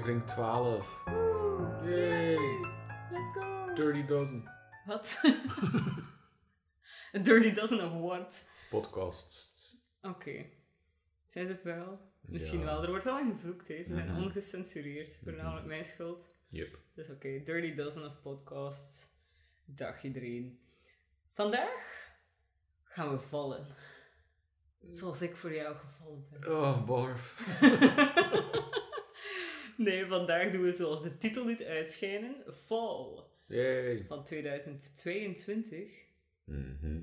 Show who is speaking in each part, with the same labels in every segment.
Speaker 1: aflevering 12.
Speaker 2: Woe!
Speaker 1: Yay!
Speaker 2: Let's go!
Speaker 1: Dirty Dozen.
Speaker 2: Wat? A dirty dozen of what?
Speaker 1: Podcasts.
Speaker 2: Oké. Zijn ze vuil? Misschien
Speaker 1: Ja.
Speaker 2: wel. Er wordt wel aan gevloekt, hè. Ze zijn
Speaker 1: Mhm.
Speaker 2: ongecensureerd. Voornamelijk mijn schuld.
Speaker 1: Yep.
Speaker 2: Dus oké, Dirty Dozen of Podcasts. Dag iedereen. Vandaag gaan we vallen. Zoals ik voor jou gevallen ben.
Speaker 1: Oh, barf.
Speaker 2: nee, vandaag doen we zoals de titel doet uitschijnen. Fall
Speaker 1: Yay.
Speaker 2: van 2022.
Speaker 1: Mhm.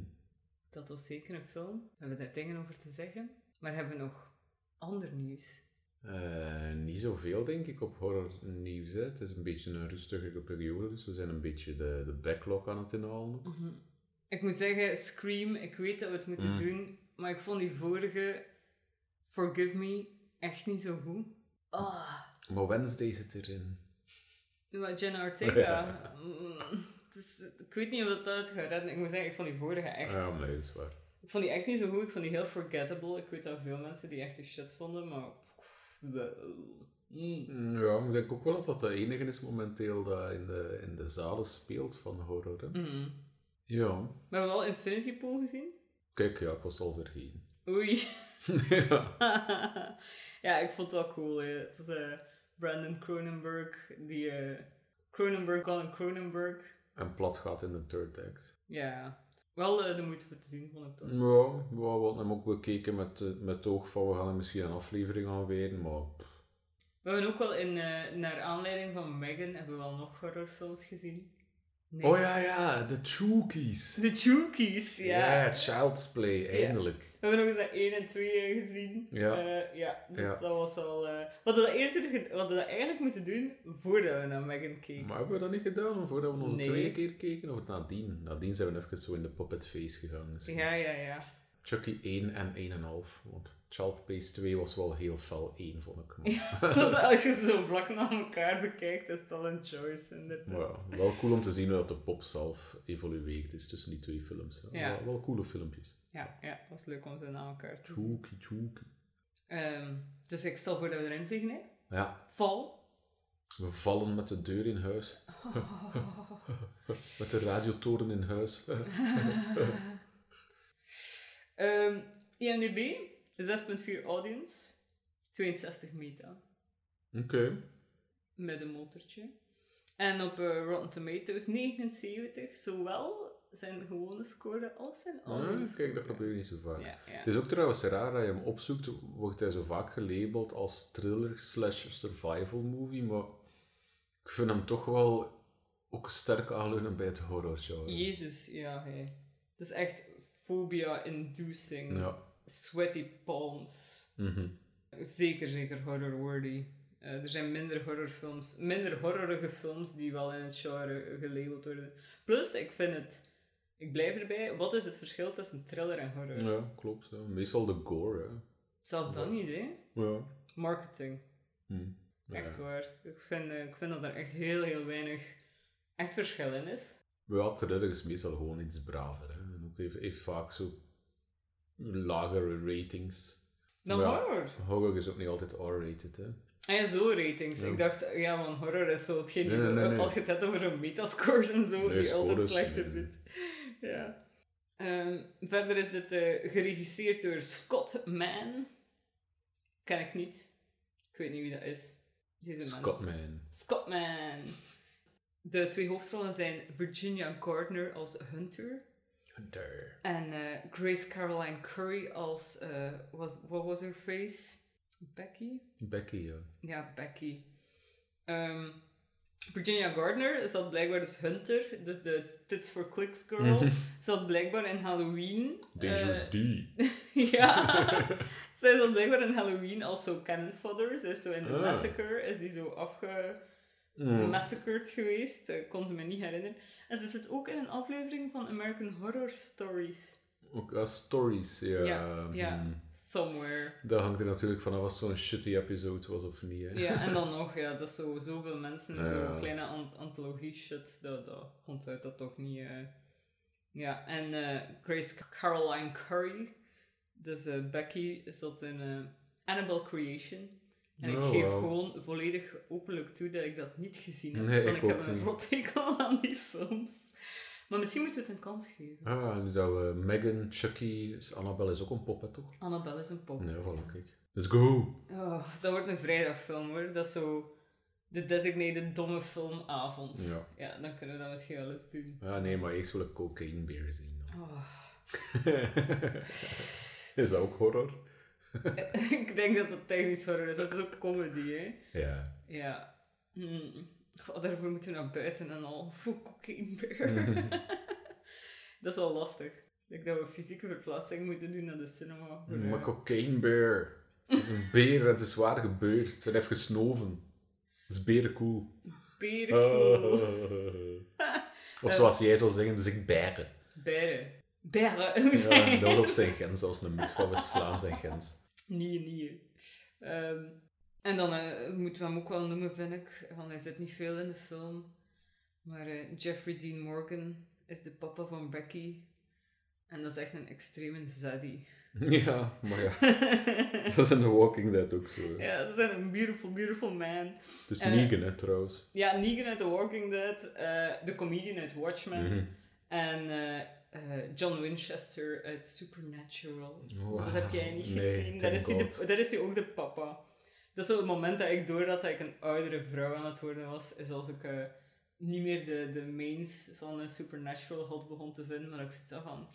Speaker 2: Dat was zeker een film. We hebben daar dingen over te zeggen. Maar hebben we nog ander nieuws?
Speaker 1: Eh, niet zoveel, denk ik, op horror nieuws. Hè. Het is een beetje een rustigere periode, dus we zijn een beetje de, de backlog aan het inhalen.
Speaker 2: Ik moet zeggen, Scream, ik weet dat we het moeten
Speaker 1: Mm.
Speaker 2: doen. Maar ik vond die vorige, Forgive Me, echt niet zo goed. Ah,
Speaker 1: Maar Wednesday zit erin.
Speaker 2: maar Jenna Ortega. mm, het is- ik weet niet of dat het gaat redden. Ik moet zeggen, ik vond die vorige echt...
Speaker 1: Ja, nee, dat is waar.
Speaker 2: Ik vond die echt niet zo goed. Ik vond die heel forgettable. Ik weet dat veel mensen die echt de shit vonden, maar... Mm.
Speaker 1: Mm, Ja, ik denk ook wel dat dat de enige is momenteel dat in de, in de zalen speelt van horror. Hè.
Speaker 2: Mm.
Speaker 1: Ja.
Speaker 2: We hebben wel Infinity Pool gezien.
Speaker 1: Kijk, ja, ik was al vergeten.
Speaker 2: Oei.
Speaker 1: ja.
Speaker 2: ja, ik vond het wel cool. Hè. Het is eh, Brandon Cronenberg, die... eh Cronenberg, Colin Cronenberg.
Speaker 1: En plat gaat in de third act.
Speaker 2: Ja, wel eh, de moeite voor te zien, vond ik toch.
Speaker 1: Ja, we hadden hem ook bekeken met, eh, met het oog van we gaan er misschien een aflevering aan wijden, maar
Speaker 2: We hebben ook wel in, naar aanleiding van Megan, hebben we wel nog horrorfilms gezien. Nee.
Speaker 1: Oh ja, ja, de Chookies.
Speaker 2: De Chookies, ja.
Speaker 1: Ja, Child's Play, eindelijk.
Speaker 2: We hebben nog eens dat 1 en 2 gezien.
Speaker 1: Ja.
Speaker 2: Eh, ja, dus
Speaker 1: Ja.
Speaker 2: dat was wel... eh we hadden dat eerder we hadden dat eigenlijk moeten doen voordat we naar Megan keken.
Speaker 1: Maar hebben we dat niet gedaan voordat we onze
Speaker 2: Nee.
Speaker 1: tweede keer keken? Of nadien? Nadien zijn we even zo in de puppet face gegaan. misschien.
Speaker 2: Ja, ja, ja.
Speaker 1: Chucky 1 en 1,5. Want Child Plays 2 was wel heel fel 1, vond ik. Maar,
Speaker 2: Dus als je ze zo vlak na elkaar bekijkt, is het al een choice, inderdaad.
Speaker 1: ja, wel cool om te zien hoe dat de pop zelf evolueerd is tussen die twee films. hè.
Speaker 2: Ja.
Speaker 1: Wel, wel coole filmpjes.
Speaker 2: Ja, ja, was leuk om ze na elkaar te zien.
Speaker 1: Chookie, Chookie.
Speaker 2: Ehm, dus ik stel voor dat we erin vliegen, hè.
Speaker 1: Ja,
Speaker 2: Val.
Speaker 1: we vallen met de deur in huis. met de radiotoren in huis.
Speaker 2: Ehm IMDb, 6.4 audience, 62 meta,
Speaker 1: Oké.
Speaker 2: met een motortje. En op eh, Rotten Tomatoes 79, zowel zijn gewone score als zijn audience
Speaker 1: Ah, kijk, dat gebeurt niet zo vaak.
Speaker 2: Ja, ja.
Speaker 1: Het is ook trouwens raar dat je hem opzoekt, wordt hij zo vaak gelabeld als thriller slash survival movie, maar ik vind hem toch wel ook sterk aanleunen bij het horror genre.
Speaker 2: Jezus, ja. Het is echt phobia-inducing.
Speaker 1: Ja.
Speaker 2: Sweaty palms.
Speaker 1: Mhm.
Speaker 2: Zeker, zeker horror-worthy. Eh, er zijn minder horrorfilms, minder horrorige films die wel in het genre gelabeld worden. Plus, ik vind het, ik blijf erbij, wat is het verschil tussen thriller en horror?
Speaker 1: Ja, klopt. Ja. Meestal de gore, hè.
Speaker 2: Zelf dan niet, hè?
Speaker 1: Ja.
Speaker 2: Marketing,
Speaker 1: Hm.
Speaker 2: Echt waar. Ik vind, eh, ik vind dat er echt heel, heel weinig echt verschil in is.
Speaker 1: Ja, thriller is meestal gewoon iets braver, hè. Heeft, heeft vaak zo lagere ratings.
Speaker 2: Dan horror.
Speaker 1: Horror is ook niet altijd R-rated, hè.
Speaker 2: Ah ja, zo ratings.
Speaker 1: Ja.
Speaker 2: Ik dacht, ja, van horror is zo hetgeen
Speaker 1: Nee, nee, nee,
Speaker 2: als je het hebt over zo'n metascores en zo, die altijd slechter doet. Ja. Ehm, verder is dit eh, geregisseerd door Scott Mann. Ken ik niet. Ik weet niet wie dat is. Deze mens.
Speaker 1: Scotman.
Speaker 2: Scott Mann. De twee hoofdrollen zijn Virginia Gardner als Hunter
Speaker 1: Hunter.
Speaker 2: en eh, Grace Caroline Curry als, eh wat what was her face? Becky?
Speaker 1: Becky, ja.
Speaker 2: Ja, Becky. Ehm, Virginia Gardner zat blijkbaar dus Hunter, dus de Tits for Clicks girl, zat blijkbaar in Halloween.
Speaker 1: Dangerous
Speaker 2: eh,
Speaker 1: D.
Speaker 2: ja, zij zat blijkbaar in Halloween als zo cannon fodder. Zij is zo in de
Speaker 1: Ah.
Speaker 2: massacre, is die zo afgemassacred geweest. Ik kon ze me niet herinneren. En ze zit ook in een aflevering van American Horror Stories.
Speaker 1: Ook als stories, ja.
Speaker 2: Ja, ja.
Speaker 1: hm.
Speaker 2: Somewhere.
Speaker 1: Dat hangt er natuurlijk vanaf als zo'n shitty episode was of niet. Hè.
Speaker 2: Ja, en dan nog, ja, dat is zo zoveel mensen en zo'n
Speaker 1: Ja.
Speaker 2: kleine ant- antologie shit, dat, dat onthuidt dat toch niet. eh. Ja, en eh, Grace Caroline Curry, dus eh, Becky, zat in eh, Annabelle Creation. En ik
Speaker 1: Oh,
Speaker 2: geef gewoon volledig openlijk toe dat ik dat niet gezien heb.
Speaker 1: Nee,
Speaker 2: want
Speaker 1: ik
Speaker 2: ik, heb een
Speaker 1: niet.
Speaker 2: rothekel aan die films. Maar misschien moeten we het een kans geven.
Speaker 1: Ah, nu dat we Megan, Chucky, Annabelle is ook een pop, hè, toch?
Speaker 2: Annabelle is een pop.
Speaker 1: Nee, voilà, kijk. Let's go!
Speaker 2: Oh, dat wordt een vrijdagfilm hoor. Dat is zo de designated domme filmavond.
Speaker 1: Ja.
Speaker 2: Ja, dan kunnen we dat misschien wel eens doen.
Speaker 1: Ah, nee, maar eerst wil ik Cocaine Bear zien. dan.
Speaker 2: Oh.
Speaker 1: is dat ook horror?
Speaker 2: ik denk dat het technisch horror is, maar het is ook comedy, hè.
Speaker 1: Ja.
Speaker 2: Ja. Hmm. Goh, daarvoor moeten we naar buiten en al. Voor cocaine bear. dat is wel lastig. Ik denk dat we fysieke verplaatsing moeten doen naar de cinema. voor,
Speaker 1: Maar Cocaine Bear. Het is een beer en het is waar gebeurd. Ze heeft gesnoven. Dat is beren cool.
Speaker 2: Berenkool.
Speaker 1: of zoals jij zou zeggen, dus ik beren.
Speaker 2: Beren. Beren.
Speaker 1: Ja, dat was op zijn Gens, dat was een mix van West-Vlaams en Gens.
Speaker 2: Nee, nee. Ehm, en dan eh, moeten we hem ook wel noemen, vind ik. Want hij zit niet veel in de film. Maar eh, Jeffrey Dean Morgan is de papa van Becky. En dat is echt een extreme zaddy.
Speaker 1: Ja, maar ja, dat is in The Walking Dead ook zo.
Speaker 2: ja, dat is een beautiful, beautiful man.
Speaker 1: Dus
Speaker 2: Eh,
Speaker 1: Negan, hè, trouwens.
Speaker 2: Ja, Negan uit The Walking Dead. de comedian uit Watchmen.
Speaker 1: Mhm.
Speaker 2: En eh, John Winchester uit Supernatural.
Speaker 1: Wow.
Speaker 2: Dat heb jij niet
Speaker 1: Nee,
Speaker 2: gezien. Dat
Speaker 1: thank
Speaker 2: is, hij de, is hij ook de papa. Dat is zo het moment dat ik door had dat ik een oudere vrouw aan het worden was, is als ik eh, niet meer de, de mains van Supernatural hot begon te vinden, maar ik zoiets had van...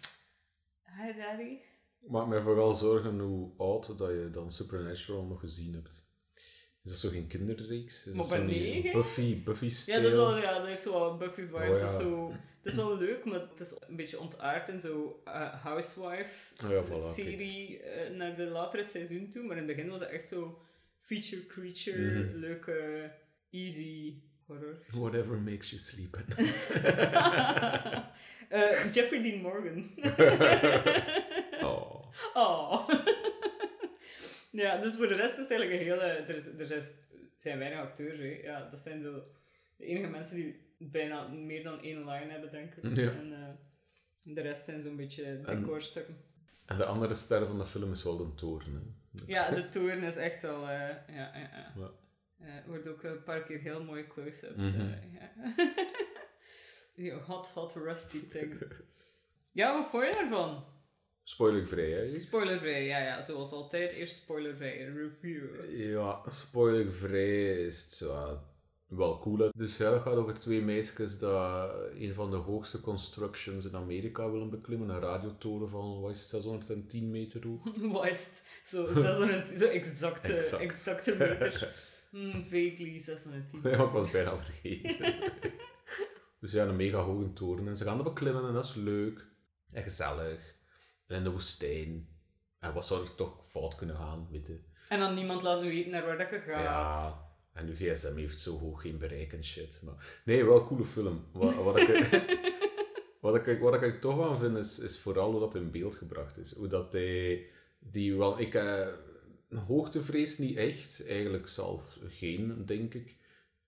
Speaker 2: Hi daddy.
Speaker 1: Maak mij vooral zorgen hoe oud dat je dan Supernatural nog gezien hebt. Is dat zo geen kinderreeks? Is
Speaker 2: Maar
Speaker 1: dat zo? Buffy, Buffy
Speaker 2: Ja,
Speaker 1: stijl?
Speaker 2: dat is wel, ja, dat heeft zo wel Buffy vibes.
Speaker 1: Oh,
Speaker 2: dat,
Speaker 1: ja.
Speaker 2: is zo, dat is wel leuk, maar het is een beetje ontaard in zo eh, housewife
Speaker 1: Oh ja, voilà,
Speaker 2: serie eh, naar de latere seizoen toe. Maar in het begin was het echt zo feature creature,
Speaker 1: Mhm.
Speaker 2: leuke, easy horror.
Speaker 1: Whatever makes you sleep at night.
Speaker 2: Eh, Jeffrey Dean Morgan.
Speaker 1: oh.
Speaker 2: oh. ja, dus voor de rest is het eigenlijk een hele... Er, is, er zijn weinig acteurs, hè. Ja, dat zijn de enige mensen die bijna meer dan één line hebben, denk ik.
Speaker 1: Ja.
Speaker 2: En eh, de rest zijn zo'n beetje decorstukken.
Speaker 1: En de andere ster van de film is wel de toren. Hè.
Speaker 2: Ja, de toren is echt wel... eh, ja, ja, ja.
Speaker 1: Ja.
Speaker 2: Er wordt ook een paar keer heel mooie close-ups. Ja. Die hot, hot, rusty thing. Ja, wat vond je ervan?
Speaker 1: Spoilervrij, hè?
Speaker 2: Spoilervrij, ja, ja, zoals altijd. Eerst spoilervrij, review.
Speaker 1: Ja, spoilervrij is het zo, wel cool. Dus ja, het gaat over twee meisjes dat een van de hoogste constructions in Amerika willen beklimmen. Een radiotoren van, wat is het, 610 meter hoog.
Speaker 2: Wat is het? Zo, 600, zo exacte,
Speaker 1: Exact.
Speaker 2: exacte meters. Hmm, vaguely 610.
Speaker 1: Ja, ik was bijna vergeten. dus ja, een mega hoge toren. En ze gaan er beklimmen en dat is leuk. En gezellig. En in de woestijn. En wat zou er toch fout kunnen gaan, weet je?
Speaker 2: En dan niemand laat nu weten naar waar dat je gaat.
Speaker 1: Ja, en uw gsm heeft zo hoog geen bereik en shit. Maar, nee, wel een coole film. Wat, wat, ik, wat, ik, wat ik er toch aan vind, is, is vooral hoe dat in beeld gebracht is. Hoe dat hij... Die wel, ik, eh, hoogtevrees niet echt. Eigenlijk zelf geen, denk ik.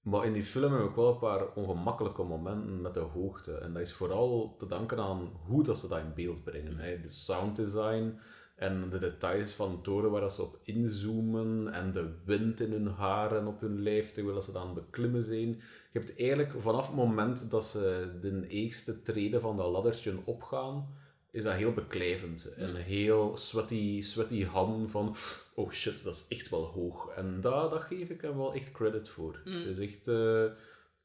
Speaker 1: Maar in die film heb ik wel een paar ongemakkelijke momenten met de hoogte. En dat is vooral te danken aan hoe dat ze dat in beeld brengen. Hè. De sounddesign en de details van de toren waar dat ze op inzoomen. En de wind in hun haar en op hun lijf terwijl ze dan beklimmen zijn. Je hebt eigenlijk vanaf het moment dat ze de eerste treden van dat laddertje opgaan, is dat heel beklijvend. En heel sweaty, sweaty handen van, oh shit, dat is echt wel hoog. En daar, dat geef ik hem wel echt credit voor.
Speaker 2: Mm.
Speaker 1: Het is echt, eh,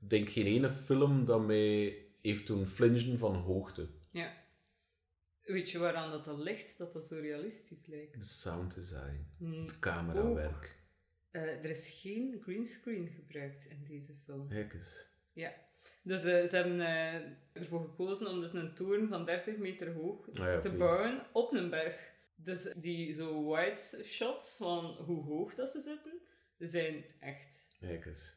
Speaker 1: ik denk geen ene film dat mij heeft doen flingen van hoogte.
Speaker 2: Ja. Weet je waaraan dat, dat ligt, dat dat zo realistisch lijkt?
Speaker 1: De sounddesign,
Speaker 2: Hmm.
Speaker 1: het camerawerk.
Speaker 2: Eh, er is geen greenscreen gebruikt in deze film.
Speaker 1: Kijk eens.
Speaker 2: Ja. Dus eh, ze hebben eh, ervoor gekozen om dus een toren van 30 meter hoog
Speaker 1: Ah ja,
Speaker 2: te bouwen op een berg. Dus die zo wide shots van hoe hoog dat ze zitten, zijn echt.
Speaker 1: Kijk eens.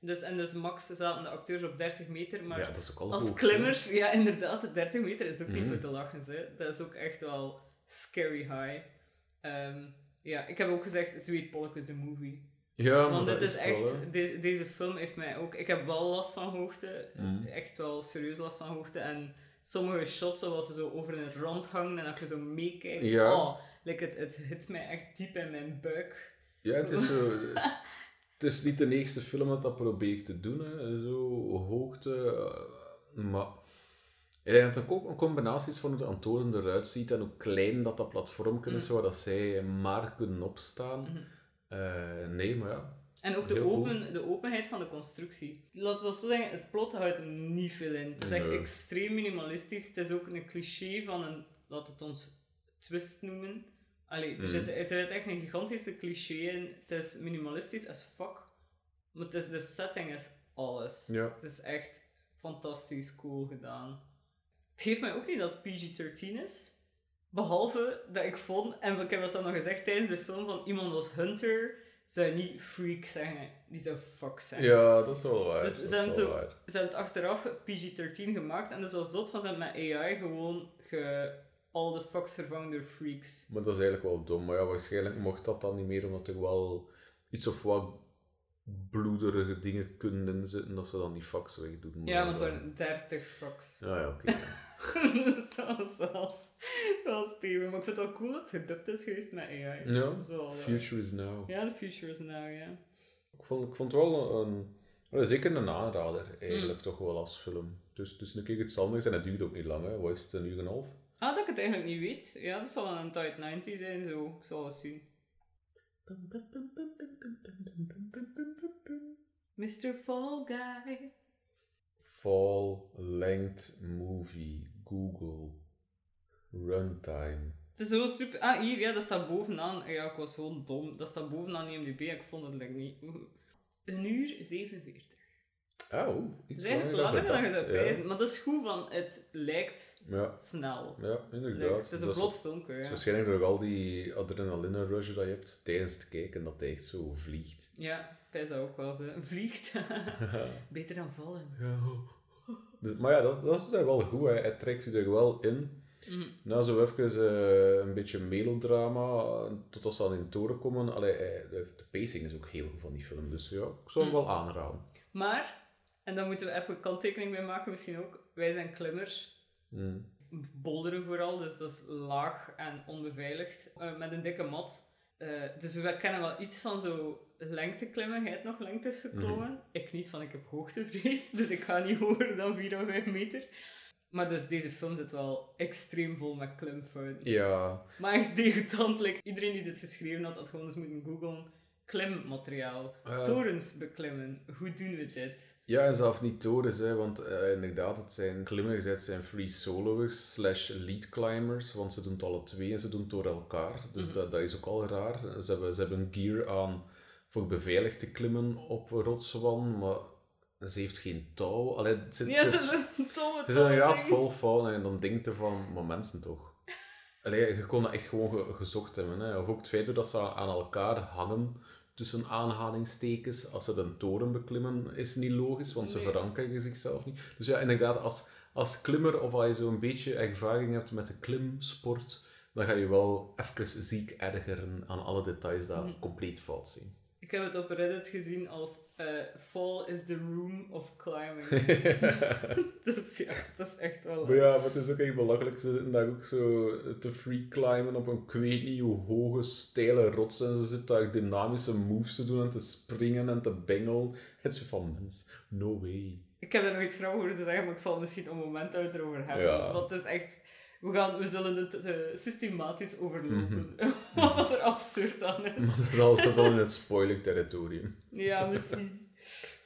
Speaker 2: Dus, en dus max zaten de acteurs op 30 meter, maar
Speaker 1: ja, dat is ook al
Speaker 2: als
Speaker 1: hoog,
Speaker 2: klimmers, ja inderdaad, de 30 meter is ook niet
Speaker 1: Mhm.
Speaker 2: voor te lachen. Hè. Dat is ook echt wel scary high. Ehm, ja, ik heb ook gezegd, Sweet Pollock is de movie.
Speaker 1: Ja, maar
Speaker 2: Want dit is echt, de- deze film heeft mij ook, ik heb wel last van hoogte,
Speaker 1: Mhm.
Speaker 2: echt wel serieus last van hoogte. En sommige shots, zoals ze zo over een rand hangen en als je zo meekijkt,
Speaker 1: Ja.
Speaker 2: oh, like, het, het hit mij echt diep in mijn buik.
Speaker 1: Ja, het is zo... het is niet de eerste film dat dat probeert te doen, hè. Zo hoogte... eh, maar... Ik denk dat het ook een combinatie is van hoe de Antoren eruit ziet en hoe klein dat dat platform is,
Speaker 2: Mm.
Speaker 1: waar dat zij maar kunnen opstaan.
Speaker 2: Mhm.
Speaker 1: Eh, nee, maar ja.
Speaker 2: En ook de,
Speaker 1: cool.
Speaker 2: open, de openheid van de constructie. Laten we zo zeggen, het plot houdt niet veel in. Het is echt
Speaker 1: Nee.
Speaker 2: extreem minimalistisch. Het is ook een cliché van een, laat het ons twist noemen. Allee, er, zit, er zit echt een gigantische cliché in. Het is minimalistisch as fuck. Maar het is, de setting is alles.
Speaker 1: Ja.
Speaker 2: Het is echt fantastisch cool gedaan. Het geeft mij ook niet dat het PG-13 is. Behalve dat ik vond, en ik heb dat nog gezegd tijdens de film, van iemand was Hunter, zou je niet freak zeggen. Die zou fuck zijn.
Speaker 1: Ja, dat is wel waar.
Speaker 2: Dus
Speaker 1: dat
Speaker 2: ze
Speaker 1: is
Speaker 2: hebben
Speaker 1: wel
Speaker 2: zo-
Speaker 1: waar.
Speaker 2: Ze hebben het achteraf PG-13 gemaakt en dus was zot van ze hebben met AI gewoon ge, al de fucks vervangen door freaks.
Speaker 1: Maar dat is eigenlijk wel dom. Maar ja, waarschijnlijk mocht dat dan niet meer, omdat er wel iets of wat bloederige dingen kunnen inzitten, dat ze dan die fax wegdoen.
Speaker 2: Ja, want het
Speaker 1: dan-
Speaker 2: waren 30 fucks.
Speaker 1: Ja, ja, oké. ja.
Speaker 2: dus dat was wel, steven. Maar ik vind het wel cool dat het gedubt is geweest met AI.
Speaker 1: Ja,
Speaker 2: is wel, eh,
Speaker 1: Future is now.
Speaker 2: Ja, the future is now, ja.
Speaker 1: Ik, vond, ik vond het wel een, wel zeker een aanrader, eigenlijk,
Speaker 2: Mm.
Speaker 1: toch wel als film. Dus, dus een keer iets anders en het duurt ook niet lang, hè. Wat is het, een uur en een half?
Speaker 2: Ah, dat ik het eigenlijk niet weet. Ja, dat zal wel een tight 90 zijn, zo. Ik zal het zien. Mr. Fall Guy.
Speaker 1: Fall length movie, Google, runtime.
Speaker 2: Het is zo super... Ah, hier, ja, dat staat bovenaan. Ja, ik was gewoon dom. Dat staat bovenaan IMDb. Ik vond het like, niet... Een uur 47. Dat
Speaker 1: iets
Speaker 2: is eigenlijk
Speaker 1: langer
Speaker 2: dan je zou
Speaker 1: ja.
Speaker 2: Maar dat is goed, van het lijkt
Speaker 1: Ja,
Speaker 2: snel.
Speaker 1: ja, inderdaad.
Speaker 2: het is een vlot filmpje,
Speaker 1: is
Speaker 2: ja.
Speaker 1: waarschijnlijk door al die adrenaline rush dat je hebt tijdens het kijken, dat hij echt zo vliegt.
Speaker 2: Ja, pijs dat ook wel zo. Vliegt. Beter dan vallen.
Speaker 1: Ja. Dus, maar ja, dat, dat is daar wel goed. Hè. Hij trekt u er wel in.
Speaker 2: Mhm.
Speaker 1: Na zo even eh, een beetje melodrama, totdat ze aan in de toren komen. Allee, de, de pacing is ook heel goed van die film. Dus ja, ik zou hem
Speaker 2: Mm.
Speaker 1: wel aanraden.
Speaker 2: Maar, en daar moeten we even een kanttekening bij maken misschien ook. Wij zijn klimmers.
Speaker 1: Mm.
Speaker 2: Bolderen vooral, dus dat is laag en onbeveiligd. eh, met een dikke mat. Eh, dus we kennen wel iets van zo lengteklimmen. Jij hebt nog lengtes geklommen. Ik niet, van ik heb hoogtevrees. Dus ik ga niet hoger dan 4 of 5 meter. Maar dus deze film zit wel extreem vol met klimfouten.
Speaker 1: Ja,
Speaker 2: Maar echt like, iedereen die dit geschreven had, had gewoon eens moeten googlen. Klimmateriaal.
Speaker 1: Eh.
Speaker 2: Torens beklimmen. Hoe doen we dit?
Speaker 1: ja en zelf niet torens, hè, want eh, inderdaad, het zijn klimmers, het zijn free soloers slash lead climbers, want ze doen het alle twee en ze doen het door elkaar. Dus
Speaker 2: Mhm.
Speaker 1: dat, dat is ook al raar. Ze hebben, ze hebben gear aan voor beveiligd te klimmen op rotswan, maar ze heeft geen touw. Allee, het zit,
Speaker 2: Ja, het
Speaker 1: zit-
Speaker 2: is een
Speaker 1: Het is inderdaad
Speaker 2: ding.
Speaker 1: vol fauna en dan denk je van, maar mensen toch. Allee, je kon dat echt gewoon ge- gezocht hebben. Hè. Of ook het feit dat ze aan elkaar hangen, tussen aanhalingstekens, als ze een toren beklimmen, is niet logisch, want ze verankeren zichzelf niet. Dus ja, inderdaad, als, als klimmer of als je zo'n beetje ervaring hebt met de klimsport, dan ga je wel even ziek ergeren aan alle details die
Speaker 2: Mhm.
Speaker 1: compleet fout zijn.
Speaker 2: Ik heb het op Reddit gezien als eh, Fall is the room of climbing. dus ja, dat is echt wel...
Speaker 1: Maar ja, maar het is ook echt belachelijk. Ze zitten daar ook zo te free climben op een ik weet niet hoe hoge, steile rots. En ze zitten daar dynamische moves te doen en te springen en te bengelen. Het is zo van, mens, no way.
Speaker 2: Ik heb er nog iets grappigs over te zeggen, maar ik zal misschien een moment uit erover hebben.
Speaker 1: Ja.
Speaker 2: Want het is echt... We, gaan, we zullen het eh, systematisch overlopen.
Speaker 1: Mhm.
Speaker 2: Wat er absurd aan is.
Speaker 1: Dat is al, dat is al in het spoiler territorium.
Speaker 2: Ja, misschien.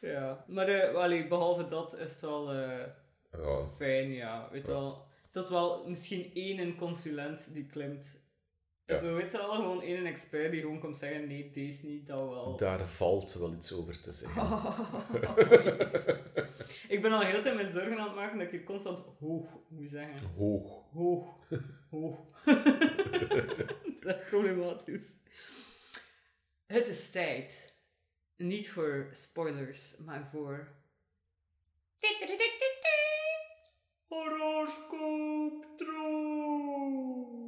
Speaker 2: Ja. Maar allee, behalve dat is het wel eh,
Speaker 1: Ja,
Speaker 2: fijn, ja. Weet wel, dat wel misschien één consulent die klimt.
Speaker 1: Ja.
Speaker 2: Zo weet je wel, gewoon één expert die gewoon komt zeggen, nee, deze niet, dat wel.
Speaker 1: daar valt wel iets over te zeggen.
Speaker 2: Jezus. Ik ben al heel de tijd mijn zorgen aan het maken dat ik hier constant hoog moet zeggen.
Speaker 1: Hoog.
Speaker 2: Hoog. Hoog. dat is echt problematisch. Het is tijd. Niet voor spoilers, maar voor... Horoscooptroep.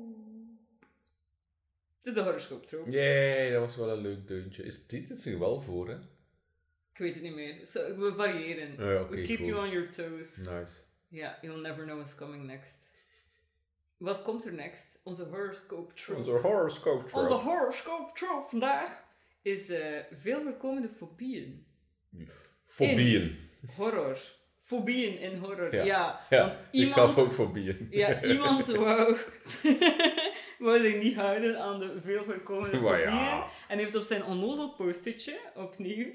Speaker 2: Het is de horoscooptroep.
Speaker 1: Yay, dat was wel een leuk deuntje. Is dit het zich wel voor, hè?
Speaker 2: Ik weet het niet meer. We variëren.
Speaker 1: Oké,
Speaker 2: we keep
Speaker 1: cool.
Speaker 2: you on your toes.
Speaker 1: Nice.
Speaker 2: Ja, you'll never know what's coming next. Wat komt er next? Onze horoscope trope.
Speaker 1: Onze horoscope
Speaker 2: Onze horoscope trope vandaag is eh, veel voorkomende fobieën.
Speaker 1: Fobieën.
Speaker 2: Horror. Fobieën in horror. Ja,
Speaker 1: Ja. Ja,
Speaker 2: want
Speaker 1: Ik
Speaker 2: iemand...
Speaker 1: gaf ook fobieën.
Speaker 2: Ja, iemand wou, wou zich niet houden aan de veel voorkomende
Speaker 1: ja.
Speaker 2: En heeft op zijn onnozel post-itje opnieuw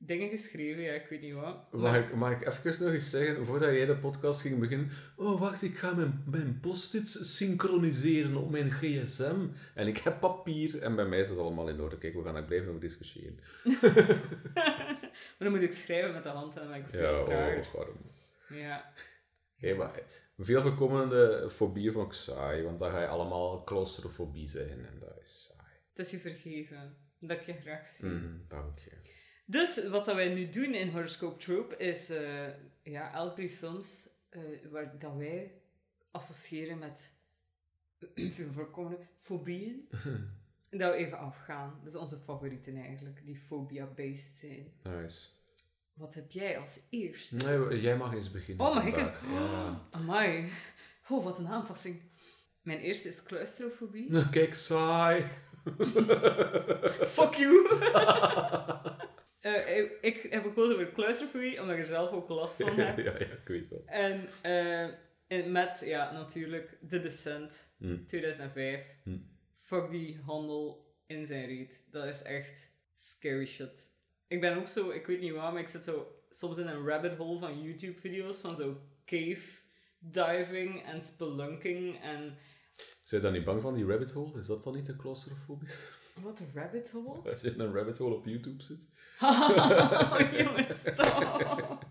Speaker 2: dingen geschreven. Ja, ik weet niet wat.
Speaker 1: Mag ik, mag ik even nog eens zeggen, voordat jij de podcast ging beginnen... Oh, wacht, ik ga mijn, mijn post-its synchroniseren op mijn gsm. En ik heb papier en bij mij is het allemaal in orde. Kijk, we gaan er blijven over discussiëren.
Speaker 2: maar dan moet ik schrijven met de hand en dan ben ik veel
Speaker 1: Ja,
Speaker 2: trager.
Speaker 1: oh, waarom?
Speaker 2: Ja.
Speaker 1: Hey, maar veel voorkomende fobieën vond ik saai, want dan ga je allemaal claustrofobie zijn en dat is saai.
Speaker 2: Het is je vergeven. Dat ik je graag zie.
Speaker 1: Mhm, dank je.
Speaker 2: Dus wat dat wij nu doen in Horoscope Trope is eh, ja, elk drie films eh, waar dat wij associëren met veel voorkomende fobieën. dat we even afgaan. Dus onze favorieten eigenlijk, die phobia-based zijn.
Speaker 1: Nice.
Speaker 2: Wat heb jij als eerste?
Speaker 1: Nee, jij mag eens beginnen.
Speaker 2: Oh, mag ik het?
Speaker 1: Ja.
Speaker 2: Amai. Oh, wat een aanpassing. Mijn eerste is claustrofobie.
Speaker 1: Kijk, saai.
Speaker 2: Fuck you! Eh, ik, ik heb gekozen voor claustrofobie, omdat ik er zelf ook last van
Speaker 1: ja,
Speaker 2: heb.
Speaker 1: ja, ik weet wel.
Speaker 2: En eh, en met, ja, natuurlijk, The Descent,
Speaker 1: Hm.
Speaker 2: 2005.
Speaker 1: Hm.
Speaker 2: Fuck die handel in zijn reet. Dat is echt scary shit. Ik ben ook zo, ik weet niet waarom, maar ik zit zo soms in een rabbit hole van YouTube-video's van zo cave diving en spelunking en...
Speaker 1: Zijn je dan niet bang van die rabbit hole? Is dat dan niet te claustrofobisch?
Speaker 2: Wat een rabbit hole?
Speaker 1: Als je in een rabbit hole op YouTube zit?
Speaker 2: oh, jongens, stop.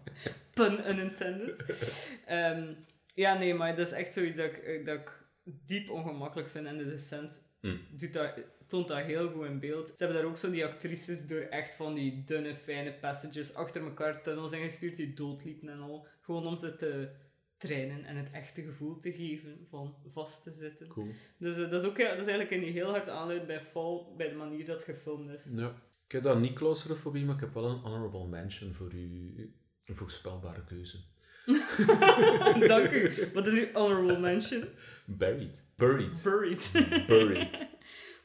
Speaker 2: Pun unintended. Ehm, ja, nee, maar dat is echt zoiets dat ik, eh, dat ik diep ongemakkelijk vind. En de Descent
Speaker 1: Mm.
Speaker 2: doet dat, toont dat heel goed in beeld. Ze hebben daar ook zo die actrices door echt van die dunne, fijne passages achter elkaar tunnels ingestuurd die doodliepen en al. Gewoon om ze te trainen en het echte gevoel te geven van vast te zitten.
Speaker 1: Cool.
Speaker 2: Dus eh, dat, is ook, ja, dat is eigenlijk een heel hard aanluid bij Fall, bij de manier dat gefilmd is.
Speaker 1: Ja. Ik heb dan niet claustrofobie, maar ik heb wel een honorable mention voor uw voorspelbare keuze.
Speaker 2: Dank u. Wat is uw honorable mention?
Speaker 1: Buried. Buried.
Speaker 2: Buried.
Speaker 1: Buried.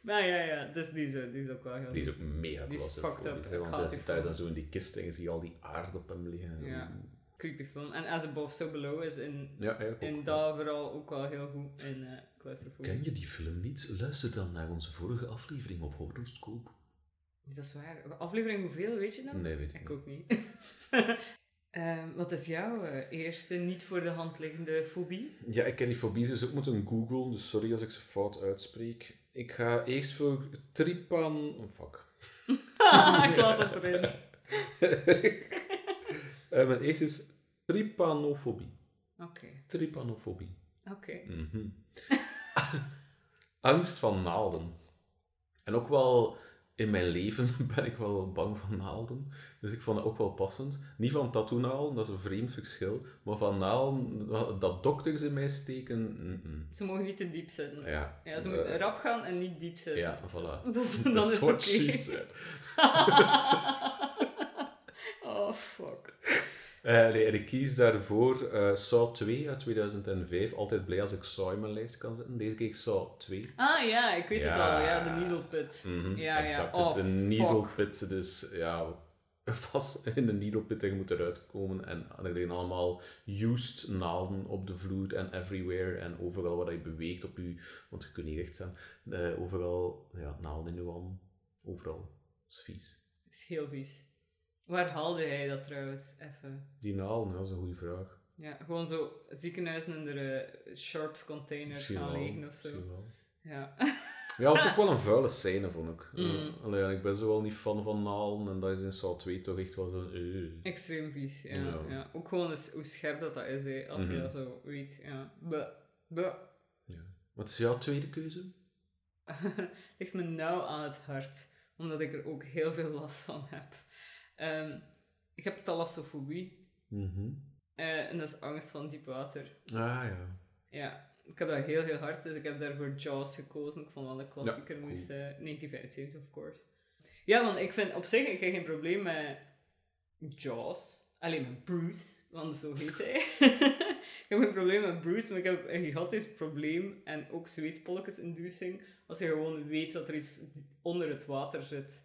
Speaker 2: Maar ja, ja, dus die is, die is ook wel heel...
Speaker 1: Die is ook mega
Speaker 2: Die is fucked up.
Speaker 1: hè, Want hij zit thuis dan zo in die kist en je ziet al die aarde op hem liggen.
Speaker 2: Ja. creepy film. En As Above, So Below is in,
Speaker 1: Ja, eigenlijk
Speaker 2: in
Speaker 1: ook.
Speaker 2: dat vooral ook wel heel goed in uh, claustrofobie.
Speaker 1: Ken je die film niet? Luister dan naar onze vorige aflevering op Horoscope.
Speaker 2: Dat is waar. Aflevering hoeveel, weet je nog?
Speaker 1: Nee, weet ik
Speaker 2: Ik
Speaker 1: niet.
Speaker 2: ook niet. Ehm, wat is jouw eh, eerste niet voor de hand liggende fobie?
Speaker 1: Ja, ik heb die fobies dus ook moeten googlen, dus sorry als ik ze fout uitspreek. Ik ga eerst voor tripan... Oh, fuck.
Speaker 2: ik laat het erin.
Speaker 1: Eh, mijn eerste is trypanofobie.
Speaker 2: Oké,
Speaker 1: Trypanofobie.
Speaker 2: oké.
Speaker 1: Mhm. Angst van naalden. En ook wel in mijn leven ben ik wel bang van naalden. Dus ik vond het ook wel passend. Niet van tattoo-naalden, dat is een vreemd verschil. Maar van naalden, dat dokters in mij steken.
Speaker 2: Ze mogen niet te diep zitten.
Speaker 1: Ja,
Speaker 2: Ja, ze
Speaker 1: eh,
Speaker 2: moeten rap gaan en niet diep zitten.
Speaker 1: Ja, voilà.
Speaker 2: Dus,
Speaker 1: Dat
Speaker 2: dan is het oké. oh, fuck.
Speaker 1: Eh, nee, en ik kies daarvoor eh Saw 2 uit 2005. Altijd blij als ik Saw in mijn lijst kan zetten. Deze keer Saw 2.
Speaker 2: Ah ja, ik weet het al. Ja, de needle pit.
Speaker 1: Mhm,
Speaker 2: Ja, ja.
Speaker 1: exact.
Speaker 2: Oh,
Speaker 1: de needle pit, dus ja, vast in de needle pit en moet eruit komen. En er liggen allemaal used naalden op de vloer en everywhere. En overal waar je beweegt op je, want je kunt niet recht staan, eh, overal ja, naalden in je. Overal. Dat is vies.
Speaker 2: Dat is heel vies. Waar haalde hij dat trouwens? Even.
Speaker 1: Die naalden, dat is een goede vraag.
Speaker 2: Ja, gewoon zo ziekenhuizen in de eh, sharps containers
Speaker 1: Misschien
Speaker 2: gaan
Speaker 1: wel,
Speaker 2: liggen of zo. Ja.
Speaker 1: Ja, toch wel een vuile scène, vond ik.
Speaker 2: Mm.
Speaker 1: Eh, allee, ik ben zo wel niet fan van naalden en dat is in Saw 2 toch echt wel zo... eh.
Speaker 2: Extreem vies, ja.
Speaker 1: Ja.
Speaker 2: ja. Ook gewoon eens hoe scherp dat, dat is, hè, als je
Speaker 1: Mhm.
Speaker 2: dat zo weet. Ja. Bleh. Bleh.
Speaker 1: Ja. Wat is jouw tweede keuze?
Speaker 2: ligt me nauw aan het hart, omdat ik er ook heel veel last van heb. Ehm, ik heb thalassofobie
Speaker 1: Mhm.
Speaker 2: eh, en dat is angst van diep water.
Speaker 1: Ah ja.
Speaker 2: Ja, ik heb dat heel, heel hard, dus ik heb daarvoor Jaws gekozen. Ik vond wel de klassieker
Speaker 1: cool.
Speaker 2: moest, eh 1975, of course. Ja, want ik vind op zich ik heb geen probleem met Jaws. Alleen met Bruce, want zo heet hij. ik heb geen probleem met Bruce, maar ik heb een gigantisch probleem en ook zweetpolletjes-inducing als je gewoon weet dat er iets onder het water zit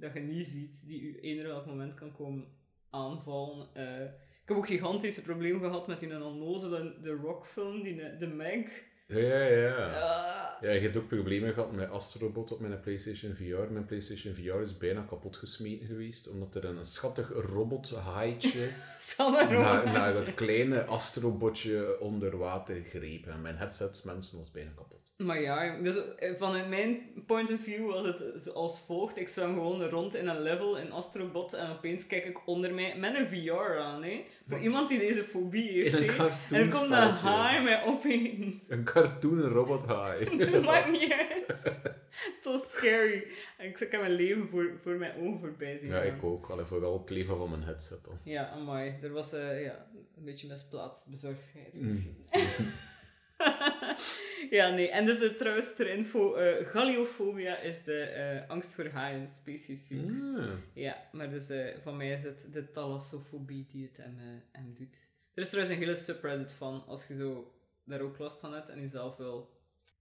Speaker 2: dat je niet ziet, die je eender welk moment kan komen aanvallen. Eh, ik heb ook gigantische problemen gehad met die onnozele de Rock-film, die, de Meg.
Speaker 1: Ja, ja, ja.
Speaker 2: Ah.
Speaker 1: Ja, je hebt ook problemen gehad met Astrobot op mijn PlayStation VR. Mijn PlayStation VR is bijna kapot gesmeten geweest, omdat er een schattig robot-haaitje naar, naar dat kleine Astrobotje onder water greep. En mijn headset, mensen, was bijna kapot.
Speaker 2: Maar ja, dus eh, vanuit mijn point of view was het als volgt. Ik zwem gewoon rond in een level in Astrobot en opeens kijk ik onder mij met een VR aan. Hè. Voor iemand die deze fobie heeft.
Speaker 1: In.
Speaker 2: En er komt een haai mij opeten.
Speaker 1: Een cartoon robothaai.
Speaker 2: Dat maakt niet uit. Het was scary. En ik heb mijn leven voor, voor mijn ogen voorbij zien
Speaker 1: Ja, ik ook. Allee, vooral het leven van mijn headset dan.
Speaker 2: Ja, amai. Er was eh, ja, een beetje misplaatst bezorgdheid
Speaker 1: Mm.
Speaker 2: ja, nee. En dus uh, trouwens ter info, eh galeofobia is de eh, angst voor haaien specifiek.
Speaker 1: Ah.
Speaker 2: Ja, maar dus eh, van mij is het de thalassofobie die het hem, eh, hem doet. Er is trouwens een hele subreddit van, als je zo daar ook last van hebt en jezelf wil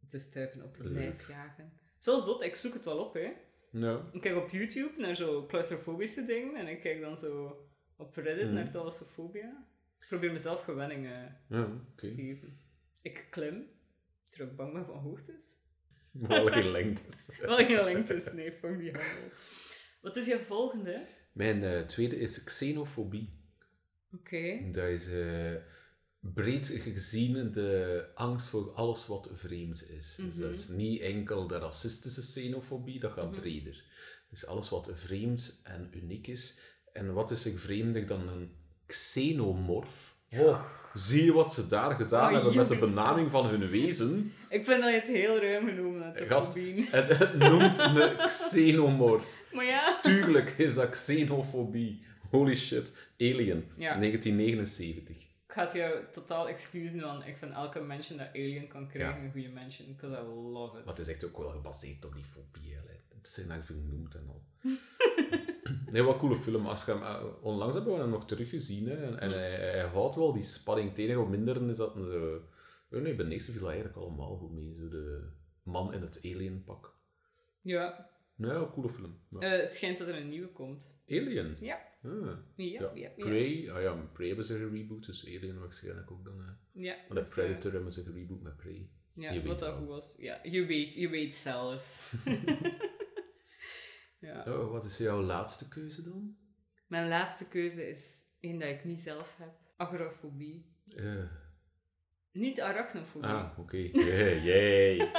Speaker 2: te stuipen op het
Speaker 1: Leuk.
Speaker 2: lijf jagen. Het is wel zot, ik zoek het wel op, hè. Ik kijk op YouTube naar zo claustrofobische dingen en ik kijk dan zo op Reddit
Speaker 1: Mhm.
Speaker 2: naar thalassofobia. Ik probeer mezelf gewenning eh,
Speaker 1: Ja,
Speaker 2: te geven. Ik klim, terwijl ik bang ben van hoogtes.
Speaker 1: Wel geen lengte.
Speaker 2: Wel geen lengtes, nee, fuck die handel. Wat is je volgende?
Speaker 1: Mijn eh, tweede is xenofobie.
Speaker 2: Oké.
Speaker 1: Dat is eh, breed gezien de angst voor alles wat vreemd is. Dus dat is niet enkel de racistische xenofobie, dat gaat
Speaker 2: Mhm.
Speaker 1: breder. Dus alles wat vreemd en uniek is. En wat is er vreemder dan een xenomorf? Oh, zie je wat ze daar gedaan
Speaker 2: Oh,
Speaker 1: hebben met de benaming van hun wezen?
Speaker 2: Ik vind dat je het heel ruim genomen hebt,
Speaker 1: Gast. Het, het noemt een xenomorf.
Speaker 2: Maar ja.
Speaker 1: Tuurlijk is dat xenofobie. Holy shit. Alien,
Speaker 2: Ja.
Speaker 1: 1979.
Speaker 2: Ik ga het jou totaal excusen, want ik vind elke mention dat Alien kan krijgen
Speaker 1: Ja.
Speaker 2: een goede mention, because I love it.
Speaker 1: Maar het is echt ook wel gebaseerd op die fobie. hè. Het is er naar vernoemd en al. nee, wat coole film. Als je hem, eh, onlangs hebben we hem nog teruggezien. Hè, en en hij, hij houdt wel die spanning tegen. Wat minder is dat een zo... Oh nee, bij de eerste viel dat eigenlijk allemaal goed mee. Zo de man in het alienpak.
Speaker 2: Ja,
Speaker 1: Nee, een coole film. Ja.
Speaker 2: eh, het schijnt dat er een nieuwe komt.
Speaker 1: Alien?
Speaker 2: Ja.
Speaker 1: Ah,
Speaker 2: Ja, ja.
Speaker 1: Prey? Ah ja, Prey hebben ze gereboot, dus Alien waarschijnlijk ook dan. Hè.
Speaker 2: Ja,
Speaker 1: Maar de
Speaker 2: dus, eh,
Speaker 1: Predator hebben ze gereboot met Prey.
Speaker 2: Ja,
Speaker 1: Je
Speaker 2: wat dat goed was. Ja, je weet, je weet zelf. ja.
Speaker 1: Oh, wat is jouw laatste keuze dan?
Speaker 2: Mijn laatste keuze is één dat ik niet zelf heb. Agorafobie.
Speaker 1: Eh,
Speaker 2: Niet arachnofobie.
Speaker 1: ah, oké.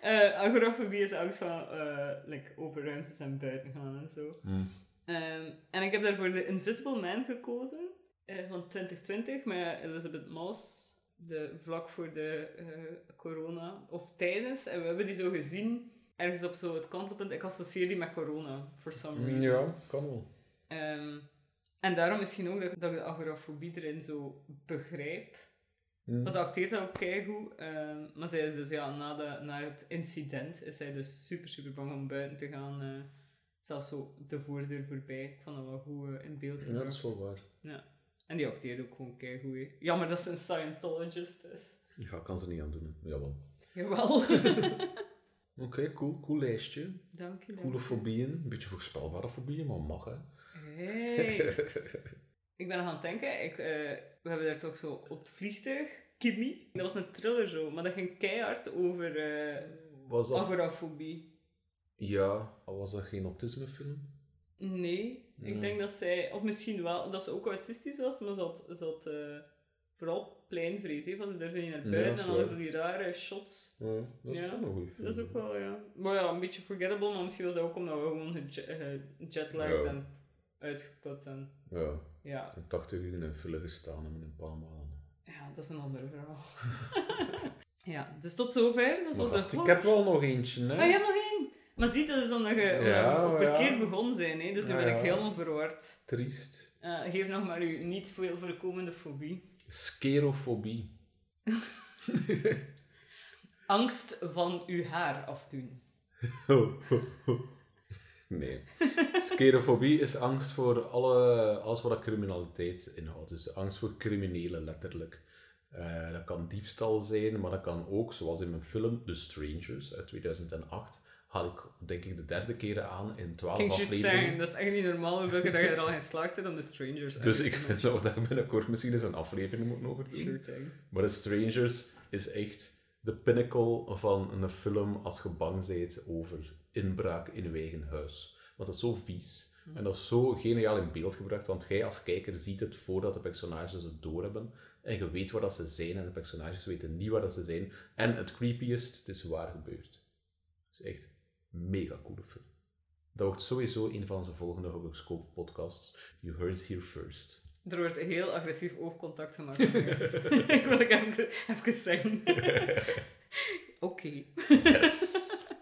Speaker 2: Eh, agorafobie is angst van eh, like, open ruimtes en buiten gaan en zo.
Speaker 1: Hm.
Speaker 2: Ehm, en ik heb daarvoor de Invisible Man gekozen eh, van 2020 met Elizabeth Moss. De, vlak voor de eh, corona, of tijdens. En we hebben die zo gezien, ergens op zo het kantelpunt. Ik associeer die met corona, for some reason.
Speaker 1: Ja, kan wel.
Speaker 2: Ehm, en daarom misschien ook dat, dat ik de agorafobie erin zo begrijp. Maar ze acteert dat ook keigoed. ehm maar zij is dus, ja, na, de, na het incident is zij dus super, super bang om buiten te gaan. eh, zelfs zo de voordeur voorbij. Ik vond dat wel goed eh, in beeld
Speaker 1: Ja,
Speaker 2: gebracht.
Speaker 1: dat is wel waar.
Speaker 2: En die acteert ook gewoon keigoed. hè. Jammer dat ze een Scientologist is.
Speaker 1: Ja, kan ze niet aan doen. Hè. Jawel.
Speaker 2: Jawel.
Speaker 1: Oké, cool. Cool lijstje.
Speaker 2: Dank je.
Speaker 1: Coole fobieën. Een beetje voorspelbare fobieën, maar mag hè.
Speaker 2: Hey. Ik ben nog aan het denken. Ik, eh, we hebben daar toch zo op het vliegtuig. Kimmy. Dat was een thriller zo. Maar dat ging keihard over eh
Speaker 1: Was dat...
Speaker 2: agorafobie.
Speaker 1: Ja, was dat geen autismefilm?
Speaker 2: Nee, ik
Speaker 1: Nee.
Speaker 2: denk dat zij, of misschien wel, dat ze ook autistisch was, maar ze had, ze had eh, vooral pleinvrees. hè, Van ze durfde niet naar buiten en dan
Speaker 1: waar.
Speaker 2: zo die rare shots.
Speaker 1: Ja, dat is
Speaker 2: Ja,
Speaker 1: wel film.
Speaker 2: Dat is ook wel, ja. Maar ja, een beetje forgettable, maar misschien was dat ook omdat we gewoon gejet- gejetlagd
Speaker 1: Ja.
Speaker 2: en uitgeput en
Speaker 1: Ja,
Speaker 2: ja.
Speaker 1: en 80 uur in een file gestaan en een paar maanden.
Speaker 2: Ja, dat is een ander verhaal. ja, dus tot zover. Dat
Speaker 1: Maar
Speaker 2: was
Speaker 1: gast,
Speaker 2: de
Speaker 1: ik heb wel nog eentje, hè.
Speaker 2: Ah, je hebt nog één! Maar zie, dat is omdat je
Speaker 1: Ja,
Speaker 2: omdat we verkeerd begonnen zijn, hè? dus nu ben ik helemaal verward.
Speaker 1: Triest.
Speaker 2: Eh, geef nog maar uw niet veel voorkomende fobie.
Speaker 1: Skerofobie.
Speaker 2: Angst van uw haar afdoen.
Speaker 1: nee. Skerofobie is angst voor alle, alles wat criminaliteit inhoudt. Dus angst voor criminelen, letterlijk. Eh, dat kan diefstal zijn, maar dat kan ook, zoals in mijn film The Strangers uit 2008, had ik denk ik de derde keer aan in 12
Speaker 2: Kijk, juist
Speaker 1: afleveringen.
Speaker 2: zeggen, dat is echt niet normaal hoeveel keer dat je er al in slaagt zit om de strangers
Speaker 1: Dus ik vind dat we daar binnenkort misschien eens een aflevering moeten over doen.
Speaker 2: Sure thing.
Speaker 1: Maar The Strangers is echt de pinnacle van een film als je bang bent over inbraak in je eigen huis. Want dat is zo vies. En dat is zo geniaal in beeld gebracht, want jij als kijker ziet het voordat de personages het doorhebben. En je weet waar dat ze zijn en de personages weten niet waar dat ze zijn. En het creepiest, het is waar gebeurd. Het is echt een mega coole film. Dat wordt sowieso een van onze volgende horoscoop podcasts. You heard it here first.
Speaker 2: Er wordt heel agressief oogcontact gemaakt. ik wil het even, even zeggen. Oké.
Speaker 1: Yes!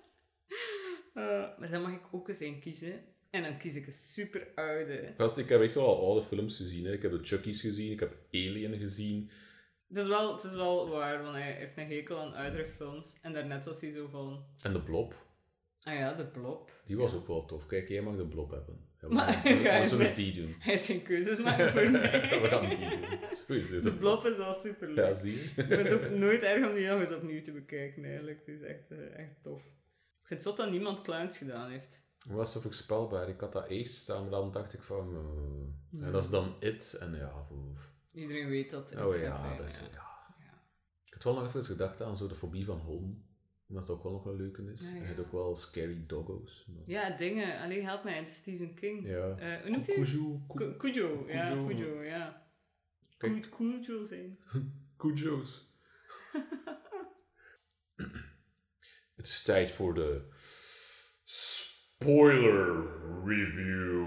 Speaker 2: Eh, maar dan mag ik ook eens een kiezen. En dan kies ik een super oude.
Speaker 1: Gast, ik heb echt wel al oude films gezien. Hè. Ik heb de Chucky's gezien, ik heb Alien gezien.
Speaker 2: Het is, wel, het is wel waar, want hij heeft een hekel aan oudere films. En daarnet was hij zo van...
Speaker 1: En de Blob,
Speaker 2: Ah ja, de blob.
Speaker 1: die was ook wel tof. Kijk, jij mag de Blob hebben. Ja,
Speaker 2: Maar-
Speaker 1: we, zullen die doen.
Speaker 2: Hij zijn keuzes maken voor mij.
Speaker 1: we gaan die doen.
Speaker 2: De blob is al super leuk.
Speaker 1: Ja, zie je?
Speaker 2: Ik vind het ook nooit erg om die nog eens opnieuw te bekijken, eigenlijk. Het is echt, eh, echt tof. Ik vind het zot dat niemand clowns gedaan heeft.
Speaker 1: Het was zo voorspelbaar. Ik had dat eerst staan, maar dan dacht ik van... eh, En dat is dan It. En ja... oef.
Speaker 2: Iedereen weet dat het
Speaker 1: Oh ja, dat is...
Speaker 2: ja.
Speaker 1: Ja.
Speaker 2: Ja.
Speaker 1: Ik had wel nog even gedacht aan zo de fobie van Home. Omdat dat ook wel nog een leuke is.
Speaker 2: Ja,
Speaker 1: En je
Speaker 2: ja.
Speaker 1: hebt ook wel Scary Doggos. maar-
Speaker 2: Ja, dingen. Alleen help mij, het Stephen King.
Speaker 1: Ja.
Speaker 2: Eh, hoe noemt hij?
Speaker 1: Cujo.
Speaker 2: Cu- Cujo, ja,
Speaker 1: Cujo.
Speaker 2: Cujo, ja. Cujo zijn.
Speaker 1: Cujo's. Het is tijd voor de spoiler review.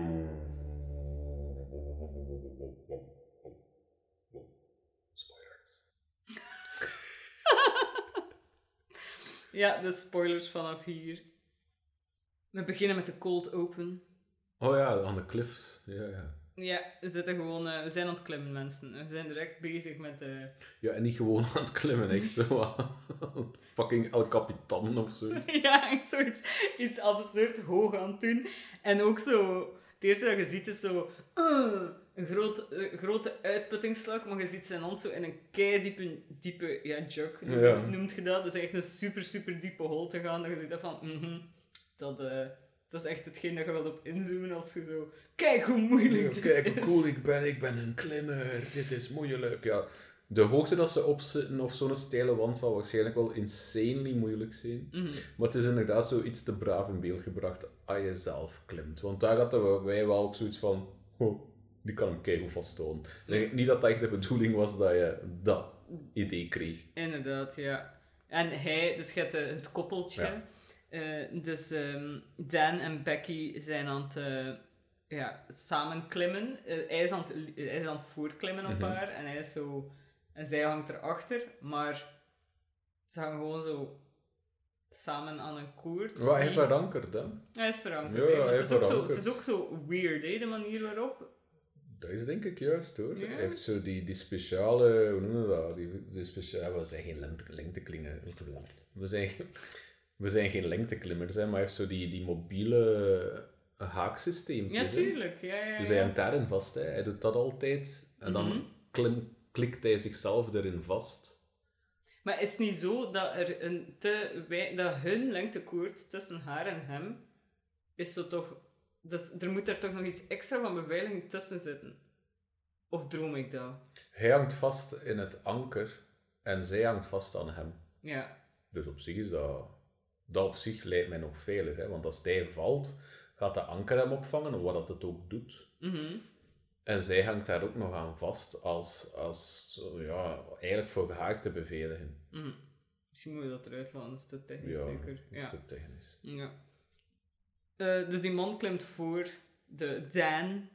Speaker 2: Ja, de spoilers vanaf hier. We beginnen met de cold open.
Speaker 1: Oh ja, aan de cliffs. Ja, ja.
Speaker 2: Ja, we zitten gewoon... eh, we zijn aan het klimmen, mensen. We zijn direct bezig met... eh,
Speaker 1: Ja, en niet gewoon aan het klimmen, echt zo fucking El Capitan of zoiets.
Speaker 2: ja, echt zoiets iets absurd hoog aan het doen. En ook zo... Het eerste dat je ziet is zo... een groot, eh, grote uitputtingsslag, maar je ziet zijn hand zo in een keidiepe diepe, ja, jug noem-
Speaker 1: Ja.
Speaker 2: noemt je dat. Dus echt een super, super diepe hol te gaan. Dat je ziet van... mhm, dat, eh, dat is echt hetgeen dat je wilt op inzoomen als je zo... Kijk hoe moeilijk dit
Speaker 1: Kijk
Speaker 2: is.
Speaker 1: hoe cool ik ben, ik ben een klimmer, dit is moeilijk. Ja, de hoogte dat ze opzitten op zo'n steile wand zal waarschijnlijk wel insanely moeilijk zijn.
Speaker 2: Mhm.
Speaker 1: Maar het is inderdaad zoiets te braaf in beeld gebracht als je zelf klimt. Want daar hadden wij wel ook zoiets van, oh, die kan hem keigoed vasthouden. Denk niet dat dat echt de bedoeling was dat je dat idee kreeg.
Speaker 2: Inderdaad, ja. En hij, dus je hebt eh, het koppeltje.
Speaker 1: Ja.
Speaker 2: Eh, dus ehm, Dan en Becky zijn aan het eh, ja, samen klimmen. Hij, is aan het, hij is aan het voortklimmen op
Speaker 1: Mhm.
Speaker 2: haar en hij is zo... En zij hangt erachter, maar ze hangen gewoon zo samen aan een koord.
Speaker 1: Wat hij verankerd, hè?
Speaker 2: Hij is verankerd,
Speaker 1: Ja, hij
Speaker 2: het, is ook zo,
Speaker 1: verankerd.
Speaker 2: het is ook zo weird, hè, de manier waarop.
Speaker 1: Dat is denk ik juist hoor.
Speaker 2: Ja.
Speaker 1: Hij heeft zo die, die speciale, hoe noemen we dat? Die, die speciale, we zijn geen lengte, lengteklingen. We zijn, we zijn geen lengteklimmers, hè, maar hij heeft zo die, die mobiele haaksysteem.
Speaker 2: Ja, tuurlijk. Ja, ja,
Speaker 1: Dus hij hangt daarin vast. Hè. Hij doet dat altijd. En dan
Speaker 2: Mhm.
Speaker 1: klim, klikt hij zichzelf erin vast.
Speaker 2: Maar is het niet zo dat er een te wij- dat hun lengtekoord tussen haar en hem is zo toch. Dus er moet er toch nog iets extra van beveiliging tussen zitten? Of droom ik dat?
Speaker 1: Hij hangt vast in het anker en zij hangt vast aan hem.
Speaker 2: Ja.
Speaker 1: Dus op zich is dat... Dat op zich lijkt mij nog veilig. Hè? Want als hij valt, gaat de anker hem opvangen, wat dat het ook doet.
Speaker 2: Mhm.
Speaker 1: En zij hangt daar ook nog aan vast als, als ja, eigenlijk voor haar te beveiligen.
Speaker 2: Mhm. Misschien moet je dat eruit laten, dat is te technisch
Speaker 1: Ja,
Speaker 2: zeker.
Speaker 1: dat is
Speaker 2: Ja.
Speaker 1: te technisch.
Speaker 2: ja. Eh, dus die man klimt voor de Dan.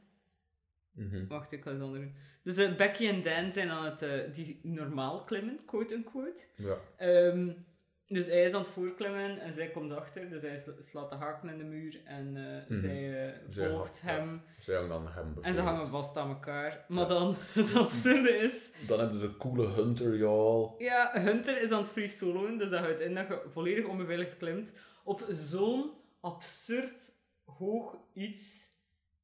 Speaker 1: Mhm.
Speaker 2: Wacht, ik ga het anders doen. Dus eh, Becky en Dan zijn aan het eh, die normaal klimmen, quote-unquote.
Speaker 1: Ja.
Speaker 2: Ehm, dus hij is aan het voorklimmen en zij komt achter. Dus hij sla- slaat de haken in de muur en
Speaker 1: Mhm.
Speaker 2: zij
Speaker 1: Zij
Speaker 2: volgt
Speaker 1: ja.
Speaker 2: hem.
Speaker 1: Zij aan hem
Speaker 2: En ze hangen vast aan elkaar. Maar
Speaker 1: Ja.
Speaker 2: dan, het absurde is...
Speaker 1: Dan hebben ze de coole Hunter, ja.
Speaker 2: Ja, Hunter is aan het free soloen, dus dat houdt in dat je volledig onbeveiligd klimt op zo'n absurd hoog iets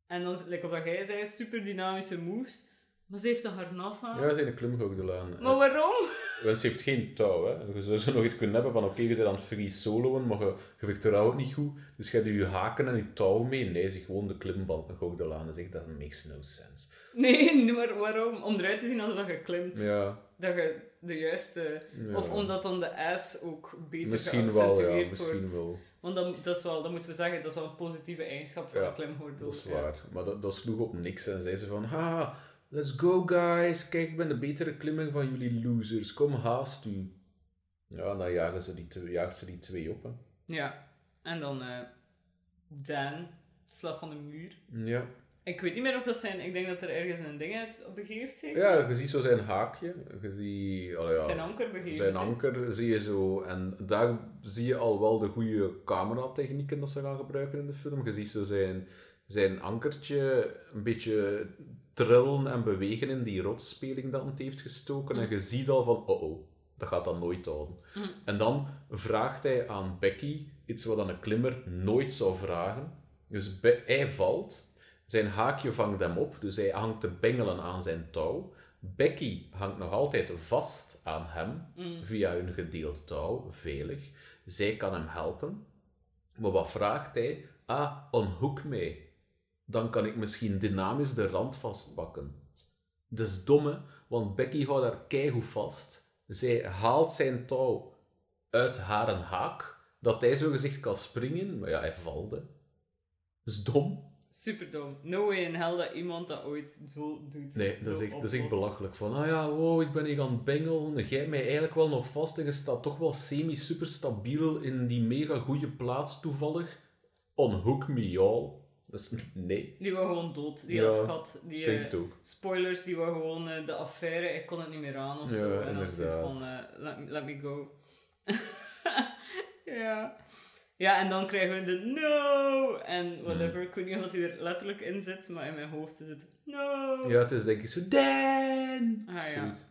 Speaker 2: En dan, like wat jij zei, super dynamische moves. Maar ze heeft een harnas aan.
Speaker 1: Ja, ze zijn een klimgoogdelaan.
Speaker 2: Maar waarom?
Speaker 1: Want ze heeft geen touw, hè. Je zou zo nog iets kunnen hebben van, oké, je bent aan het free soloen, maar je, je vertrouwt niet goed. Dus je hebt je haken en je touw mee. Nee, ze gewoon de klimband een googdelaan. En zegt, dat makes no sense.
Speaker 2: Nee, maar waarom? Om eruit te zien alsof je klimt.
Speaker 1: Ja,
Speaker 2: Dat je de juiste...
Speaker 1: Ja.
Speaker 2: Of omdat dan de ass ook beter
Speaker 1: misschien wel, ja.
Speaker 2: geaccentueerd
Speaker 1: Misschien
Speaker 2: wordt.
Speaker 1: wel.
Speaker 2: Want dan, dat is wel, dat moeten we zeggen, dat is wel een positieve eigenschap van
Speaker 1: Ja,
Speaker 2: een klimgordel.
Speaker 1: Dat is
Speaker 2: Ja.
Speaker 1: waar. Maar dat, dat sloeg op niks. En zei ze van, ha, let's go guys. Kijk, ik ben de betere klimmer van jullie losers. Kom, haast u. Ja, en dan jagen ze die twee, jaagt ze die twee op, hè.
Speaker 2: Ja. En dan eh Dan, slag van de muur.
Speaker 1: Ja.
Speaker 2: Ik weet niet meer of dat zijn... Ik denk dat er ergens een ding uit begeeft.
Speaker 1: Ja, je ziet zo zijn haakje. Je ziet... ja,
Speaker 2: Zijn anker begeeft
Speaker 1: Zijn anker zie je zo, en daar zie je al wel de goede cameratechnieken dat ze gaan gebruiken in de film. Je ziet zo zijn, zijn ankertje een beetje trillen en bewegen in die rotsspeling dat het heeft gestoken. En je ziet al van, oh oh, dat gaat dan nooit houden.
Speaker 2: Mhm.
Speaker 1: En dan vraagt hij aan Becky iets wat een klimmer nooit zou vragen. Dus hij valt, zijn haakje vangt hem op, dus hij hangt te bengelen aan zijn touw. Becky hangt nog altijd vast aan hem
Speaker 2: Mm.
Speaker 1: via een gedeeld touw, veilig. Zij kan hem helpen. Maar wat vraagt hij? Ah, unhook mij. Dan kan ik misschien dynamisch de rand vastpakken. Dat is dom, hè? want Becky houdt haar keigoed vast. Zij haalt zijn touw uit haar een haak, dat hij zo gezegd kan springen, maar ja, hij valt. hè. Dat is dom.
Speaker 2: Superdom. No way in hell dat iemand dat ooit zo doet.
Speaker 1: Nee, dat is echt, dat is echt belachelijk. Van, ah ja, wow, ik ben hier aan het bengelen. Jij mij eigenlijk wel nog vast en je staat toch wel semi-super stabiel in die mega goede plaats toevallig. Unhook me, all. Dat is, nee,
Speaker 2: Die was gewoon dood. Die
Speaker 1: Ja,
Speaker 2: had gehad. Die,
Speaker 1: ik denk het ook.
Speaker 2: spoilers, die was gewoon eh, de affaire. Ik kon het niet meer aan of
Speaker 1: Ja,
Speaker 2: zo. En hij
Speaker 1: inderdaad.
Speaker 2: van, eh, let, me- let me go. ja. Ja, en dan krijgen we de no en whatever. Ik weet niet of hij er letterlijk in zit, maar in mijn hoofd is het no.
Speaker 1: Ja, het is denk ik zo, Dan!
Speaker 2: Ah, ja.
Speaker 1: Zoiets.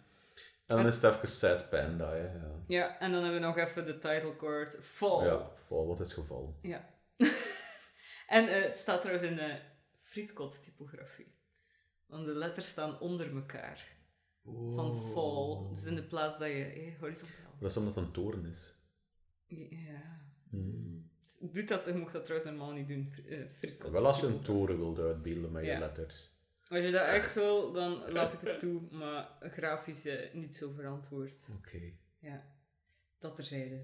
Speaker 1: En dan is het even sad panda. Ja,
Speaker 2: Ja, en dan hebben we nog even de title card Fall.
Speaker 1: ja vol, wat is gevallen.
Speaker 2: Ja. en eh, het staat trouwens in de frietkot-typografie. Want de letters staan onder elkaar. Van fall. Dus in de plaats dat je eh, horizontaal.
Speaker 1: Dat is omdat het een toren is.
Speaker 2: Ja.
Speaker 1: Hmm.
Speaker 2: Doet dat, je mocht dat trouwens helemaal niet doen. eh.
Speaker 1: Wel als je een toren wilt uitbeelden met je letters.
Speaker 2: Als je dat echt wil, dan laat ik het toe. Maar grafisch eh, niet zo verantwoord.
Speaker 1: Oké.
Speaker 2: Ja. Dat terzijde.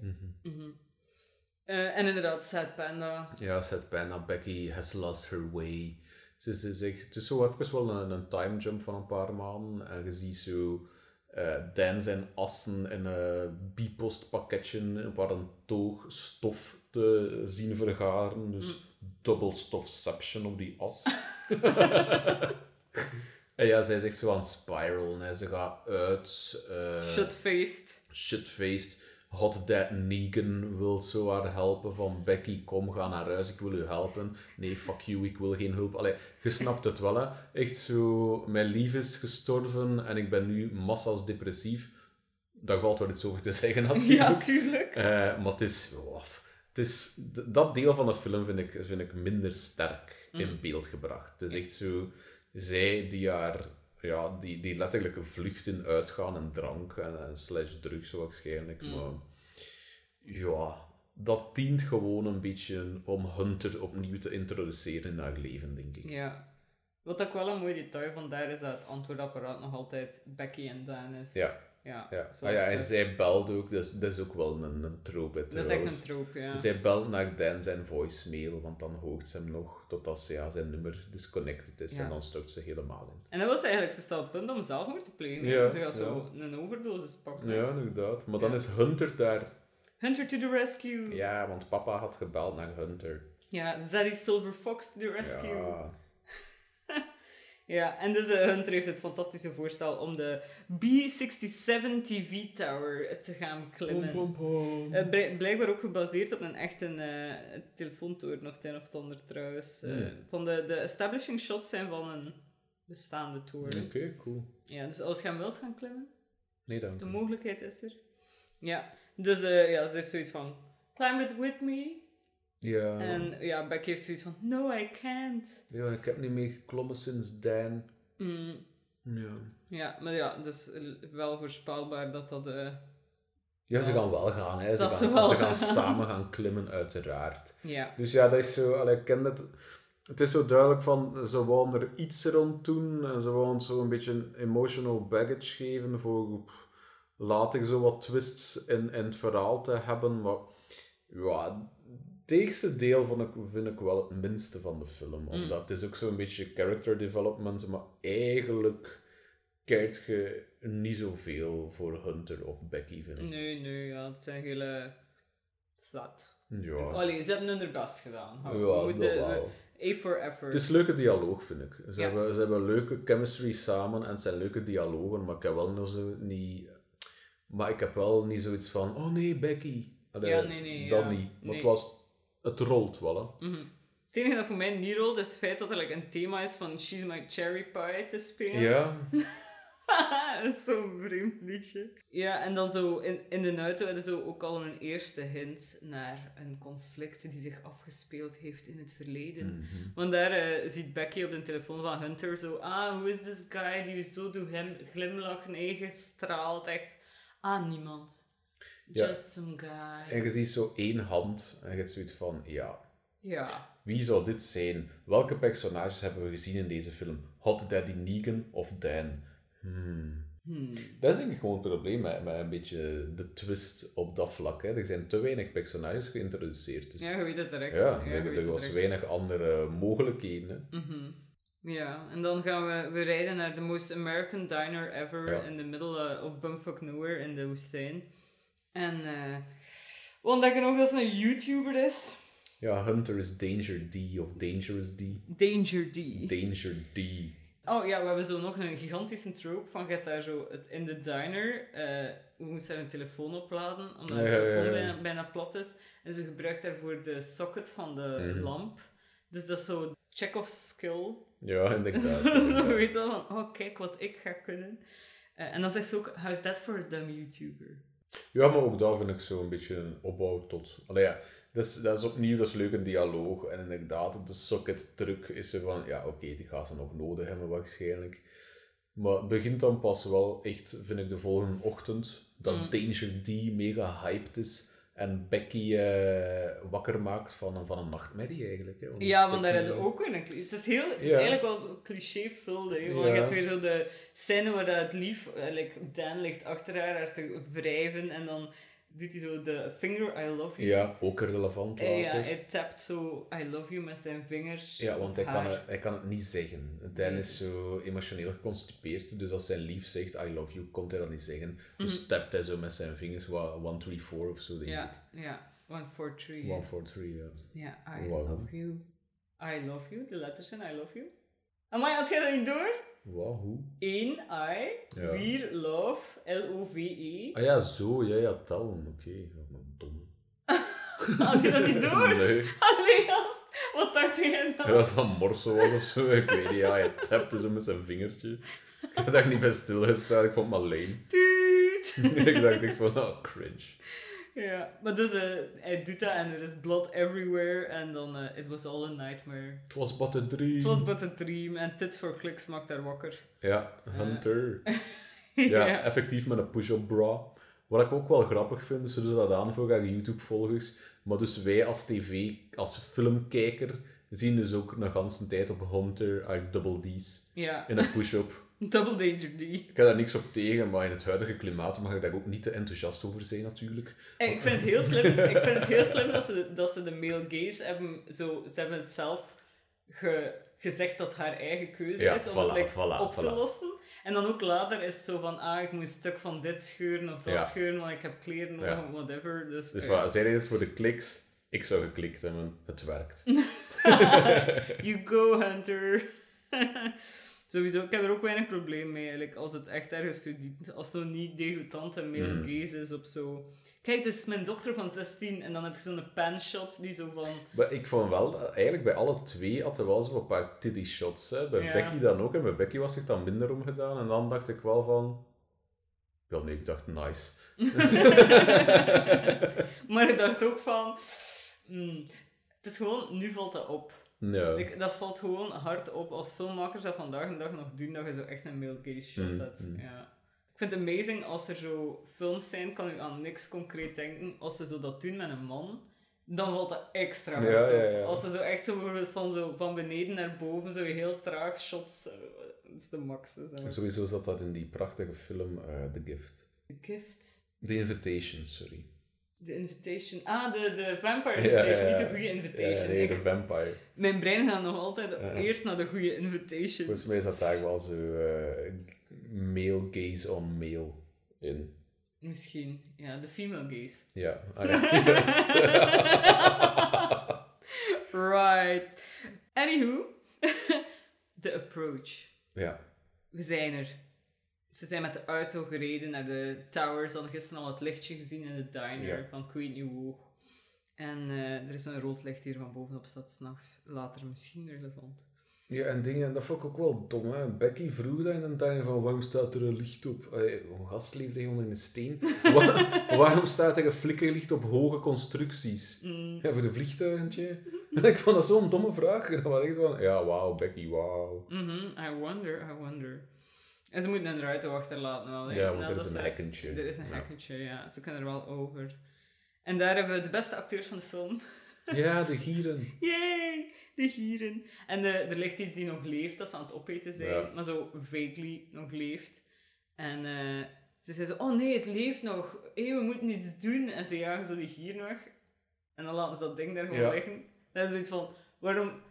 Speaker 2: Eh, en inderdaad, Sad Panda.
Speaker 1: Ja, had bijna Becky has lost her way. Ze, ze zegt, het is zo even wel een, een time jump van een paar maanden. En je ziet zo eh Dan zijn assen in een bipost pakketje waar een toog stof te zien vergaren. Dus double stofception op die as. en ja, zij zegt zo aan spiral en ze gaat uit. eh,
Speaker 2: Shut-faced.
Speaker 1: shitfaced. Hot Dad Negan wil zo haar helpen van Becky, kom, ga naar huis, ik wil u helpen. Nee, fuck you, ik wil geen hulp. Allee, je snapt het wel, hè. Echt zo, mijn lief is gestorven en ik ben nu massa's depressief. Daar valt wel iets over te zeggen, natuurlijk.
Speaker 2: Ja, tuurlijk.
Speaker 1: Eh, maar het is, oh, het is... Dat deel van de film vind ik, vind ik minder sterk in
Speaker 2: Mm.
Speaker 1: beeld gebracht. Het is echt zo... Zij die haar... Ja, die, die letterlijk vluchten uitgaan en drank en, en slash drugs waarschijnlijk.
Speaker 2: Mm.
Speaker 1: Maar ja, dat dient gewoon een beetje om Hunter opnieuw te introduceren in haar leven, denk ik.
Speaker 2: Ja. Wat ook wel een mooi detail van daar is dat het antwoordapparaat nog altijd Becky en Dan is.
Speaker 1: Ja,
Speaker 2: Ja,
Speaker 1: ja. Ah, ja en zij belt ook, dus dat is ook wel een, een trope.
Speaker 2: dat is echt een trope, ja.
Speaker 1: Zij belt naar Dan zijn voicemail, want dan hoort ze hem nog totdat ze, ja, zijn nummer disconnected is
Speaker 2: Ja.
Speaker 1: en dan stort ze helemaal in.
Speaker 2: En dat was eigenlijk, ze het punt om zelfmoord te plegen.
Speaker 1: Ja,
Speaker 2: ze gaat zo een overdosis pakken.
Speaker 1: Ja, inderdaad. Maar dan is Hunter daar.
Speaker 2: Hunter to the rescue.
Speaker 1: Ja, want papa had gebeld naar Hunter.
Speaker 2: Ja, Zaddy Silver Fox to the rescue.
Speaker 1: Ja.
Speaker 2: Ja, en dus eh, Hunter heeft het fantastische voorstel om de B67 TV Tower te gaan klimmen. Eh, blij- blijkbaar ook gebaseerd op een echte eh telefoontoren of het een of het ander trouwens.
Speaker 1: Hmm.
Speaker 2: van de, de establishing shots zijn van een bestaande toren.
Speaker 1: Oké, cool.
Speaker 2: Ja, dus als je hem wilt gaan klimmen,
Speaker 1: Nee, dank
Speaker 2: de mogelijkheid is er. Ja, dus ja, ze heeft zoiets van, climb it with me.
Speaker 1: Ja.
Speaker 2: En ja, Becky heeft zoiets van, no, I can't.
Speaker 1: ja, ik heb niet meer geklommen sinds Dan.
Speaker 2: Mm,
Speaker 1: Ja.
Speaker 2: ja, maar ja, dus wel voorspelbaar dat dat... eh,
Speaker 1: Ja, ze gaan wel gaan. Hè. Ze,
Speaker 2: Dat
Speaker 1: gaan,
Speaker 2: ze wel
Speaker 1: ze gaan
Speaker 2: gaan.
Speaker 1: samen gaan klimmen, uiteraard.
Speaker 2: ja.
Speaker 1: Dus ja, dat is zo... Allee, ik ken het... Het is zo duidelijk van, ze wouden er iets rond doen. En ze wouden zo een beetje een emotional baggage geven voor later zo wat twists in, in het verhaal te hebben. Maar ja, het eerste deel vond ik, vind ik wel het minste van de film. Omdat het is ook zo'n beetje character development, maar eigenlijk kijkt je niet zoveel voor Hunter of Becky, vind ik.
Speaker 2: Nee, nee, ja, het zijn hele... Flat.
Speaker 1: Ja,
Speaker 2: Allee, ze hebben hun best gedaan.
Speaker 1: ja
Speaker 2: We
Speaker 1: wel.
Speaker 2: A for effort.
Speaker 1: Het is leuke dialoog, vind ik. Ze,
Speaker 2: Ja.
Speaker 1: hebben, ze hebben leuke chemistry samen en het zijn leuke dialogen, maar ik heb wel nog zo niet... Maar ik heb wel niet zoiets van, oh nee, Becky. Allee,
Speaker 2: Ja, nee, nee,
Speaker 1: Dat
Speaker 2: ja.
Speaker 1: niet.
Speaker 2: Nee.
Speaker 1: het, was, het rolt wel, hè.
Speaker 2: Mhm. Het enige dat voor mij niet rolt, is het feit dat er like, een thema is van She's My Cherry Pie te spelen.
Speaker 1: Ja,
Speaker 2: dat is zo'n vreemd liedje. Ja, en dan zo in, in de auto hadden zo ook al een eerste hint naar een conflict die zich afgespeeld heeft in het verleden.
Speaker 1: Mhm.
Speaker 2: Want daar eh, ziet Becky op de telefoon van Hunter zo, ah, who is this guy die zo doet hem glimlachen, eigen straalt, echt, ah, niemand. Just some guy.
Speaker 1: en je ziet zo één hand en je hebt zoiets van, ja,
Speaker 2: Ja.
Speaker 1: wie zou dit zijn? Welke personages hebben we gezien in deze film? Hot Daddy Negan of Dan? Hmm.
Speaker 2: Hmm.
Speaker 1: Dat is denk ik gewoon het probleem met, met een beetje de twist op dat vlak. Hè. Er zijn te weinig personages geïntroduceerd. Dus
Speaker 2: Ja, je weet het direct.
Speaker 1: ja, er, er was
Speaker 2: direct.
Speaker 1: weinig andere mogelijkheden.
Speaker 2: Mhm. Ja, en dan gaan we, we rijden naar the most American diner ever
Speaker 1: Ja.
Speaker 2: in the middle of bumfuck nowhere in de woestijn. En we ontdekken ook dat ze een YouTuber is.
Speaker 1: Ja, Hunter is Danger D of Dangerous D.
Speaker 2: Danger D.
Speaker 1: Danger D.
Speaker 2: Oh ja, we hebben zo nog een gigantische trope van je hebt daar zo in de diner. eh we moesten daar een telefoon opladen, omdat de
Speaker 1: ja,
Speaker 2: telefoon
Speaker 1: ja.
Speaker 2: bijna, bijna plat is. En ze gebruikt daarvoor de socket van de
Speaker 1: Mhm.
Speaker 2: lamp. Dus dat is zo Chekhov's skill.
Speaker 1: Ja, inderdaad.
Speaker 2: zo
Speaker 1: inderdaad.
Speaker 2: weet je van, oh kijk wat ik ga kunnen. Eh, en dan zegt ze ook, how's that for a dumb YouTuber?
Speaker 1: Ja, maar ook daar vind ik zo een beetje een opbouw tot... Allee, ja, dat is, dat is opnieuw, dat is leuk een dialoog. En inderdaad, de socket truc is er van... Ja, oké, die gaat ze nog nodig hebben waarschijnlijk. Maar het begint dan pas wel echt, vind ik, de volgende ochtend. Dat
Speaker 2: Mm.
Speaker 1: Danger D mega hyped is. En Becky eh, wakker maakt van, een- van een nachtmerrie eigenlijk. Hè.
Speaker 2: Ja, want daar we ook een... Het is, heel, het is
Speaker 1: Ja.
Speaker 2: eigenlijk wel cliché-vuld, hè. Want
Speaker 1: Ja.
Speaker 2: je hebt weer zo de scène waar dat het lief, eh, like, Dan ligt achter haar, haar te wrijven. En dan doet hij zo de finger I love you.
Speaker 1: Ja, ook relevant
Speaker 2: ja, hij tapt zo I love you met zijn vingers
Speaker 1: Ja, want hij kan, het, hij kan het niet zeggen. Dan
Speaker 2: Nee.
Speaker 1: is zo emotioneel geconstipeerd, dus als zijn lief zegt I love you, kon hij dat niet zeggen. Dus
Speaker 2: Mhm.
Speaker 1: tapt hij zo met zijn vingers, wat 1, 3, 4 of zo, denk
Speaker 2: Ja, ja. One, four, three.
Speaker 1: ik. 1, 4, 3, ja.
Speaker 2: Ja, I love you. I love you, de letters zijn I love you. Amai, had jij dat niet door?
Speaker 1: Wat, hoe?
Speaker 2: 1 I,
Speaker 1: Ja.
Speaker 2: 4 love, L-O-V-E.
Speaker 1: Ah ja, zo, ja, ja, tellen, oké. Ja, maar dom.
Speaker 2: Had je dat niet door?
Speaker 1: Nee.
Speaker 2: Allee, gast, wat dacht jij dan?
Speaker 1: Ja, dat een morso was of zo, ik weet niet. Ja, hij tapte zo met zijn vingertje. Ik had daar niet bij stilgestaan, ik vond het maar lame.
Speaker 2: Tuut.
Speaker 1: ik dacht echt van, oh, cringe.
Speaker 2: Ja, maar dus eh, hij doet dat en er is blood everywhere en dan eh, it was all a nightmare.
Speaker 1: Het was but a dream.
Speaker 2: Het was but a dream en Tits for Clicks maakt haar wakker.
Speaker 1: Ja,
Speaker 2: Eh.
Speaker 1: Hunter. Ja,
Speaker 2: ja.
Speaker 1: effectief met een push-up bra. Wat ik ook wel grappig vind, dus ze doen dat aan voor haar YouTube-volgers. Maar dus wij als tv, als filmkijker, zien dus ook een ganse tijd op Hunter uit Double D's
Speaker 2: Ja,
Speaker 1: in een push-up.
Speaker 2: Double Danger D.
Speaker 1: Ik heb daar niks op tegen, maar in het huidige klimaat mag ik daar ook niet te enthousiast over zijn natuurlijk.
Speaker 2: Eh, Ik vind het heel slim, ik vind het heel slim dat, ze, dat ze de male gaze hebben, zo, ze hebben het zelf ge, gezegd dat haar eigen keuze
Speaker 1: Ja,
Speaker 2: is om
Speaker 1: voilà,
Speaker 2: het like,
Speaker 1: voilà,
Speaker 2: op te lossen. En dan ook later is het zo van, ah, ik moet een stuk van dit scheuren of dat
Speaker 1: Ja.
Speaker 2: scheuren, want ik heb kleren nodig,
Speaker 1: Ja.
Speaker 2: whatever. Dus,
Speaker 1: Dus
Speaker 2: eh,
Speaker 1: wat, zij deed het voor de kliks, ik zou geklikt hebben, het werkt.
Speaker 2: you go, Hunter. Sowieso, ik heb er ook weinig probleem mee, eigenlijk, als het echt ergens toe dient. Als zo niet degoutante male
Speaker 1: Mm.
Speaker 2: gaze is op zo... Kijk, dit is mijn dochter van 16 en dan heb je zo'n panshot die zo van...
Speaker 1: Maar ik vond wel, eigenlijk bij alle twee had er wel zo een paar titty shots. Hè. Bij
Speaker 2: Ja.
Speaker 1: Becky dan ook, en bij Becky was zich dan minder om gedaan. En dan dacht ik wel van... Ja, nee, ik dacht nice.
Speaker 2: maar ik dacht ook van... hmm, Het is gewoon, nu valt dat op.
Speaker 1: Ja.
Speaker 2: Like, dat valt gewoon hard op als filmmakers dat vandaag de dag nog doen, dat je zo echt een male shot
Speaker 1: Mm,
Speaker 2: hebt.
Speaker 1: mm.
Speaker 2: Ja. Ik vind het amazing als er zo films zijn, kan u aan niks concreet denken. Als ze zo dat doen met een man, dan valt dat extra hard
Speaker 1: Ja,
Speaker 2: op.
Speaker 1: ja.
Speaker 2: Als ze zo echt zo bijvoorbeeld van, zo van beneden naar boven, zo heel traag shots, eh, dat is de max.
Speaker 1: Sowieso zat dat in die prachtige film eh, The Gift.
Speaker 2: The Gift.
Speaker 1: The Invitation, sorry.
Speaker 2: The Invitation. Ah, de, de Vampire
Speaker 1: Ja, ja,
Speaker 2: Invitation,
Speaker 1: ja.
Speaker 2: niet de goede Invitation.
Speaker 1: nee, The Vampire.
Speaker 2: Mijn brein gaat nog altijd eerst naar de goede Invitation.
Speaker 1: Volgens mij zat daar wel zo eh, male gaze on male in.
Speaker 2: Misschien, ja, de female gaze.
Speaker 1: Ja, ah, juist.
Speaker 2: right. Anywho, The Approach.
Speaker 1: ja.
Speaker 2: We zijn er. Ze zijn met de auto gereden naar de towers. Hadden gisteren al het lichtje gezien in de diner
Speaker 1: Ja.
Speaker 2: van Queen Hoog. En eh, er is een rood licht hier van bovenop staat s'nachts. Later misschien relevant.
Speaker 1: Ja, en dingen, dat vond ik ook wel dom. Hè. Becky vroeg dat in een tuin van waarom staat er een licht op? Een gast leeft hij onder een steen. Wa- waarom staat er een flikkerlicht op hoge constructies?
Speaker 2: Mm.
Speaker 1: Ja, voor de vliegtuigentje. En ik vond dat zo'n domme vraag. Dan was zo van, ja, wauw, Becky, wauw.
Speaker 2: Mhm, I wonder, I wonder. En ze moeten een auto achterlaten hè.
Speaker 1: Ja, want
Speaker 2: Net
Speaker 1: er is een hekkentje.
Speaker 2: Er is een
Speaker 1: Ja.
Speaker 2: hekkentje, ja. Ze kunnen er wel over. En daar hebben we de beste acteurs van de film.
Speaker 1: Ja, de gieren.
Speaker 2: Yay! De gieren. En de, er ligt iets die nog leeft, dat ze aan het opeten zijn,
Speaker 1: Ja.
Speaker 2: maar zo vaguely nog leeft. En eh, ze zei zo, oh nee, het leeft nog. Hé, we moeten iets doen. En ze jagen zo die gieren weg. En dan laten ze dat ding daar gewoon
Speaker 1: Ja.
Speaker 2: liggen. Dat is zoiets van, waarom...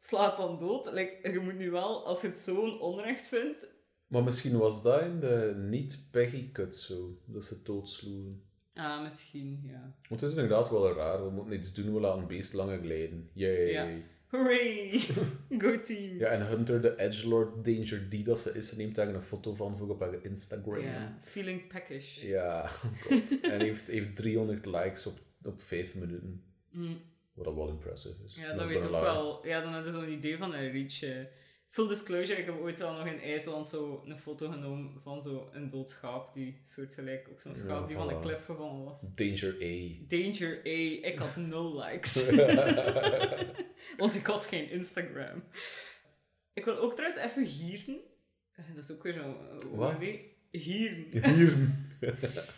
Speaker 2: Slaat dan dood. Like, je moet nu wel, als je het zo'n onrecht vindt...
Speaker 1: Maar misschien was dat in de niet-Peggy-cut zo, dat ze doodsloegen.
Speaker 2: Ah, misschien, ja.
Speaker 1: Want het is inderdaad wel raar, we moeten iets doen, we laten een beest langer glijden. Yay.
Speaker 2: Ja. Hooray! Go team!
Speaker 1: Ja, en Hunter, de edgelord Danger D dat ze is, ze neemt daar een foto van voor op haar Instagram.
Speaker 2: Ja, feeling peckish.
Speaker 1: Ja, oh god. en heeft, heeft 300 likes op, op 5 minuten.
Speaker 2: Mm.
Speaker 1: Wat dat wel impressive is.
Speaker 2: Ja, dat weet ook
Speaker 1: gonna lie.
Speaker 2: wel. Ja, dan hadden ze zo'n idee van een reach. eh. Full disclosure, ik heb ooit wel nog in IJsland zo een foto genomen van zo een dood schaap, die soortgelijk ook zo'n
Speaker 1: Ja,
Speaker 2: schaap die van een klif gevallen was.
Speaker 1: Danger A.
Speaker 2: Danger A, ik had nul likes. Want ik had geen Instagram. Ik wil ook trouwens even gieren. Eh, Dat is ook weer zo'n... eh? Nee, gieren.
Speaker 1: Hier.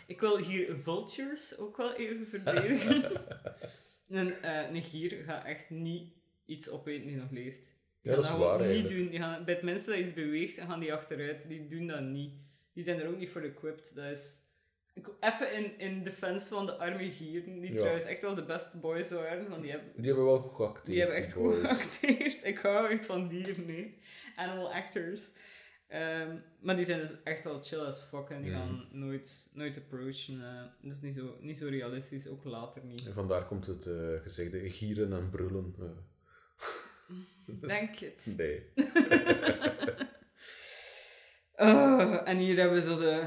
Speaker 2: Ik wil hier vultures ook wel even verdedigen. een, eh, een gier gaat echt niet iets opeten die nog leeft. Die
Speaker 1: Ja, dat is waar
Speaker 2: niet
Speaker 1: eigenlijk.
Speaker 2: doen. Die gaan, bij het minste dat iets beweegt, gaan die achteruit. Die doen dat niet. Die zijn er ook niet voor equipped. Dat is... Even in, in defense van de arme gieren, die
Speaker 1: Ja.
Speaker 2: trouwens echt wel de beste boys waren. Want die hebben,
Speaker 1: Die hebben wel goed geacteerd.
Speaker 2: die hebben echt goed
Speaker 1: boys.
Speaker 2: geacteerd. Ik hou echt van dieren, nee. Animal actors. Ehm, maar die zijn dus echt wel chill as fuck en die gaan nooit, nooit approachen. is niet zo, niet zo realistisch, ook later niet.
Speaker 1: En vandaar komt het eh, gezegde gieren en brullen. eh.
Speaker 2: Denk het.
Speaker 1: Nee.
Speaker 2: Ah, en hier hebben we zo de...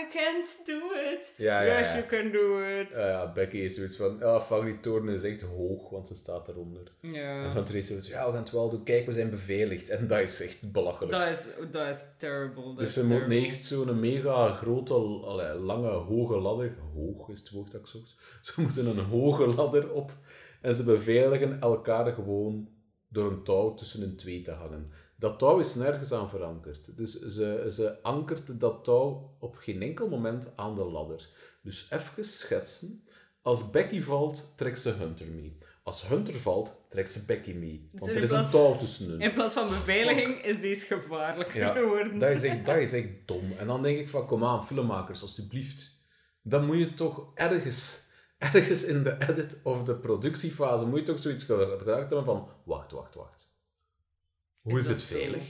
Speaker 2: I can't do it.
Speaker 1: Ja, ja,
Speaker 2: yes,
Speaker 1: ja.
Speaker 2: you can do it.
Speaker 1: Ja, ja, Becky is zoiets van, ah, fuck, die toren is echt hoog, want ze staat eronder. En
Speaker 2: ja.
Speaker 1: Hunter is zoiets ja, we gaan het wel doen, kijk, we zijn beveiligd. En dat is echt belachelijk.
Speaker 2: Dat is, dat is terrible. Dat
Speaker 1: dus
Speaker 2: is
Speaker 1: ze
Speaker 2: terrible.
Speaker 1: eerst zo'n mega grote, allee, lange, hoge ladder, hoog is het woord dat ik zocht, ze moeten een hoge ladder op en ze beveiligen elkaar gewoon door een touw tussen hun twee te hangen. Dat touw is nergens aan verankerd. Dus ze, ze ankert dat touw op geen enkel moment aan de ladder. Dus even schetsen. Als Becky valt, trekt ze Hunter mee. Als Hunter valt, trekt ze Becky mee.
Speaker 2: Dus
Speaker 1: Want er is een touw tussen hun.
Speaker 2: In plaats van beveiliging is deze gevaarlijker
Speaker 1: Ja,
Speaker 2: geworden.
Speaker 1: Dat is, echt, dat is echt dom. En dan denk ik van, kom aan, filmmakers, alstublieft. Dan moet je toch ergens, ergens in de edit of de productiefase, moet je toch zoiets ge- gedacht hebben van, wacht, wacht, wacht. Hoe
Speaker 2: Is
Speaker 1: het veilig?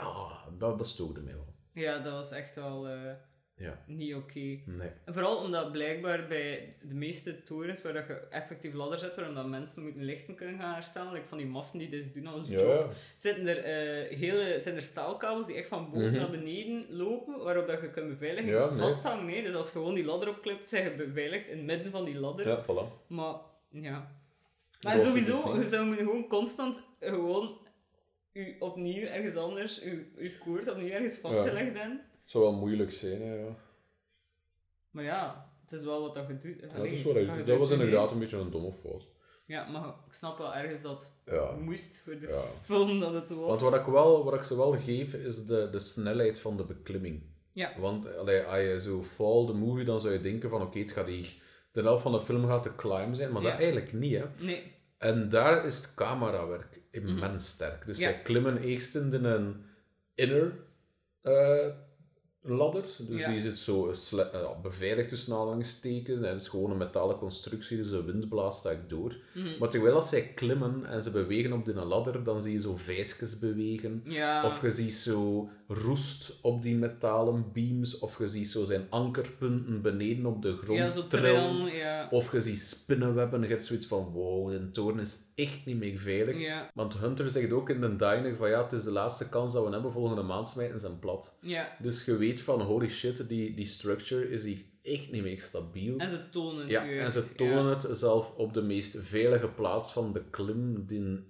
Speaker 1: Ah, dat, dat stoorde mij wel.
Speaker 2: Ja, dat was echt wel eh,
Speaker 1: Ja,
Speaker 2: niet oké.
Speaker 1: nee.
Speaker 2: En vooral omdat blijkbaar bij de meeste torens waar dat je effectief ladder zet, waarom dat mensen moeten lichten kunnen gaan herstellen, like van die maffen die dit doen als job, zitten er, eh, hele, zijn er staalkabels die echt van boven
Speaker 1: Mhm.
Speaker 2: naar beneden lopen, waarop dat je kunt beveiligen,
Speaker 1: Ja, nee.
Speaker 2: vasthangen. Nee. Dus als je gewoon die ladder opklipt, zijn je beveiligd in het midden van die ladder.
Speaker 1: Ja, voilà.
Speaker 2: Maar, ja. Maar sowieso,
Speaker 1: dus
Speaker 2: je zou moeten gewoon constant gewoon u opnieuw ergens anders, uw, uw koord opnieuw ergens vastgelegd hebben.
Speaker 1: Het zou wel moeilijk zijn, hè, ja.
Speaker 2: Maar ja, het is wel wat dat je doet.
Speaker 1: Ja, dat is wel. Dat was inderdaad een beetje een domme fout.
Speaker 2: Ja, maar ik snap wel ergens dat
Speaker 1: Ja.
Speaker 2: moest voor de
Speaker 1: Ja.
Speaker 2: film dat het was.
Speaker 1: Want wat ik, wel, wat ik ze wel geef, is de, de snelheid van de beklimming.
Speaker 2: Ja.
Speaker 1: Want allee, als je zo Fall, de movie, dan zou je denken van oké, het gaat hier... De helft van de film gaat de climb zijn, maar
Speaker 2: Ja.
Speaker 1: dat eigenlijk niet, hè.
Speaker 2: Nee.
Speaker 1: En daar is het camerawerk immens sterk. Dus
Speaker 2: Mhm. Ja.
Speaker 1: zij klimmen eerst in een inner eh, ladder. Dus
Speaker 2: Ja.
Speaker 1: die zit zo eh, beveiligd tussen aanhalingstekens. En het is gewoon een metalen constructie, dus de wind blaast eigenlijk door.
Speaker 2: Mhm.
Speaker 1: Maar terwijl als zij klimmen en ze bewegen op die ladder, dan zie je zo vijsjes bewegen.
Speaker 2: Ja.
Speaker 1: Of je ziet zo roest op die metalen beams. Of je ziet zo zijn ankerpunten beneden op de grond
Speaker 2: ja, zo
Speaker 1: trillen.
Speaker 2: Ja.
Speaker 1: Of je ziet spinnenwebben. Je hebt zoiets van, wow, de toren is echt niet meer veilig.
Speaker 2: Ja.
Speaker 1: Want Hunter zegt ook in de diner van, ja, het is de laatste kans dat we hebben. Volgende maand smijten hem plat. Dus je weet van, holy shit, die, die structure is hier echt niet meer stabiel.
Speaker 2: En ze tonen het
Speaker 1: Ja, en ze tonen het zelf op de meest veilige plaats van de klim, die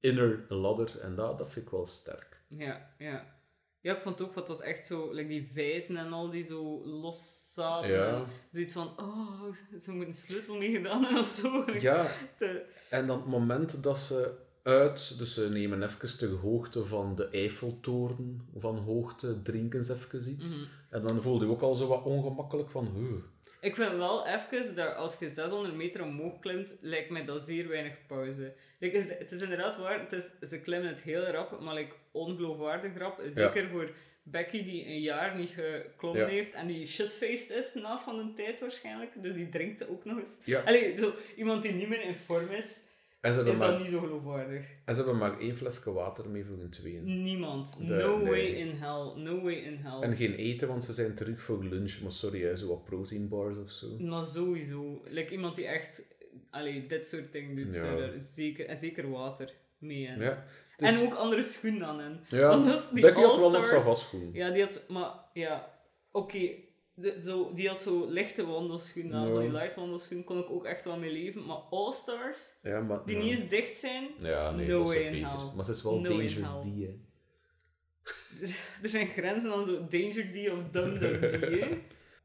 Speaker 1: inner ladder. En dat, dat vind ik wel sterk.
Speaker 2: Ja, ja. Ja, ik vond ook, want het was echt zo, like die vijzen en al die zo los zaten.
Speaker 1: Ja.
Speaker 2: Zoiets van, oh, ze moeten een sleutel mee gedaan hebben of zo.
Speaker 1: Ja,
Speaker 2: te-
Speaker 1: en dan het moment dat ze uit, dus ze nemen even de hoogte van de Eiffeltoren van hoogte, drinken ze even iets.
Speaker 2: Mhm.
Speaker 1: En dan voelde je ook al zo wat ongemakkelijk van, huh.
Speaker 2: Ik vind wel even dat als je 600 meter omhoog klimt, lijkt mij dat zeer weinig pauze. Like, is- het is inderdaad waar, het is, ze klimmen het heel rap, maar like, ongeloofwaardig rap. Zeker voor Becky die een jaar niet geklommen
Speaker 1: Ja.
Speaker 2: heeft en die shitfaced is na van een tijd waarschijnlijk. Dus die drinkt ook nog eens.
Speaker 1: Ja.
Speaker 2: Allee, zo, iemand die niet meer in vorm is,
Speaker 1: En ze
Speaker 2: is
Speaker 1: maar,
Speaker 2: dat niet zo geloofwaardig.
Speaker 1: en ze hebben maar één flesje water mee voor hun tweeën.
Speaker 2: Niemand.
Speaker 1: De-
Speaker 2: no
Speaker 1: nee.
Speaker 2: way in hell. No way in hell.
Speaker 1: En geen eten, want ze zijn terug voor lunch. Maar sorry, hè, zo wat protein bars of zo.
Speaker 2: Maar sowieso. Like iemand die echt allee, dit soort dingen doet,
Speaker 1: Ja.
Speaker 2: zeker, en zeker water mee in.
Speaker 1: Ja. Dus-
Speaker 2: En ook andere schoenen aan hen.
Speaker 1: ja,
Speaker 2: Want dat is die
Speaker 1: Becky had wel nog.
Speaker 2: Ja, die had... Maar, ja... Oké. De- zo, die had zo lichte wandelschoenen aan, van die light wandelschoenen, kon ik ook echt wel mee leven. Maar All-Stars,
Speaker 1: Ja, maar,
Speaker 2: die niet eens dicht zijn,
Speaker 1: Ja, nee,
Speaker 2: No
Speaker 1: dat is
Speaker 2: way
Speaker 1: een
Speaker 2: in hell.
Speaker 1: Maar ze is wel
Speaker 2: No
Speaker 1: Danger. D, hè.
Speaker 2: er, zijn grenzen aan zo Danger D of Dum Dum D.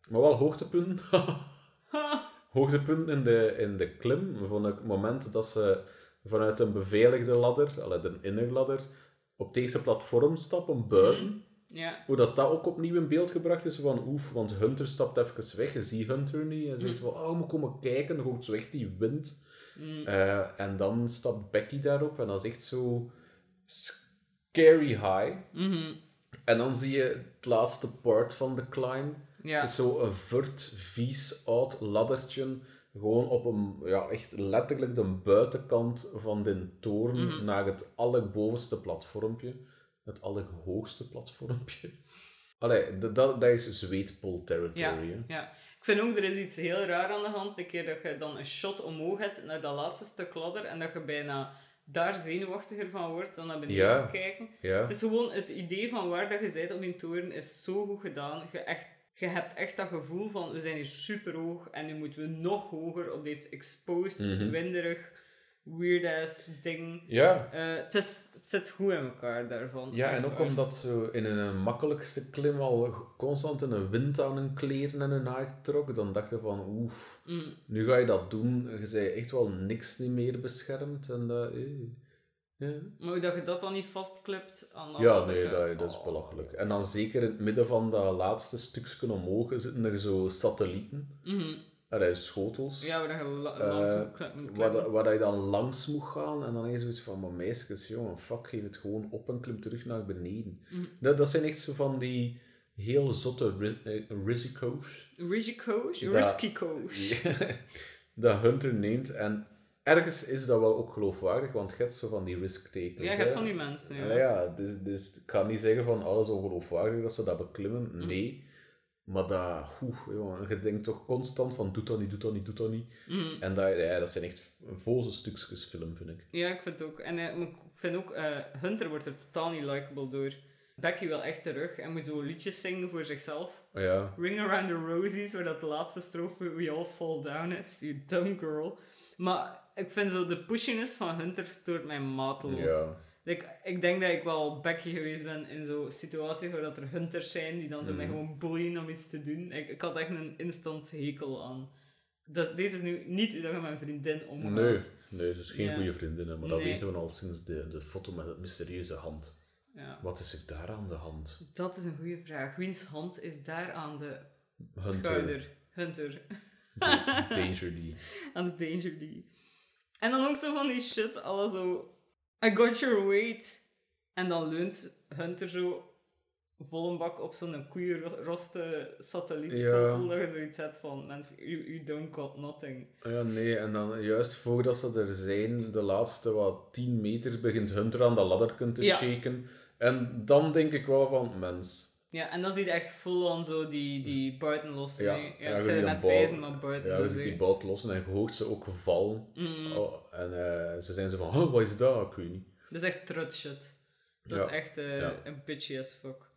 Speaker 1: Maar wel hoogtepunten. Hoogtepunten in de, in de klim vond ik het moment dat ze vanuit een beveiligde ladder, de innerladder, op deze platform stappen, buiten.
Speaker 2: Ja.
Speaker 1: Hoe dat, dat ook opnieuw in beeld gebracht is, van oef, want Hunter stapt even weg, je ziet Hunter niet, en zegt van, oh, we komen kijken, dan zo echt die wind.
Speaker 2: Mm.
Speaker 1: Eh, en dan stapt Becky daarop, en dat is echt zo scary high.
Speaker 2: Mhm.
Speaker 1: En dan zie je het laatste part van de climb.
Speaker 2: Ja.
Speaker 1: Het is zo een vert, vies, oud laddertje. Gewoon op een, ja, echt letterlijk de buitenkant van de toren
Speaker 2: Mhm.
Speaker 1: naar het allerbovenste platformpje. Het allerhoogste platformpje. Allee, dat, dat, dat is zweetpol territory.
Speaker 2: Ja, ja. Ik vind ook, er is iets heel raar aan de hand. De keer dat je dan een shot omhoog hebt naar dat laatste stuk ladder en dat je bijna daar zenuwachtiger van wordt dan naar beneden
Speaker 1: Ja.
Speaker 2: kijken.
Speaker 1: Ja.
Speaker 2: Het is gewoon het idee van waar dat je bent op die toren is zo goed gedaan. Je, echt, je hebt echt dat gevoel van we zijn hier super hoog en nu moeten we nog hoger op deze exposed,
Speaker 1: Mhm.
Speaker 2: winderig, weird-ass ding.
Speaker 1: ja.
Speaker 2: Eh, het, is, het zit goed in elkaar daarvan.
Speaker 1: Ja, en ook
Speaker 2: waar.
Speaker 1: omdat ze in een makkelijkste klim al constant in een wind aan hun kleren en hun haar trok, dan dachten van, oef,
Speaker 2: Mm.
Speaker 1: nu ga je dat doen. Je zei echt wel niks niet meer beschermd. En dat, eh, ja.
Speaker 2: Maar hoe dat je dat dan niet vastklipt aan
Speaker 1: Ja, nee,
Speaker 2: eh,
Speaker 1: dat, dat is
Speaker 2: oh.
Speaker 1: belachelijk. En dan zeker in het midden van dat laatste stukje omhoog zitten er zo satellieten.
Speaker 2: Mhm.
Speaker 1: Is schotels.
Speaker 2: Ja, waar je la- langs moet
Speaker 1: Waar, waar je dan langs moet gaan en dan je zoiets van, maar meisjes, jongen, fuck, geef het gewoon op en klim terug naar beneden.
Speaker 2: Mhm.
Speaker 1: Dat, dat zijn echt zo van die heel zotte ris- eh, risico's
Speaker 2: Risico's?
Speaker 1: Dat-
Speaker 2: Risky-co's.
Speaker 1: dat Hunter neemt. En ergens is dat wel ook geloofwaardig, want je hebt zo van die risk-takers.
Speaker 2: Ja, je hebt van die mensen. Ja.
Speaker 1: Ja, ja dus, dus ik kan niet zeggen van alles ongeloofwaardig dat ze dat beklimmen.
Speaker 2: Mhm.
Speaker 1: Nee. Maar dat, oeh, jongen, je denkt toch constant van doe dat niet, doe dat niet, doe dat niet.
Speaker 2: Mhm.
Speaker 1: En dat, ja, dat zijn echt voze stukjes film, vind ik.
Speaker 2: Ja, ik vind het ook. En eh, ik vind ook, eh, Hunter wordt er totaal niet likable door. Becky wil echt terug en moet zo liedjes zingen voor zichzelf.
Speaker 1: Ja,
Speaker 2: Ring Around the Rosies, waar dat de laatste strofe We All Fall Down is. You dumb girl. Maar ik vind zo de pushiness van Hunter stoort mij mateloos.
Speaker 1: ja.
Speaker 2: Like, ik denk dat ik wel Becky geweest ben in zo'n situaties waar dat er hunters zijn die dan zo mij
Speaker 1: Mhm.
Speaker 2: gewoon bullen om iets te doen. Ik, ik had echt een instant hekel aan. Dat, deze is nu niet hoe dat je met een vriendin omgaat.
Speaker 1: Nee, nee, ze is geen
Speaker 2: Ja.
Speaker 1: goede vriendin, maar dat
Speaker 2: Nee.
Speaker 1: weten we al sinds de, de foto met het mysterieuze hand.
Speaker 2: Ja.
Speaker 1: Wat is er daar aan de hand?
Speaker 2: Dat is een goede vraag. Wiens hand is daar aan de
Speaker 1: Hunter.
Speaker 2: schouder? Hunter.
Speaker 1: Da- Danger D.
Speaker 2: aan de Danger D. En dan ook zo van die shit, alle zo... I got your weight. En dan leunt Hunter zo vol een bak op zo'n koeienroste satellietschotel.
Speaker 1: Ja.
Speaker 2: Dat je zoiets hebt van, mensen, you, you don't got nothing.
Speaker 1: Ja, nee, en dan juist voordat ze er zijn, de laatste wat 10 meter, begint Hunter aan de ladder te
Speaker 2: Ja.
Speaker 1: shaken. En dan denk ik wel van, mens,
Speaker 2: Ja, en dan zie je echt full-on zo die, die buiten los.
Speaker 1: Ja, ja,
Speaker 2: ik zei net
Speaker 1: bal-
Speaker 2: vijzen, maar buiten
Speaker 1: ja,
Speaker 2: dus,
Speaker 1: die bout lossen en je hoort ze ook vallen.
Speaker 2: Mm.
Speaker 1: Oh, en eh, ze zijn zo van, oh, wat is dat? Ik weet niet.
Speaker 2: Dat is echt trut shit. Dat
Speaker 1: Ja.
Speaker 2: is echt eh, een bitchy as fuck.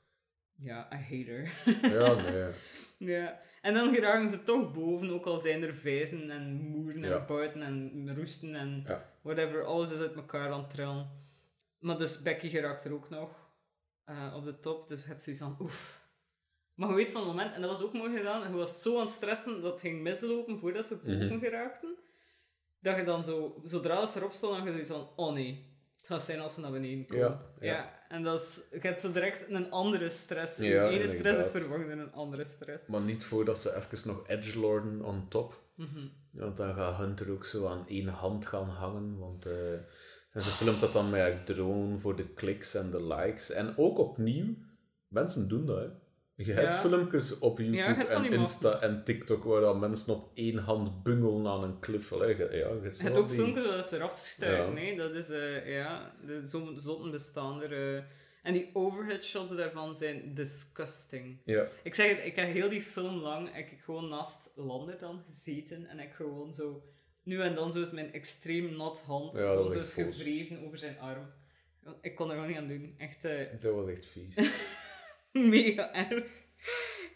Speaker 2: Ja, I hate her.
Speaker 1: Ja, nee.
Speaker 2: Ja, en dan geraken ze toch boven, ook al zijn er vijzen en moeren en buiten en roesten en whatever. Alles is uit elkaar aan het trillen. Maar dus Becky geraakt er ook nog eh, op de top, dus het zoiets van oef. Maar je weet van het moment, en dat was ook mooi gedaan, je was zo aan het stressen dat het ging mislopen voordat ze boven
Speaker 1: Mhm.
Speaker 2: geraakten, dat je dan zo, zodra ze erop stonden, dan je zoiets van, oh nee, het gaat zijn als ze naar beneden komen.
Speaker 1: Ja, ja.
Speaker 2: en dat is, je hebt zo direct een andere stress.
Speaker 1: Ja,
Speaker 2: ene stress is vervangen door een andere stress.
Speaker 1: Maar niet voordat ze even nog edgelorden on top.
Speaker 2: Mhm.
Speaker 1: Want dan gaat Hunter ook zo aan één hand gaan hangen. Want eh, en ze filmt dat dan met een drone voor de kliks en de likes. En ook opnieuw, mensen doen dat. Hè. Je hebt
Speaker 2: Ja.
Speaker 1: filmpjes op YouTube en Insta en TikTok waar dan mensen op één hand bungelen aan een cliff. Allee, ja, je hebt
Speaker 2: ook
Speaker 1: die-
Speaker 2: filmpjes waar ze eraf stuiken,
Speaker 1: Ja.
Speaker 2: nee? Dat is, eh, ja, de zo- zotten bestaan er. eh. en die overhead shots daarvan zijn disgusting.
Speaker 1: Ja,
Speaker 2: Ik zeg het, ik heb heel die film lang, ik gewoon naast Lander dan gezeten en ik gewoon zo, nu en dan zo is mijn extreem nat hand,
Speaker 1: Ja,
Speaker 2: zo is gevreven over zijn arm. Ik kon er gewoon niet aan doen. Echt eh,
Speaker 1: dat was echt vies.
Speaker 2: mega erg.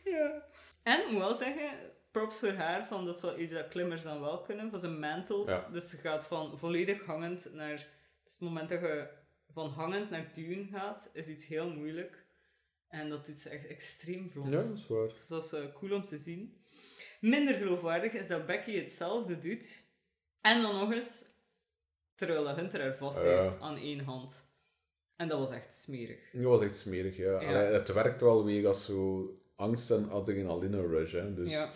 Speaker 2: ja. En, ik moet wel zeggen, props voor haar, van, dat is wel iets dat klimmers dan wel kunnen, van ze mantelt.
Speaker 1: Ja.
Speaker 2: Dus ze gaat van volledig hangend naar... Dus het moment dat je van hangend naar duwen gaat, is iets heel moeilijk. En dat doet ze echt extreem vlot.
Speaker 1: ja, dat is waar.
Speaker 2: Dus dat is cool om te zien. Minder geloofwaardig is dat Becky hetzelfde doet. En dan nog eens, terwijl Hunter er vast heeft aan één hand. En dat was echt smerig.
Speaker 1: Dat was echt smerig, ja. Het werkt wel weer als zo angst en adrenaline rush. Hè. Dus
Speaker 2: Ja.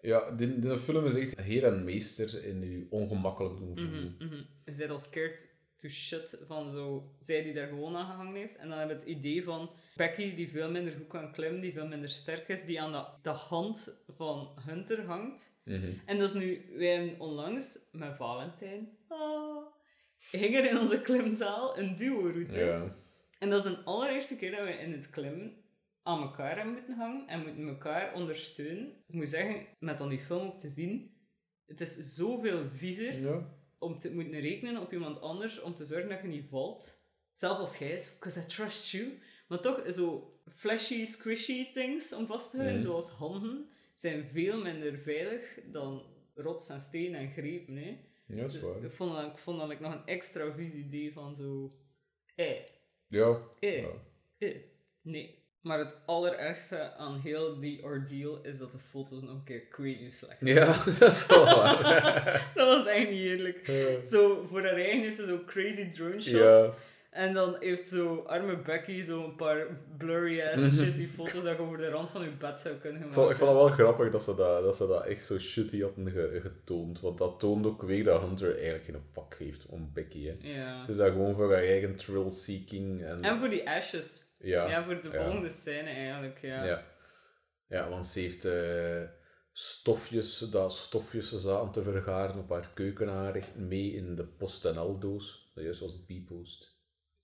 Speaker 1: ja, die, die film is echt heer en meester in je ongemakkelijk doen voelen.
Speaker 2: Mhm, mhm. Je bent al scared to shit van zo, zij die daar gewoon aan gehangen heeft. En dan hebben we het idee van Becky, die veel minder goed kan klimmen, die veel minder sterk is, die aan de, de hand van Hunter hangt.
Speaker 1: Mhm.
Speaker 2: En dat is nu, wij hebben onlangs met Valentijn, ah, ging er in onze klimzaal een duo-route.
Speaker 1: Ja.
Speaker 2: En dat is de allereerste keer dat we in het klimmen aan elkaar hebben moeten hangen en moeten elkaar ondersteunen. Ik moet zeggen, met dan die film ook te zien, het is zoveel viezer
Speaker 1: ja.
Speaker 2: Om te moeten rekenen op iemand anders om te zorgen dat je niet valt. Zelf als jij is, because I trust you. Maar toch, zo flashy, squishy things om vast te houden,
Speaker 1: Mhm.
Speaker 2: zoals handen, zijn veel minder veilig dan rots en steen en grepen. Hè.
Speaker 1: ja, dat is waar.
Speaker 2: Ik vond dat, ik vond dat ik nog een extra vies idee van zo... Eh,
Speaker 1: Ja.
Speaker 2: eh,
Speaker 1: ja.
Speaker 2: eh. Nee. Maar het allerergste aan heel die ordeal is dat de foto's nog een keer crazy slecht
Speaker 1: Ja, dat is wel waar.
Speaker 2: Dat was echt niet eerlijk. Zo, voor haar eigen heeft ze zo crazy drone shots. En dan heeft zo arme Becky zo een paar blurry ass shitty foto's dat je over de rand van je bed zou kunnen
Speaker 1: Ik
Speaker 2: maken.
Speaker 1: vond, ik vond het wel grappig dat ze dat, dat, ze dat echt zo shitty hadden ge- getoond. Want dat toont ook weer dat Hunter eigenlijk geen fuck heeft om Becky. Hè.
Speaker 2: Ja.
Speaker 1: Ze is daar gewoon voor haar eigen thrill-seeking. En,
Speaker 2: En voor die ashes.
Speaker 1: Ja,
Speaker 2: Ja, voor de volgende scène eigenlijk, ja.
Speaker 1: ja. ja. want ze heeft eh, stofjes, dat stofjes zaten te vergaren op haar keukenaanrecht mee in de PostNL-doos. Dat juist was B-post.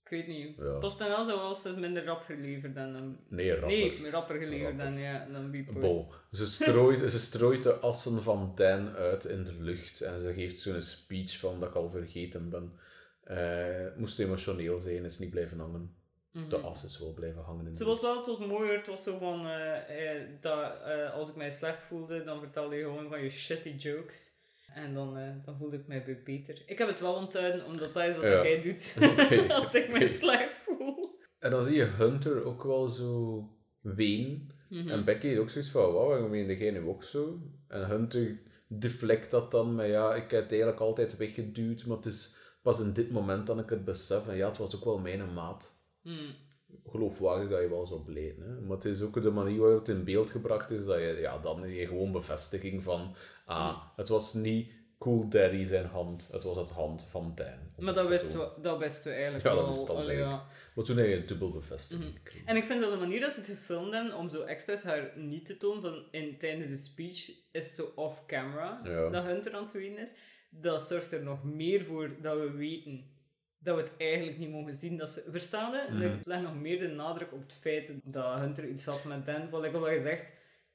Speaker 2: Ik weet niet.
Speaker 1: Ja.
Speaker 2: PostNL zou wel eens minder rap geleverd dan... dan
Speaker 1: Nee, rapper.
Speaker 2: Nee, rapper geleverd
Speaker 1: Rapper.
Speaker 2: dan, ja, dan Bpost.
Speaker 1: Ze strooit, ze strooit de assen van Dan uit in de lucht en ze geeft zo'n speech van dat ik al vergeten ben. Het moest emotioneel zijn, is niet blijven hangen.
Speaker 2: Mhm.
Speaker 1: De as is wel blijven hangen in
Speaker 2: Ze was wel, het was mooier. Het was zo van, eh, eh, dat, eh, als ik mij slecht voelde, dan vertelde je gewoon van je shitty jokes. En dan, eh, dan voelde ik mij weer beter. Ik heb het wel onthouden, omdat dat is wat
Speaker 1: Ja.
Speaker 2: hij doet als ik
Speaker 1: oké.
Speaker 2: slecht voel.
Speaker 1: En dan zie je Hunter ook wel zo ween.
Speaker 2: Mhm.
Speaker 1: En Becky heeft ook zoiets van, wauw, waarom meende jij nu ook zo? En Hunter deflect dat dan met, ja, ik heb het eigenlijk altijd weggeduwd, maar het is pas in dit moment dat ik het besef. En ja, het was ook wel mijn maat.
Speaker 2: Mm.
Speaker 1: Geloofwaardig dat je wel zo blijven. Hè? Maar het is ook de manier waarop het in beeld gebracht is, dat je, ja, dan je gewoon bevestiging van, ah, het was niet Cool Daddy zijn hand, het was het hand van Dan.
Speaker 2: Maar dat wisten, we, dat wisten we eigenlijk
Speaker 1: Ja, dat wist
Speaker 2: Allee, ja.
Speaker 1: Maar toen heb je een dubbel bevestiging
Speaker 2: Mhm. En ik vind zo de manier dat ze het gefilmd hebben, om zo expres haar niet te tonen van in, tijdens de speech, is zo off-camera,
Speaker 1: Ja.
Speaker 2: dat Hunter aan het is. Dat zorgt er nog meer voor dat we weten dat we het eigenlijk niet mogen zien. Dat ze, verstaan je?
Speaker 1: Mhm.
Speaker 2: Er ligt nog meer de nadruk op het feit dat Hunter iets had met Dan. Wat ik al gezegd,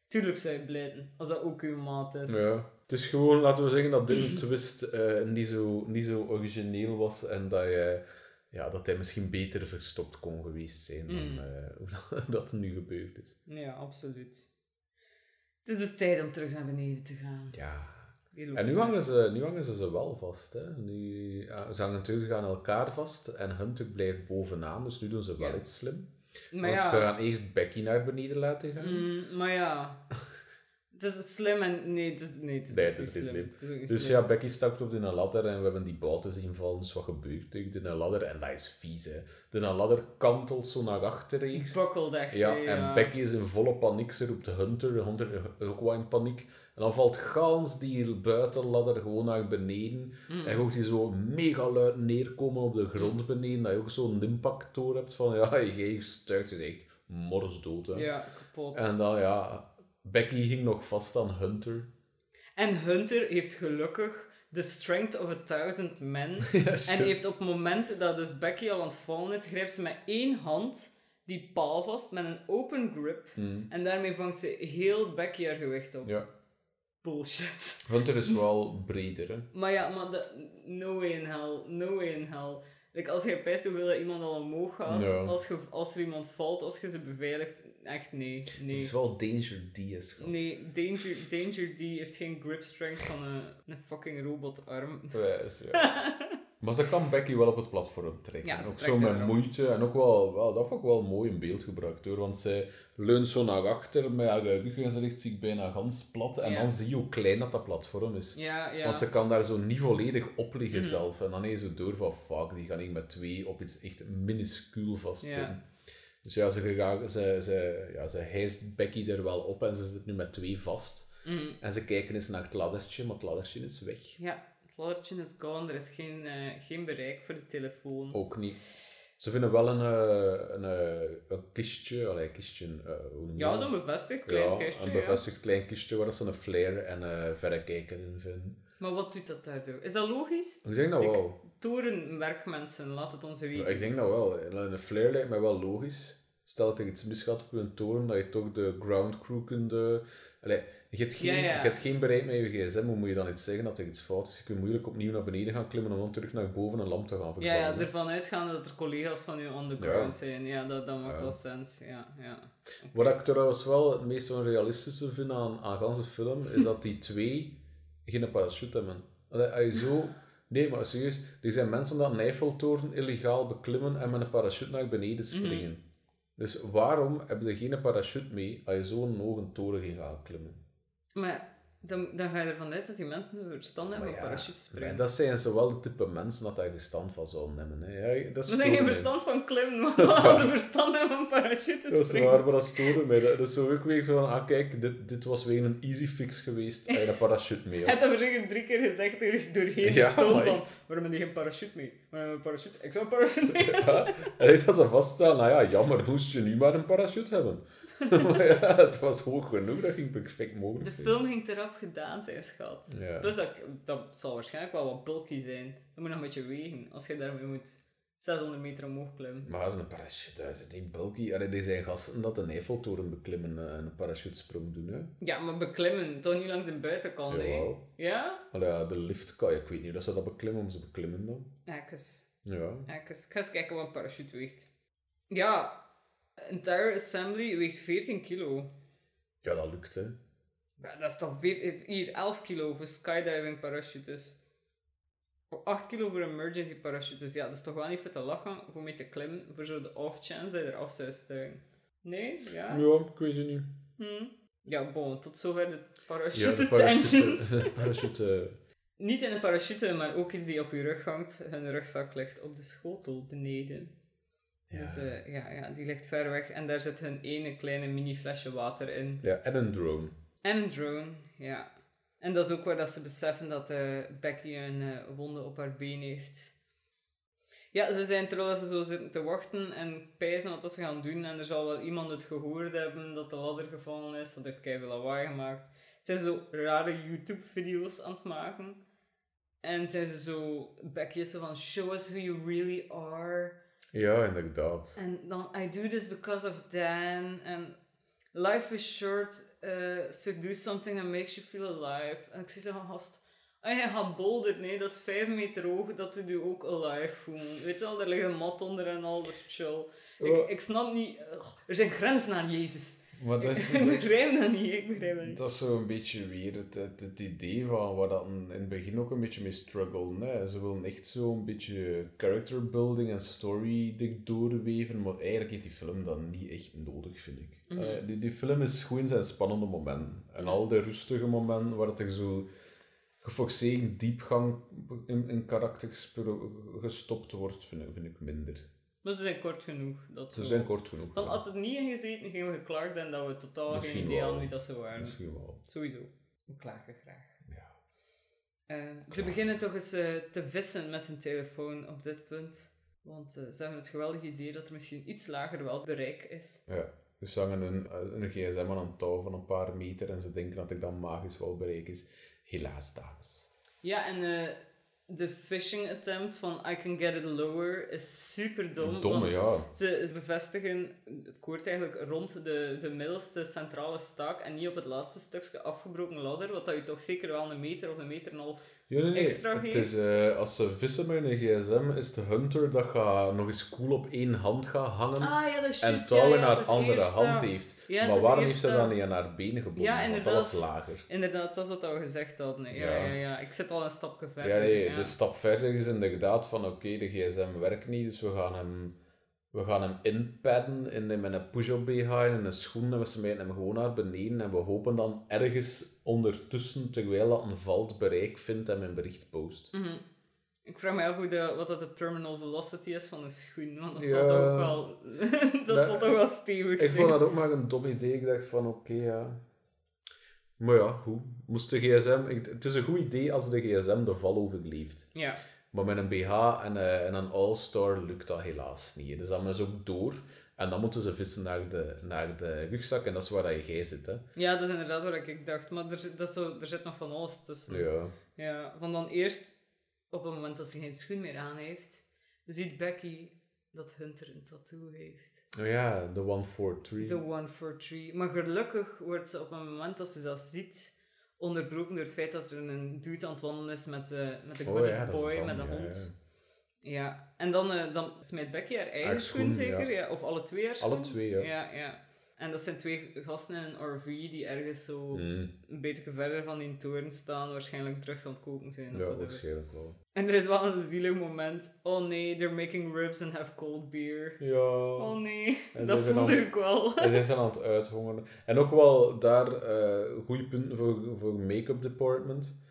Speaker 2: tuurlijk zou je blijten, als dat ook uw maat is.
Speaker 1: Ja. Het is gewoon, laten we zeggen, dat de twist eh, niet, zo, niet zo origineel was en dat, je, ja, dat hij misschien beter verstopt kon geweest zijn dan
Speaker 2: Mm.
Speaker 1: eh, hoe dat- dat nu gebeurd is.
Speaker 2: Ja, absoluut. Het is dus tijd om terug naar beneden te gaan.
Speaker 1: Ja. En nu hangen, ze, nu hangen ze ze wel vast. Hè. Nu, ja, ze hangen natuurlijk aan elkaar vast en Hunter blijft bovenaan, dus nu doen ze wel
Speaker 2: Ja.
Speaker 1: iets slim.
Speaker 2: Maar
Speaker 1: Want
Speaker 2: ja,
Speaker 1: ze gaan eerst Becky naar beneden laten gaan.
Speaker 2: Mm, maar ja. Het is slim en... Nee, het is, nee, het is
Speaker 1: Nee, het is
Speaker 2: slim.
Speaker 1: slim.
Speaker 2: Het is ook niet
Speaker 1: Dus ja, Becky stapt op de ladder en we hebben die bouten zien vallen. Dus wat gebeurt tegen de ladder? En dat is vies, hè. De ladder kantelt zo naar achter rechts.
Speaker 2: Bukkeld echt,
Speaker 1: Ja, en. Becky is in volle paniek. Ze roept Hunter. Hunter is ook wel in paniek. En dan valt gans die buitenladder gewoon naar beneden.
Speaker 2: Mm.
Speaker 1: En je hoort die zo mega luid neerkomen op de grond beneden. Dat je ook zo'n impact door hebt van, ja, jij stuit je echt morsdood. Hè.
Speaker 2: Ja, kapot.
Speaker 1: En dan, ja, Becky ging nog vast aan Hunter.
Speaker 2: En Hunter heeft gelukkig the strength of a thousand men. En heeft op het moment dat dus Becky al aan het vallen is, grijpt ze met één hand die paal vast met een open grip.
Speaker 1: Hmm.
Speaker 2: En daarmee vangt ze heel Becky haar gewicht op.
Speaker 1: Ja.
Speaker 2: Bullshit.
Speaker 1: Hunter is wel breder, hè.
Speaker 2: Maar ja, maar dat, no way in hell, no way in hell. Like, als je pijst hoeveel dat iemand al omhoog gaat,
Speaker 1: Ja.
Speaker 2: als, je, als er iemand valt, als je ze beveiligt, echt nee, nee.
Speaker 1: Het is wel Danger D, schat.
Speaker 2: Nee, Danger, Danger D heeft geen grip strength van een, een fucking robotarm.
Speaker 1: Wijs, ja. maar ze kan Becky wel op het platform trekken.
Speaker 2: Ja, ze
Speaker 1: ook zo met moeite. En ook wel, wel, dat vond ik wel mooi in beeld gebracht hoor. Want zij leunt zo naar achter met haar rug en ze ligt zich bijna gans plat. En
Speaker 2: Ja.
Speaker 1: dan zie je hoe klein dat, dat platform is.
Speaker 2: Ja.
Speaker 1: Want ze kan daar zo niet volledig op liggen
Speaker 2: Mhm.
Speaker 1: zelf. En dan je zo door van fuck, die gaan hier met twee op iets echt minuscuul vastzitten. Dus ja, ze, ze, ze, ja, ze hijst Becky er wel op en ze zit nu met twee vast.
Speaker 2: Mm.
Speaker 1: En ze kijken eens naar het laddertje, maar het laddertje is weg.
Speaker 2: Ja, laddertje is gone, er is geen, eh, geen bereik voor de telefoon.
Speaker 1: Ook niet. Ze vinden wel een, eh, een, eh, een kistje, allee, kistje, hoe noem je
Speaker 2: Ja, zo'n bevestigd klein
Speaker 1: ja,
Speaker 2: kistje.
Speaker 1: een
Speaker 2: ja.
Speaker 1: bevestigd klein kistje waar ze een flare en een verrekijker in vinden.
Speaker 2: Maar wat doet dat daardoor? Is dat logisch?
Speaker 1: Ik denk dat
Speaker 2: Ik-
Speaker 1: wel.
Speaker 2: Torenwerkmensen, laat het ons weten.
Speaker 1: Ja, Ik denk dat wel. Een flare lijkt mij wel logisch. Stel dat er iets misgaat op een toren, dat je toch de ground crew kunt... allee, je, hebt geen,
Speaker 2: Ja, ja.
Speaker 1: je hebt geen bereik met je gsm, hoe moet je dan iets zeggen dat er iets fout is? Je kunt moeilijk opnieuw naar beneden gaan klimmen om dan terug naar boven een lamp te gaan
Speaker 2: Ja,
Speaker 1: vervangen.
Speaker 2: ja, ervan uitgaande dat er collega's van u on the
Speaker 1: Ja.
Speaker 2: ground zijn. Ja, dat, dat maakt
Speaker 1: Ja.
Speaker 2: wel sens. Ja, ja.
Speaker 1: Wat ik trouwens wel het meest onrealistische vind aan, aan ganse film, is dat die twee geen parachute hebben. Allee, als je zo... Nee, maar serieus, er zijn mensen dat een Eiffeltoren illegaal beklimmen en met een parachute naar beneden springen. Dus waarom hebben ze geen parachute mee als je zo'n hoge toren gaat klimmen?
Speaker 2: Maar dan, dan ga je ervan uit dat die mensen er verstand hebben op
Speaker 1: ja,
Speaker 2: parachute springen.
Speaker 1: dat zijn ze wel de type mensen dat daar verstand van zouden hebben. Hè. Ja, dat
Speaker 2: We zijn geen verstand van klimmen, maar
Speaker 1: Dat
Speaker 2: als ze verstand hebben van parachute
Speaker 1: Dat is
Speaker 2: springen.
Speaker 1: waar, maar dat stoorde mij. Dat dat is zo ook weer van, ah kijk, dit, dit was weer een easy fix geweest je een parachute mee had.
Speaker 2: hebben we zeker drie keer gezegd door, doorheen
Speaker 1: Ja,
Speaker 2: de waarom heb je geen parachute mee? Waarom een parachute? Ik zou een parachute mee
Speaker 1: Ja, en hij dat ze vaststellen, nou ja, jammer, moest je nu maar een parachute hebben. ja, het was hoog genoeg, dat ging perfect mogelijk
Speaker 2: De
Speaker 1: zijn.
Speaker 2: film ging erop gedaan zijn, schat.
Speaker 1: Ja.
Speaker 2: Dus dat, dat zal waarschijnlijk wel wat bulky zijn. Dat moet nog een beetje wegen, als je daarmee moet 600 meter omhoog klimmen.
Speaker 1: Maar als een parachute, dat is niet bulky. Allee, er zijn gasten dat een Eiffeltoren beklimmen eh, en een parachutesprong doen. Hè.
Speaker 2: Ja, maar beklimmen, toch niet langs de buitenkant, hè? Ja?
Speaker 1: Allee, ja, de lift kan je, ik weet niet of ze dat beklimmen, om ze beklimmen dan.
Speaker 2: Ekkes.
Speaker 1: Ja.
Speaker 2: Ekkes. Ik ga eens kijken wat een parachute weegt. Ja, entire assembly weegt 14 kilo.
Speaker 1: ja, dat lukt hè.
Speaker 2: Ja, dat is toch weer, hier 11 kilo voor skydiving parachutes. 8 kilo voor emergency parachutes. Ja, dat is toch wel niet voor te lachen, voor mee te klimmen, voor zo de off chance dat je eraf zou stijgen. Nee? Ja?
Speaker 1: Ja, ik weet het niet.
Speaker 2: Hm. Ja, bon, tot zover de
Speaker 1: Ja,
Speaker 2: parachute
Speaker 1: de parachute. parachute.
Speaker 2: Niet in een parachute, maar ook iets die op je rug hangt. Hun rugzak ligt op de schotel beneden.
Speaker 1: Ja.
Speaker 2: Dus eh, ja, ja, die ligt ver weg en daar zit hun ene kleine mini flesje water in.
Speaker 1: ja, en een drone.
Speaker 2: En een drone, ja. En dat is ook waar dat ze beseffen dat eh, Becky een eh, wonde op haar been heeft. Ja, ze zijn terwijl ze zo zitten te wachten en pijzen wat dat ze gaan doen. En er zal wel iemand het gehoord hebben dat de ladder gevallen is, want heeft keihard lawaai gemaakt. Zijn ze zo rare YouTube-video's aan het maken. En zijn ze zo... Becky is zo van, show us who you really are.
Speaker 1: Ja, inderdaad.
Speaker 2: En dan, I do this because of Dan. En life is short, uh, so do something that makes you feel alive. En ik zie zo van, gast, ah, je gaat boulder, nee, dat is vijf meter hoog, dat doet je ook alive voelen. Weet je wel, er ligt een mat onder en al, dat is chill. Ik, ik snap niet, ugh, er zijn grenzen aan Jezus.
Speaker 1: Maar dat is,
Speaker 2: ik begrijp dat niet, ik begrijp dat niet.
Speaker 1: dat is zo een beetje weer het, het, het idee van waar dat in het begin ook een beetje mee struggelen. Hè. Ze willen echt zo een beetje character building en story dik doorweven, maar eigenlijk heeft die film dat niet echt nodig, vind ik.
Speaker 2: Mhm.
Speaker 1: Eh, die, die film is gewoon in zijn spannende momenten. En al die rustige momenten waar het er zo geforceerd diepgang in, in karakters gestopt wordt, vind, ik- vind ik minder.
Speaker 2: Maar ze zijn kort genoeg. Dat
Speaker 1: Ze
Speaker 2: zo.
Speaker 1: zijn kort genoeg.
Speaker 2: Dan
Speaker 1: ja.
Speaker 2: had het niet ingezeten, gingen we geklaagd en dat we totaal
Speaker 1: Misschien
Speaker 2: geen idee hadden wie dat ze waren.
Speaker 1: Misschien wel.
Speaker 2: Sowieso. We klagen graag.
Speaker 1: Ja.
Speaker 2: Eh, ze beginnen toch eens eh, te vissen met hun telefoon op dit punt. Want eh, ze hebben het geweldige idee dat er misschien iets lager wel bereik is.
Speaker 1: Ja, dus ze hangen een, een gsm aan een touw van een paar meter en ze denken dat ik dan magisch wel bereik is. Helaas, dames.
Speaker 2: Ja, en eh, de phishing attempt van I can get it lower is super dom.
Speaker 1: Domme,
Speaker 2: want
Speaker 1: ja.
Speaker 2: Ze ze bevestigen het koord eigenlijk rond de, de middelste centrale staak en niet op het laatste stukje afgebroken ladder, wat dat je toch zeker wel een meter of een meter en een half
Speaker 1: Ja, nee, nee.
Speaker 2: Extra
Speaker 1: Het is, eh, als ze vissen met een gsm, is de hunter dat gaat nog eens cool op één hand gaat hangen
Speaker 2: Ah ja, dat is
Speaker 1: en
Speaker 2: juist.
Speaker 1: touw
Speaker 2: ja,
Speaker 1: in
Speaker 2: ja,
Speaker 1: haar
Speaker 2: het is
Speaker 1: andere
Speaker 2: eerst,
Speaker 1: hand heeft. maar waarom heeft ze dat niet aan haar benen gebonden?
Speaker 2: Ja,
Speaker 1: Want dat
Speaker 2: inderdaad.
Speaker 1: was lager.
Speaker 2: Inderdaad, dat is wat we gezegd hadden. Ja,
Speaker 1: Ja.
Speaker 2: ja. Ik zit al een stapje verder.
Speaker 1: Ja, nee,
Speaker 2: ja.
Speaker 1: de stap verder is inderdaad van oké, de gsm werkt niet, dus we gaan hem, we gaan hem inpadden in, met een push-up BH en een schoen en we smijten hem gewoon naar beneden en we hopen dan ergens ondertussen, terwijl dat een valt, bereik vindt en een bericht post.
Speaker 2: Mhm. Ik vraag me af hoe de, wat dat de terminal velocity is van een schoen, want dat
Speaker 1: Ja.
Speaker 2: zal toch ook wel, dat
Speaker 1: Ja.
Speaker 2: zal toch wel stevig
Speaker 1: Ik
Speaker 2: zijn.
Speaker 1: vond dat ook maar een dom idee. Ik dacht van, oké, ja. Maar ja, hoe? Moest de gsm... ik- Het is een goed idee als de gsm de val overleeft.
Speaker 2: Ja,
Speaker 1: Maar met een BH en, eh, en een All-Star lukt dat helaas niet. Dus dan is ook door. En dan moeten ze vissen naar de, naar de rugzak. En dat is waar dat jij zit, hè.
Speaker 2: ja, dat is inderdaad wat ik dacht. Maar er zit, dat is zo, er zit nog van alles tussen.
Speaker 1: Ja.
Speaker 2: Ja, van dan eerst, op het moment dat ze geen schoen meer aan heeft, ziet Becky dat Hunter een tattoo heeft.
Speaker 1: Oh ja, de 143.
Speaker 2: De one for three. Maar gelukkig wordt ze op het moment dat ze dat ziet, onderbroken door het feit dat er een dude aan het wandelen is met, de met de
Speaker 1: Oh ja,
Speaker 2: boy,
Speaker 1: dan,
Speaker 2: met een
Speaker 1: ja,
Speaker 2: hond. Ja, en dan, eh, dan smijt Becky haar eigen schoen, zeker?
Speaker 1: ja.
Speaker 2: Of alle twee haar
Speaker 1: Alle twee. Ja,
Speaker 2: ja. En dat zijn twee gasten in een RV die ergens zo
Speaker 1: Mm,
Speaker 2: een beetje verder van die toren staan, waarschijnlijk drugs aan het koken zijn.
Speaker 1: ja, waarschijnlijk wel.
Speaker 2: En er is wel een zielig moment. Oh nee, they're making ribs and have cold beer.
Speaker 1: Ja.
Speaker 2: Oh nee,
Speaker 1: En
Speaker 2: dat voelde
Speaker 1: aan-
Speaker 2: ik wel.
Speaker 1: En zij zijn aan het uithongeren. En ook wel daar eh goede punten voor, voor make-up department.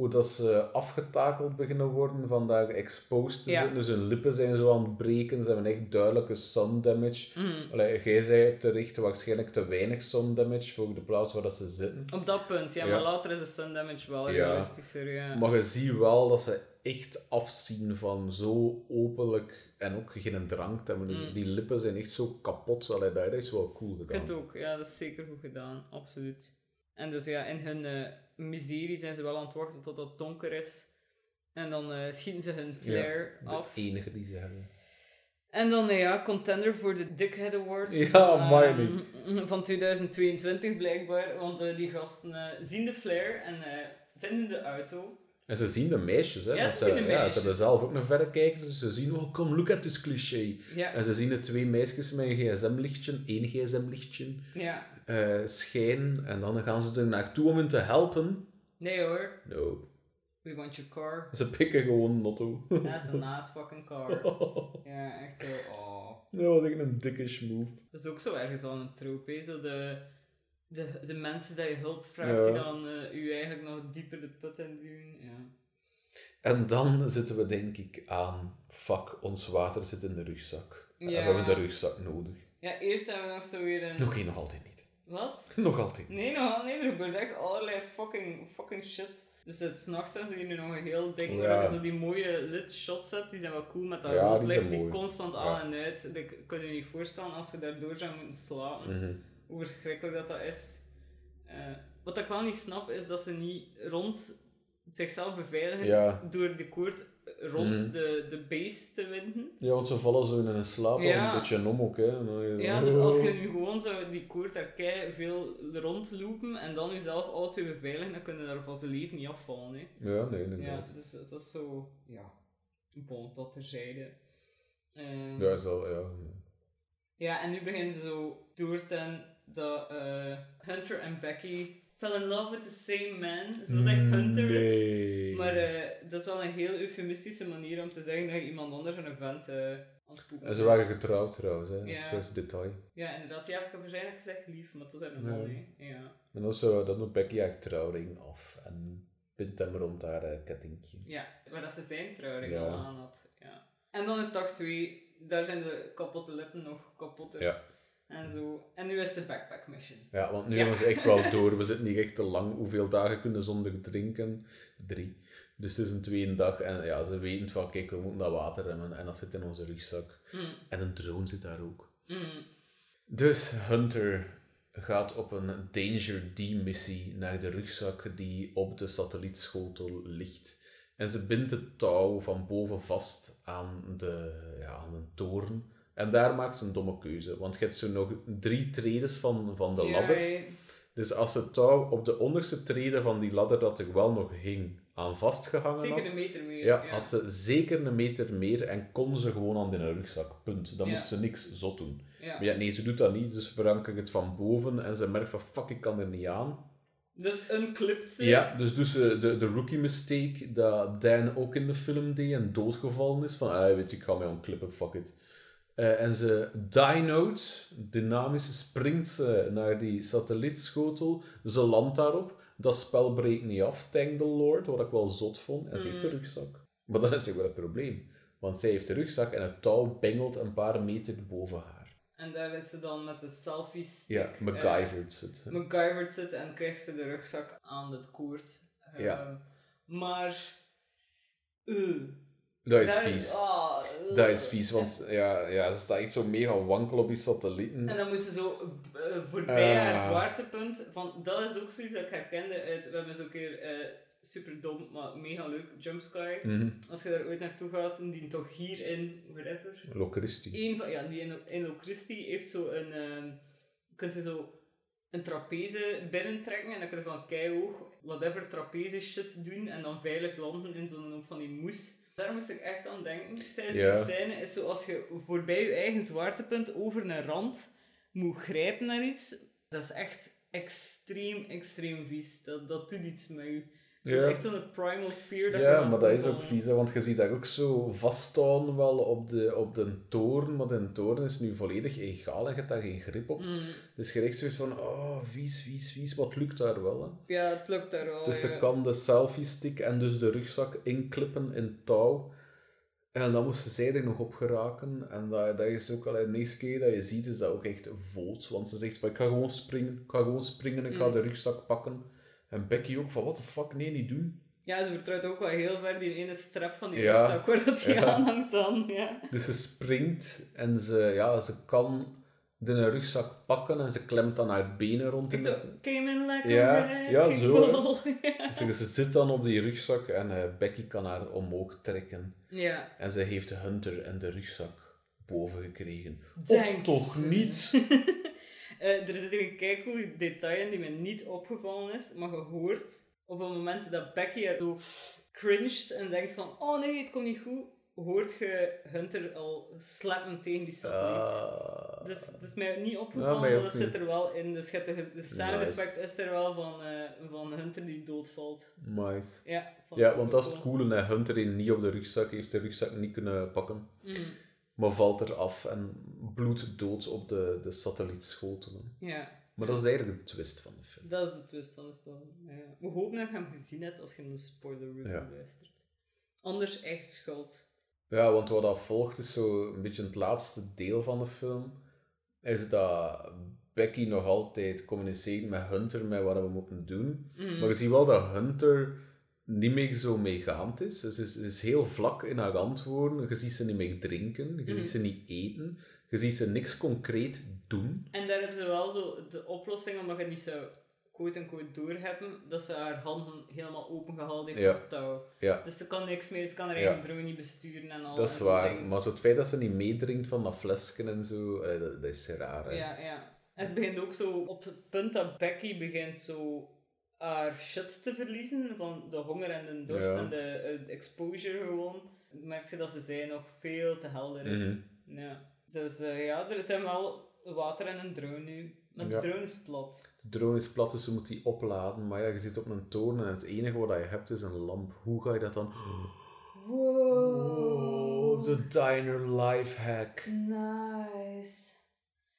Speaker 1: Hoe dat ze afgetakeld beginnen worden van daar exposed te
Speaker 2: Ja.
Speaker 1: zitten. Dus hun lippen zijn zo aan het breken. Ze hebben echt duidelijke sun damage.
Speaker 2: Mhm.
Speaker 1: Allee, jij zei terecht waarschijnlijk te weinig sun damage voor de plaats waar dat ze zitten.
Speaker 2: Op dat punt, ja,
Speaker 1: Ja.
Speaker 2: maar later is de sun damage wel
Speaker 1: Ja.
Speaker 2: realistischer. Ja.
Speaker 1: Maar je ziet wel dat ze echt afzien van zo openlijk en ook geen drank te hebben. Dus
Speaker 2: Mm.
Speaker 1: die lippen zijn echt zo kapot. Allee, dat is wel cool
Speaker 2: Ik
Speaker 1: gedaan.
Speaker 2: vind het ook, ja, dat is zeker goed gedaan, absoluut. En dus ja, in hun eh, miserie zijn ze wel aan het wachten tot het donker is. En dan eh, schieten ze hun flare
Speaker 1: De
Speaker 2: af.
Speaker 1: enige die ze hebben.
Speaker 2: En dan, eh, ja, contender voor de Dickhead Awards.
Speaker 1: Ja,
Speaker 2: van,
Speaker 1: amai,
Speaker 2: ehm, van 2022 blijkbaar. Want eh, die gasten zien de flare en vinden de auto.
Speaker 1: En ze zien de meisjes, hè.
Speaker 2: Ja, ze de
Speaker 1: Ja, ze hebben zelf ook een verrekijker, dus ze zien, oh, come look at this cliché.
Speaker 2: Ja,
Speaker 1: En ze zien de twee meisjes met een gsm-lichtje, één gsm-lichtje.
Speaker 2: ja.
Speaker 1: Eh, schijn. En dan gaan ze er naartoe om hen te helpen.
Speaker 2: Nee hoor,
Speaker 1: No.
Speaker 2: we want your car.
Speaker 1: Ze pikken gewoon een auto.
Speaker 2: That's a nice fucking car. Ja, echt zo, oh.
Speaker 1: Dat was echt een dikke move.
Speaker 2: Dat is ook zo ergens wel een trope? Zo de, de, de mensen die je hulp vraagt, die
Speaker 1: Ja.
Speaker 2: dan eh u eigenlijk nog dieper de put in duwen. Ja.
Speaker 1: En dan zitten we denk ik aan, fuck, ons water zit in de rugzak. En we
Speaker 2: Ja.
Speaker 1: hebben de rugzak nodig.
Speaker 2: ja, eerst hebben we nog zo weer een...
Speaker 1: Oké, nog altijd niet.
Speaker 2: Wat?
Speaker 1: Nog altijd.
Speaker 2: Nee, nog nee, er gebeurt echt allerlei fucking, fucking shit. Dus het s'nachts zijn ze hier nu nog een heel ding
Speaker 1: Ja.
Speaker 2: waar je zo die mooie lit shots hebt. Die zijn wel cool met dat
Speaker 1: Ja,
Speaker 2: rood licht die constant
Speaker 1: Ja.
Speaker 2: aan en uit. Ik kan je niet voorstellen als je daardoor zou moeten slapen.
Speaker 1: Mhm.
Speaker 2: Hoe verschrikkelijk dat dat is. Eh, wat ik wel niet snap is dat ze niet rond zichzelf beveiligen door de koord rond
Speaker 1: Mhm.
Speaker 2: de, de base te winden.
Speaker 1: Ja, want ze vallen zo in een slaap
Speaker 2: Ja.
Speaker 1: een beetje om ook, hè.
Speaker 2: Ja, dus als je nu gewoon zou die koord daar kei veel rondlopen en dan jezelf twee beveiligen, dan kun je daar van zijn leven niet afvallen. Hè.
Speaker 1: Ja, nee,
Speaker 2: Ja,
Speaker 1: inderdaad.
Speaker 2: dus dat is zo, ja, bon, dat terzijde. Ehm,
Speaker 1: Ja, is wel, ja.
Speaker 2: Ja, en nu beginnen ze zo door ten dat eh, Hunter en Becky fell in love with the same man. Zo zegt Hunter het.
Speaker 1: Nee.
Speaker 2: Maar eh, dat is wel een heel eufemistische manier om te zeggen dat je iemand anders een event eh aan het poepen
Speaker 1: En ze waren getrouwd trouwens, hè.
Speaker 2: Ja.
Speaker 1: Dat is detail.
Speaker 2: Ja, inderdaad. Ja, ik heb waarschijnlijk gezegd lief, maar dat is een
Speaker 1: Ja.
Speaker 2: man. Ja.
Speaker 1: En dan, zo, dan doet Becky haar trouwring af en bindt hem rond haar eh, kettingje.
Speaker 2: ja, waar dat ze zijn trouwring
Speaker 1: Ja.
Speaker 2: al aan had. Ja. En dan is dag 2, daar zijn de kapotte lippen nog kapotter.
Speaker 1: Ja.
Speaker 2: En zo. En nu is de backpack mission.
Speaker 1: Ja, want nu
Speaker 2: Ja.
Speaker 1: hebben ze echt wel door. We zitten niet echt te lang. Hoeveel dagen kunnen zonder drinken? Drie. Dus het is een tweede dag. En ja, ze weten van, kijk, we moeten dat water remmen. En dat zit in onze rugzak.
Speaker 2: Mm.
Speaker 1: En een drone zit daar ook.
Speaker 2: Mm.
Speaker 1: Dus Hunter gaat op een Danger D-missie naar de rugzak die op de satellietschotel ligt. En ze bindt het touw van boven vast aan, de, ja, aan een toren. En daar maakt ze een domme keuze. Want je hebt zo nog drie tredes van, van de
Speaker 2: Ja,
Speaker 1: ladder. Dus als het touw op de onderste trede van die ladder dat er wel nog hing aan vastgehangen
Speaker 2: Zeker
Speaker 1: had,
Speaker 2: een meter meer.
Speaker 1: ja, had ze zeker een meter meer en kon ze gewoon aan de rugzak. Punt. Dan moest ze niks zot doen.
Speaker 2: Ja.
Speaker 1: Maar ja, nee, ze doet dat niet, dus verankert het van boven en ze merkt van fuck, ik kan er niet aan.
Speaker 2: Dus unclipt ze.
Speaker 1: Ja, dus doet ze de, de rookie mistake dat Dan ook in de film deed en doodgevallen is. Van, ah, weet je, ik ga mij onklippen, fuck it. Eh, en ze dynoot, dynamisch, springt ze naar die satellietschotel. Ze landt daarop. Dat spel breekt niet af, thank the lord, wat ik wel zot vond. En ze heeft de
Speaker 2: Mm.
Speaker 1: rugzak. Maar dat is ook wel het probleem. Want zij heeft de rugzak en het touw bengelt een paar meter boven haar.
Speaker 2: En daar is ze dan met de selfie stick.
Speaker 1: Ja, MacGyvered zit.
Speaker 2: eh, MacGyvered zit en krijgt ze de rugzak aan het koord.
Speaker 1: Ja.
Speaker 2: Ehm, maar. eh,
Speaker 1: Dat is vies.
Speaker 2: eh.
Speaker 1: Dat is vies, want ja, ja, ze staat echt zo mega wankel op die satellieten.
Speaker 2: En dan moest ze zo eh, voorbij
Speaker 1: Ah.
Speaker 2: haar zwaartepunt. Van, dat is ook zoiets dat ik herkende uit. We hebben zo'n keer eh, super dom, maar mega leuk. Jumpscare.
Speaker 1: Mhm.
Speaker 2: Als je daar ooit naartoe gaat, en die toch hier in, whatever.
Speaker 1: Locristi.
Speaker 2: Eén van, ja, die in, in Locristi heeft zo een, ehm kunt je zo een trapeze binnentrekken en dan kun je van keihoog whatever trapeze shit doen en dan veilig landen in zo'n van die moes. Daar moest ik echt aan denken tijdens
Speaker 1: Ja.
Speaker 2: die scène. Is zo als je voorbij je eigen zwaartepunt over een rand moet grijpen naar iets. Dat is echt extreem, extreem vies. Dat, dat doet iets met je. Dat
Speaker 1: Ja.
Speaker 2: is echt zo'n primal fear dat
Speaker 1: Ja, maar dat is ook vies, hè, want je ziet daar ook zo vasthouden wel op de, op de toren, maar de toren is nu volledig egaal en je hebt daar geen grip op.
Speaker 2: Mm.
Speaker 1: Dus je echt zoiets van, oh, vies, vies, vies, wat lukt daar wel, hè.
Speaker 2: Ja, het lukt daar wel.
Speaker 1: Dus
Speaker 2: ja.
Speaker 1: ze kan de selfie stick en dus de rugzak inklippen in touw. En dan moesten zij er nog op geraken. En dat, dat is ook al de eerste keer dat je ziet, is dat ook echt voot. Want ze zegt van, ik ga gewoon springen, ik ga gewoon springen, ik ga
Speaker 2: Mm.
Speaker 1: de rugzak pakken. En Becky ook van, what the fuck, nee, niet doen.
Speaker 2: Ja, ze vertrouwt ook wel heel ver die ene strap van die
Speaker 1: Ja.
Speaker 2: rugzak waar dat die
Speaker 1: Ja.
Speaker 2: aanhangt dan. Ja.
Speaker 1: Dus ze springt en ze, ja, ze kan de rugzak pakken en ze klemt dan haar benen rond. in
Speaker 2: zo, came in like
Speaker 1: Ja,
Speaker 2: a
Speaker 1: ja, zo,
Speaker 2: ja.
Speaker 1: Dus ze zit dan op die rugzak en eh, Becky kan haar omhoog trekken.
Speaker 2: ja.
Speaker 1: En ze heeft de Hunter en de rugzak boven gekregen. Of toch niet?
Speaker 2: Eh, er zit hier een keicool detail in die me niet opgevallen is, maar je hoort op het moment dat Becky er zo cringed en denkt van oh nee, het komt niet goed, hoort je Hunter al slappen tegen die satelliet.
Speaker 1: Ah.
Speaker 2: Dus het is mij niet opgevallen, maar dat
Speaker 1: niet.
Speaker 2: zit er wel in. Dus je hebt de, de sound
Speaker 1: Nice.
Speaker 2: effect is er wel van, eh, van Hunter die doodvalt.
Speaker 1: Nice.
Speaker 2: Ja,
Speaker 1: Ja, want dat is het coole. Hè. Hunter heeft niet op de rugzak, heeft de rugzak niet kunnen pakken. Maar valt eraf en bloedt dood op de, de satellietschotelen.
Speaker 2: Ja,
Speaker 1: Maar dat is eigenlijk de twist van de film.
Speaker 2: dat is de twist van de film. Ja. We hopen dat je hem gezien hebt als je een spoiler review
Speaker 1: Ja.
Speaker 2: luistert. Anders echt schuld.
Speaker 1: Ja, want wat dat volgt is zo een beetje het laatste deel van de film. Is dat Becky nog altijd communiceert met Hunter met wat we moeten doen.
Speaker 2: Mhm.
Speaker 1: Maar je ziet wel dat Hunter niet meer zo meegaand is. Ze is, is heel vlak in haar antwoorden. Je ziet ze niet meer drinken. Je ziet ze niet eten. Je ziet ze niks concreet doen.
Speaker 2: En daar hebben ze wel zo de oplossing, omdat je niet zou quote-unquote doorhebben, dat ze haar handen helemaal opengehaald heeft
Speaker 1: Ja.
Speaker 2: op touw.
Speaker 1: Ja,
Speaker 2: Dus ze kan niks meer, ze kan haar
Speaker 1: Ja.
Speaker 2: eigen drone niet besturen en al.
Speaker 1: dat is waar.
Speaker 2: dingen.
Speaker 1: Maar zo het feit dat ze niet meedrinkt van dat flesje en zo, eh, dat, dat is raar. Hè?
Speaker 2: Ja, ja. En ze begint ook zo op het punt dat Becky begint zo haar shit te verliezen van de honger en de dorst
Speaker 1: Ja.
Speaker 2: en de, eh, de exposure gewoon. Merk je dat ze zij nog veel te helder is.
Speaker 1: Mhm.
Speaker 2: Ja. Dus eh, ja, er zijn wel water en een drone nu. Maar de
Speaker 1: Ja.
Speaker 2: drone is plat.
Speaker 1: De drone is plat, dus ze moet die opladen. Maar ja, je zit op een toren en het enige wat je hebt is een lamp. Hoe ga je dat dan... Oh, de diner lifehack.
Speaker 2: Nice.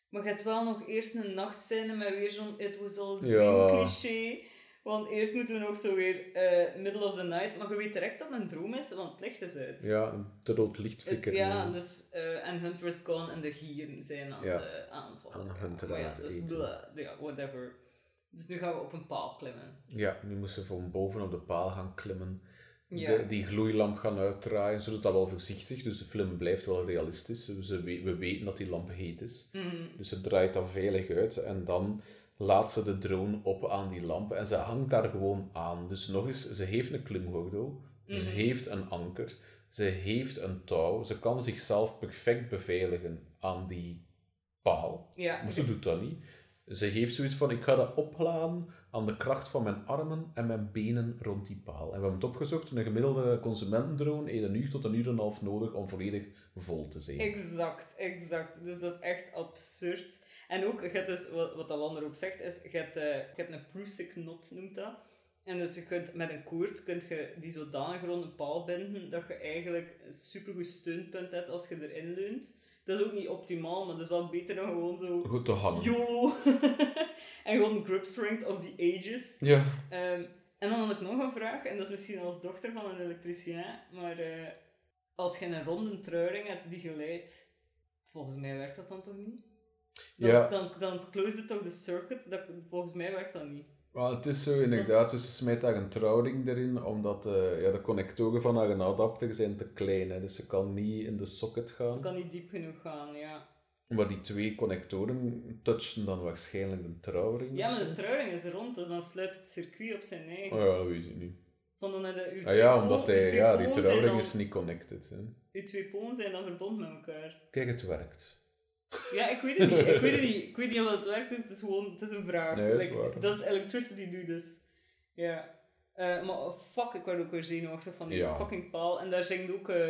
Speaker 2: Maar je hebt wel nog eerst een nachtscène met weer zo'n It Was All
Speaker 1: Ja.
Speaker 2: Dream cliché. Want eerst moeten we nog zo weer eh, middle of the night. Maar je weet direct dat het een droom is, want het licht is uit.
Speaker 1: Ja, een te rood
Speaker 2: Het-
Speaker 1: lichtflikker.
Speaker 2: ja, dus, eh, en Hunter is gone en de gieren zijn aan
Speaker 1: Ja.
Speaker 2: het eh, aanvallen.
Speaker 1: Aan Hunter
Speaker 2: ja, dus ja, whatever. Dus nu gaan we op een paal klimmen.
Speaker 1: Ja, nu moesten ze van boven op de paal gaan klimmen.
Speaker 2: Ja.
Speaker 1: De, die gloeilamp gaan uitdraaien. Ze doet dat wel voorzichtig, dus de film blijft wel realistisch. We, we weten dat die lamp heet is.
Speaker 2: Mhm.
Speaker 1: Dus ze draait dat veilig uit en dan laat ze de drone op aan die lamp en ze hangt daar gewoon aan. Dus nog eens, ze heeft een klimgordel, ze
Speaker 2: Mhm.
Speaker 1: heeft een anker, ze heeft een touw, ze kan zichzelf perfect beveiligen aan die paal.
Speaker 2: Ja,
Speaker 1: Maar ze doet dat niet. Ze heeft zoiets van, ik ga dat opladen aan de kracht van mijn armen en mijn benen rond die paal. En we hebben het opgezocht, een gemiddelde consumentendrone heeft een uur tot een uur en een half nodig om volledig vol te zijn.
Speaker 2: Exact, exact. Dus dat is echt absurd. En ook, dus, wat, wat Alander ook zegt, is, je hebt, eh, hebt een Prusik knot, noemt dat. En dus je kunt, met een koord kun je die zodanig rond een paal binden, dat je eigenlijk een supergoed steunpunt hebt als je erin leunt. Dat is ook niet optimaal, maar dat is wel beter dan gewoon zo...
Speaker 1: Goed te hangen.
Speaker 2: YOLO! en gewoon grip strength of the ages.
Speaker 1: Ja.
Speaker 2: Ehm, en dan had ik nog een vraag, en dat is misschien als dochter van een elektricien, maar eh, als je een ronde truiring hebt die geleidt, volgens mij werkt dat dan toch niet? Dan,
Speaker 1: Ja.
Speaker 2: dan, dan close het toch de circuit, dat, volgens mij werkt dat niet.
Speaker 1: Maar het is zo inderdaad, dus ze smijt daar een trouwring erin, omdat eh, ja, de connectoren van haar adapter zijn te klein, hè, dus ze kan niet in de socket gaan.
Speaker 2: kan niet diep genoeg gaan, ja.
Speaker 1: Maar die twee connectoren touchen dan waarschijnlijk de trouwring.
Speaker 2: Ja, maar de truiring is rond, dus dan sluit het circuit op zijn eigen.
Speaker 1: Oh ja, dat weet ik niet.
Speaker 2: Van dan je uw
Speaker 1: Ah ja, omdat hij, ja, die trouwring
Speaker 2: dan-
Speaker 1: is niet connected. Hè.
Speaker 2: Uw twee polen zijn dan verbonden met elkaar.
Speaker 1: Kijk, het werkt.
Speaker 2: Ja, ik weet het niet. Ik weet het niet. Ik weet niet of het werkt. Het is gewoon, het is een vraag.
Speaker 1: Nee, dat is
Speaker 2: Like,
Speaker 1: waar.
Speaker 2: dat is electricity do this. Ja. Eh, maar oh, fuck, ik word ook weer zenuwachtig van die
Speaker 1: Ja.
Speaker 2: fucking paal. En daar zingt ook eh,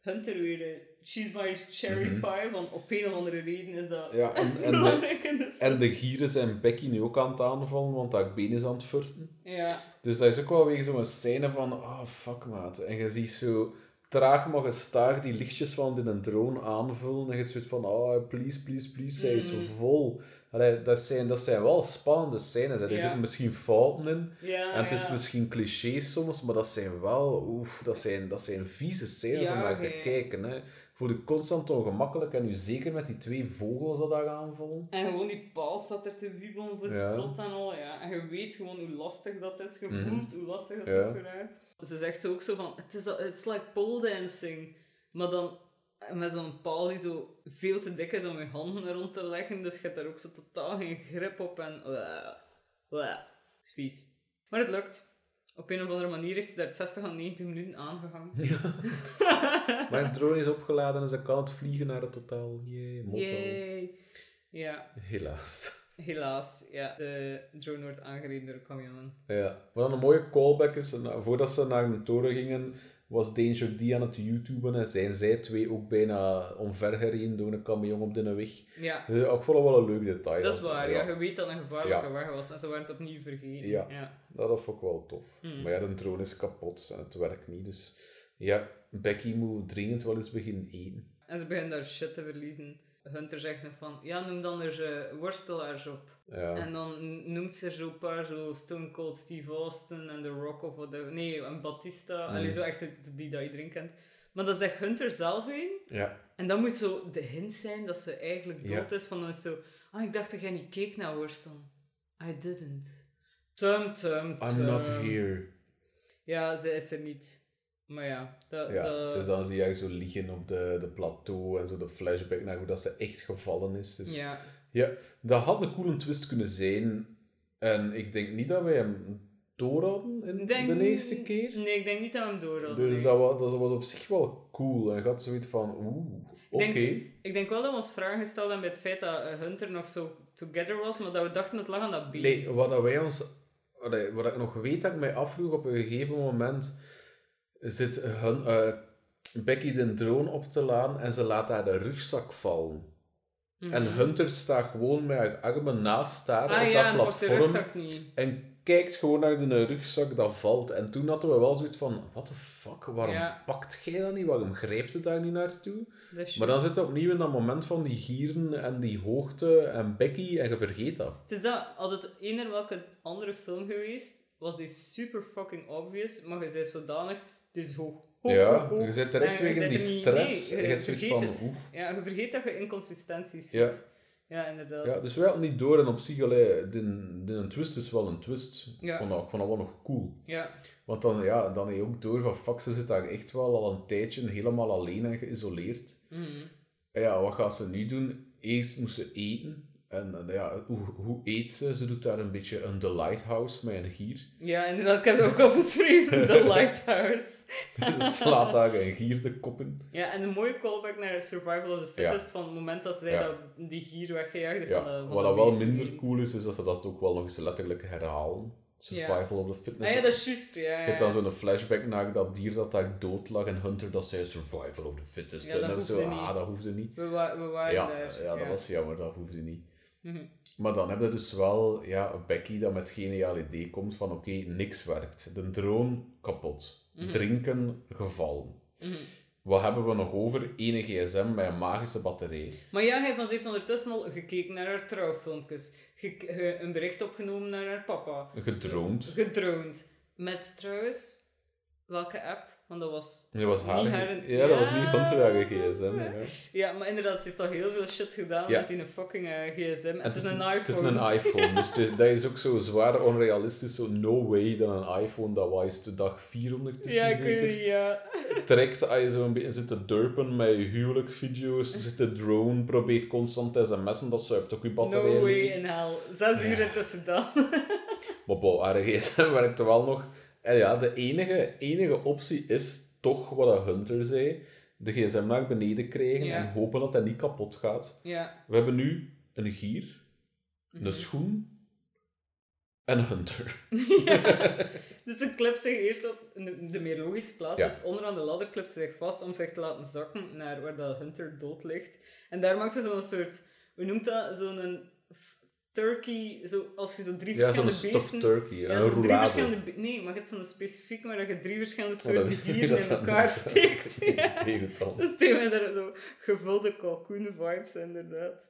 Speaker 2: Hunter weer. eh, She's my cherry
Speaker 1: Mhm.
Speaker 2: pie. Van op een of andere reden is dat
Speaker 1: Ja, en, en, de,
Speaker 2: belangrijk in de
Speaker 1: en de gieren zijn Becky nu ook aan het aanvallen, want haar been is aan het furten.
Speaker 2: Ja.
Speaker 1: Dus dat is ook wel weer zo'n scène van, oh fuck maat. En je ziet zo traag maar gestaag die lichtjes van in een drone aanvullen. En je zoiets van, oh please, please, please, zij is zo
Speaker 2: Mhm.
Speaker 1: vol. Allee, dat, zijn, dat zijn wel spannende scènes. hè. Er
Speaker 2: Ja.
Speaker 1: zitten misschien fouten in.
Speaker 2: Ja,
Speaker 1: En het is misschien clichés soms, maar dat zijn wel, oef, dat zijn, dat zijn vieze scènes om naar te kijken. Hè. Je voelt je constant ongemakkelijk en nu zeker met die twee vogels dat daar aanvallen.
Speaker 2: En gewoon die paal staat er te wiebelen voor zot en al, ja. En je weet gewoon hoe lastig dat is. Je
Speaker 1: Mhm.
Speaker 2: hoe lastig dat is voor haar. Ze zegt zo ook zo van, het is it's like pole dancing. Maar dan met zo'n paal die zo veel te dik is om je handen rond te leggen. Dus je hebt daar ook zo totaal geen grip op. En uh, uh, is vies. Maar het lukt. Op een of andere manier heeft ze daar 60 à 90 minuten aangehangen.
Speaker 1: Maar de drone is opgeladen en ze kan het vliegen naar het totaal. Jee, motto.
Speaker 2: Yay. Ja,
Speaker 1: Helaas.
Speaker 2: Helaas. Ja, de drone wordt aangereden door camion.
Speaker 1: Ja. Wat een mooie callback is, en, uh, voordat ze naar de toren gingen, was Danger D aan het YouTuben en zijn zij twee ook bijna omvergereden door een camion op de weg.
Speaker 2: Ja,
Speaker 1: Eh, ik vond het wel een leuk detail.
Speaker 2: dat is waar. Ja, je weet dat een gevaarlijke
Speaker 1: Ja.
Speaker 2: weg was en ze waren het opnieuw vergeten.
Speaker 1: Ja.
Speaker 2: ja.
Speaker 1: Nou, dat vond ik wel tof.
Speaker 2: Mm.
Speaker 1: Maar ja, de drone is kapot en het werkt niet. Dus ja, Becky moet dringend wel eens beginnen eten.
Speaker 2: En ze beginnen daar shit te verliezen. Hunter zegt nog van, ja, noem dan er eh, worstelaars op.
Speaker 1: Ja.
Speaker 2: En dan noemt ze er zo een paar, zo Stone Cold Steve Austin en The Rock of whatever. Nee, en Batista.
Speaker 1: Mm.
Speaker 2: Allee, zo echt die, die dat iedereen kent. Maar dat zegt Hunter zelf een.
Speaker 1: ja.
Speaker 2: En dat moet zo de hint zijn dat ze eigenlijk
Speaker 1: Ja.
Speaker 2: dood is. Van dan is zo, ah, ik dacht dat jij niet keek naar worstelen. I didn't. Tum, tum,
Speaker 1: I'm not here.
Speaker 2: Ja, ze is er niet. Maar ja,
Speaker 1: dus dan zie je zo liggen op de, de plateau en zo de flashback naar hoe dat ze echt gevallen is. Dus
Speaker 2: Ja.
Speaker 1: Ja, dat had een coole twist kunnen zijn. En ik denk niet dat wij hem door hadden in
Speaker 2: denk-
Speaker 1: de eerste keer.
Speaker 2: Nee, ik denk niet dat we hem door hadden.
Speaker 1: Dus
Speaker 2: nee.
Speaker 1: dat was, dat was op zich wel cool. En je had zoiets van, oeh, oké.
Speaker 2: Ik denk wel dat we ons vragen gesteld hebben bij het feit dat eh, Hunter nog zo together was, maar dat we dachten het lag aan dat been.
Speaker 1: Nee, wat dat wij ons... wat ik nog weet dat ik mij afvroeg op een gegeven moment... Zit hun, eh, Becky de drone op te laan en ze laat haar de rugzak vallen.
Speaker 2: Mhm.
Speaker 1: En Hunter staat gewoon met haar armen naast haar
Speaker 2: Ah
Speaker 1: op
Speaker 2: ja,
Speaker 1: dat
Speaker 2: de
Speaker 1: platform. En kijkt gewoon naar de rugzak dat valt. En toen hadden we wel zoiets van: what the fuck, waarom
Speaker 2: Ja.
Speaker 1: pakt jij dat niet? Waarom grijpt het daar niet naartoe? Maar dan zit het opnieuw in dat moment van die gieren en die hoogte en Becky en je vergeet dat.
Speaker 2: Het is dat, had het eender welke andere film geweest, was die super fucking obvious, maar je zei zodanig, is hoog.
Speaker 1: ja, je zit direct
Speaker 2: zit
Speaker 1: die stress.
Speaker 2: nee,
Speaker 1: je zoiets
Speaker 2: vergeet
Speaker 1: van:
Speaker 2: het.
Speaker 1: oef.
Speaker 2: Ja, je vergeet dat je inconsistenties ziet. Ja, inderdaad.
Speaker 1: Ja, dus wij hadden niet door en op zich, allee, de, de, een twist is wel een twist.
Speaker 2: Ja.
Speaker 1: Ik, vond dat, ik vond dat wel nog cool.
Speaker 2: Ja.
Speaker 1: Want dan, ja, dan heb je ook door van fuck, ze zit daar echt wel al een tijdje helemaal alleen en geïsoleerd.
Speaker 2: Mhm.
Speaker 1: En ja, wat gaat ze nu doen? Eerst moest ze eten. En eh, ja, hoe, hoe eet ze? Ze doet daar een beetje een The Lighthouse met een gier.
Speaker 2: Ja, inderdaad, ik heb het ook opgeschreven, The Lighthouse.
Speaker 1: ze slaat daar een gier de kop in.
Speaker 2: Ja, en een mooie callback naar Survival of the Fittest, van het moment dat zij
Speaker 1: Ja.
Speaker 2: dat, die gier weggejaagde
Speaker 1: Ja,
Speaker 2: van de van
Speaker 1: wat dat wel minder cool is, is dat ze dat ook wel nog eens letterlijk herhalen. Survival of the Fitness.
Speaker 2: Ah ja, dat is juist, ja.
Speaker 1: Je hebt dan zo'n flashback naar dat dier dat daar dood lag en Hunter dat zei survival of the fittest.
Speaker 2: Ja,
Speaker 1: en
Speaker 2: dat
Speaker 1: dan zo, ah,
Speaker 2: niet.
Speaker 1: dat hoefde niet.
Speaker 2: We, wa- we waren
Speaker 1: Ja,
Speaker 2: daar.
Speaker 1: ja, dat was jammer, dat hoefde niet.
Speaker 2: Mhm.
Speaker 1: Maar dan heb je dus wel ja, Becky dat met geniaal idee komt van oké, niks werkt. De drone kapot.
Speaker 2: Mhm.
Speaker 1: Drinken gevallen.
Speaker 2: Mhm.
Speaker 1: Wat hebben we nog over? Ene gsm met een magische batterij.
Speaker 2: Maar ja, hij van, ze heeft ondertussen al gekeken naar haar trouwfilmpjes. Ge- ge- een bericht opgenomen naar haar papa.
Speaker 1: Gedroomd.
Speaker 2: Gedroomd. Met trouwens, welke app? Want dat was...
Speaker 1: Dat was haar,
Speaker 2: Niet haar-
Speaker 1: ja, dat was niet haar
Speaker 2: dat
Speaker 1: gsm. Ja.
Speaker 2: Ja, maar inderdaad, ze heeft al heel veel shit gedaan
Speaker 1: Ja.
Speaker 2: met die fucking eh, gsm. En het is een iPhone.
Speaker 1: Het is een iPhone, dus is, dat is ook zo zwaar onrealistisch. Zo, no way dat een iPhone, dat was de dag 400 tussen
Speaker 2: Ja,
Speaker 1: zeker.
Speaker 2: ja.
Speaker 1: Direct als je zo een beetje zit te durpen met je huwelijkvideo's, zit de drone, probeert constant te sms'en, dat zuipt ook je batterij
Speaker 2: No way in hell. Zes uur
Speaker 1: Ja.
Speaker 2: intussen dan.
Speaker 1: Maar bon, haar gsm werkt wel nog. En ja, de enige, enige optie is toch wat Hunter zei. De gsm naar beneden krijgen
Speaker 2: Ja.
Speaker 1: en hopen dat hij niet kapot gaat.
Speaker 2: ja.
Speaker 1: We hebben nu een gier,
Speaker 2: Mhm.
Speaker 1: een schoen en Hunter.
Speaker 2: ja. Dus ze klipt zich eerst op de, meer logische plaats.
Speaker 1: Ja.
Speaker 2: Dus onderaan de ladder klipt ze zich vast om zich te laten zakken naar waar dat Hunter dood ligt. En daar maakt ze zo'n soort, hoe noemt dat? Zo'n turkey, zo, als je zo drie
Speaker 1: Ja,
Speaker 2: verschillende
Speaker 1: stuffed
Speaker 2: beesten...
Speaker 1: turkey,
Speaker 2: Ja, zo drie verschillende... be- Nee, maar je hebt zo'n specifiek waar dat je drie verschillende
Speaker 1: Oh, dat
Speaker 2: soorten
Speaker 1: ik
Speaker 2: dieren
Speaker 1: dat
Speaker 2: in
Speaker 1: dat
Speaker 2: elkaar steekt. Ja.
Speaker 1: Tegenstand.
Speaker 2: Dus tegen daar zo gevulde kalkoen-vibes, inderdaad.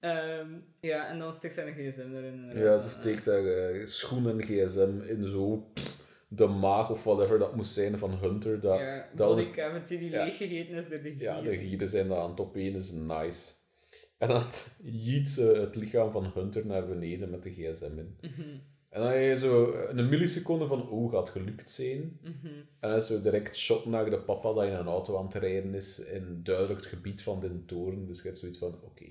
Speaker 2: Ehm, ja, en dan steekt zij een gsm erin.
Speaker 1: Ja, ze steekt daar eh, schoen en gsm in zo pff, de maag of whatever dat moest zijn van Hunter. Dat,
Speaker 2: Ja,
Speaker 1: dat
Speaker 2: body cavity die
Speaker 1: ja.
Speaker 2: leeggegeten is door de gier.
Speaker 1: ja, de gieren zijn daar aan het opeen, is nice. En dan jiet ze het lichaam van Hunter naar beneden met de gsm in.
Speaker 2: Mhm,
Speaker 1: En dan heb je zo een milliseconde van, oh, gaat gelukt zijn.
Speaker 2: mhm.
Speaker 1: En dan zo direct shot naar de papa dat in een auto aan het rijden is in duidelijk het gebied van de toren. Dus je hebt zoiets van, oké,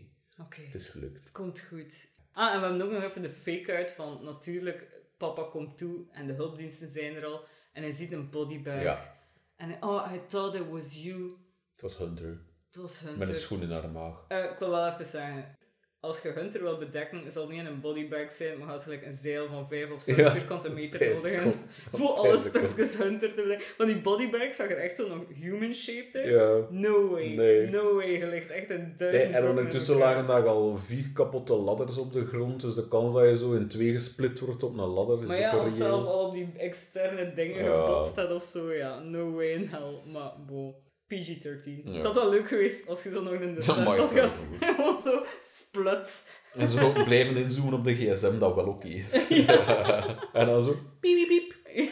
Speaker 1: het is gelukt.
Speaker 2: het komt goed. Ah, en we hebben ook nog even de fake-out van natuurlijk, papa komt toe en de hulpdiensten zijn er al. En hij ziet een bodybag.
Speaker 1: Ja,
Speaker 2: En hij, oh, I thought it was you.
Speaker 1: het was Hunter.
Speaker 2: Was Hunter.
Speaker 1: Met een schoen in haar maag.
Speaker 2: Eh, ik wil wel even zeggen, als je Hunter wil bedekken, zal het niet in een bodybag zijn, maar gaat gelijk een zeil van 5 of 6
Speaker 1: Ja.
Speaker 2: vierkante meter
Speaker 1: Pijs
Speaker 2: nodig hebben. Voor alle stukjes Hunter te bedekken. Want die bodybag zag er echt zo nog human-shaped uit.
Speaker 1: Ja.
Speaker 2: No way.
Speaker 1: Nee.
Speaker 2: No way. Je ligt echt een
Speaker 1: Nee,
Speaker 2: duizend
Speaker 1: en
Speaker 2: brokken in
Speaker 1: ondertussen lagen daar al vier kapotte ladders op de grond, dus de kans dat je zo in twee gesplit wordt op een ladder is
Speaker 2: Maar ja, of zelf al op die externe dingen
Speaker 1: Ja.
Speaker 2: gebotst had of zo, ja. No way in hell. Maar, bo. PG-13.
Speaker 1: Ja.
Speaker 2: Dat wel leuk geweest als je zo nog in de
Speaker 1: mag
Speaker 2: had gehad. Gewoon zo splut.
Speaker 1: En zo blijven inzoomen op de gsm, dat wel oké is. en dan zo... Piep, piep, piep.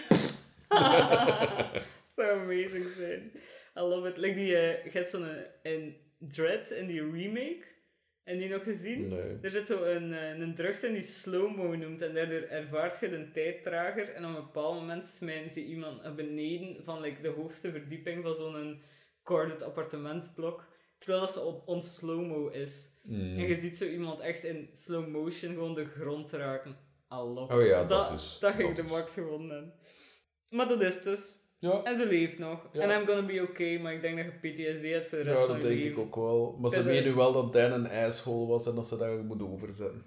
Speaker 2: zou amazing zijn. I love it. Like die, eh, je hebt zo'n eh, in Dread, in die remake. En die nog gezien?
Speaker 1: Nee.
Speaker 2: Er zit zo een, eh, een drugs in die slow-mo noemt en daardoor ervaart je de tijdtrager en op een bepaald moment smijten ze iemand naar beneden van like, de hoogste verdieping van zo'n corded appartementsblok. Terwijl dat ze op on slow-mo is.
Speaker 1: Mm.
Speaker 2: En je ziet zo iemand echt in slow motion gewoon de grond raken. Love
Speaker 1: Oh ja, dat
Speaker 2: dat
Speaker 1: dus.
Speaker 2: Dat ging
Speaker 1: Dat
Speaker 2: de max gevonden hebben. Maar dat is dus.
Speaker 1: Ja,
Speaker 2: En ze leeft nog.
Speaker 1: Ja.
Speaker 2: En I'm gonna be okay, maar ik denk dat je PTSD hebt voor de rest
Speaker 1: ja
Speaker 2: van
Speaker 1: dat
Speaker 2: je
Speaker 1: denk
Speaker 2: leven.
Speaker 1: ik ook wel. Maar ze weten nu wel dat Dan een asshole was en dat ze daar moet overzetten.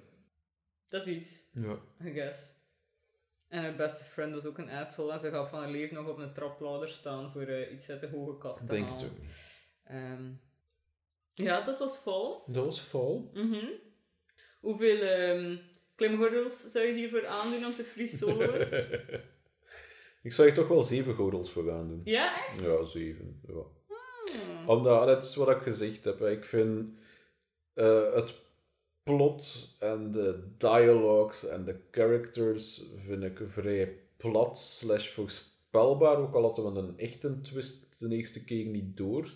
Speaker 2: Dat is iets.
Speaker 1: Ja.
Speaker 2: I guess. En haar beste friend was ook een asshole en ze gaf van haar leven nog op een trapladder staan voor eh, iets uit de hoge kast te
Speaker 1: Denk het
Speaker 2: halen.
Speaker 1: ook niet.
Speaker 2: Ehm, ja, dat was vol.
Speaker 1: Dat was vol.
Speaker 2: Mhm. Hoeveel ehm, klimgordels zou je hiervoor aandoen om te free soloen?
Speaker 1: ik zou er toch wel zeven gordels voor gaan doen.
Speaker 2: ja, echt?
Speaker 1: Ja, zeven. Ja.
Speaker 2: Hmm.
Speaker 1: Omdat, dat is wat ik gezegd heb. hè. Ik vind eh, het plot en de dialogues en de characters vind ik vrij plat slash voorspelbaar. Ook al hadden we een echte twist de eerste keer niet door.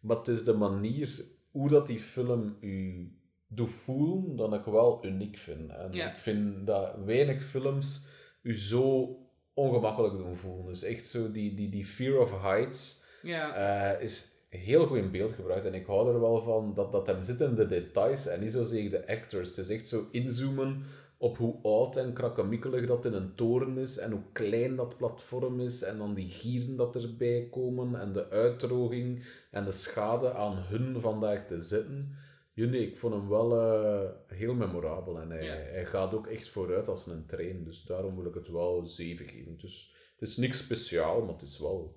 Speaker 1: Maar het is de manier hoe dat die film u doet voelen, dat ik wel uniek vind. En
Speaker 2: Ja.
Speaker 1: ik vind dat weinig films u zo ongemakkelijk doen voelen. Dus echt zo die, die, die fear of heights
Speaker 2: Ja.
Speaker 1: eh, is heel goed in beeld gebruikt. En ik hou er wel van dat, dat hem zit in de details en niet zozeer de actors. Het is echt zo inzoomen op hoe oud en krakkemikkelig dat in een toren is en hoe klein dat platform is en dan die gieren dat erbij komen en de uitdroging en de schade aan hun van daar te zitten. Nee, ik vond hem wel eh, heel memorabel en hij,
Speaker 2: Ja.
Speaker 1: hij gaat ook echt vooruit als een trein. Dus daarom wil ik het wel 7 geven. Dus het is niks speciaal, maar het is wel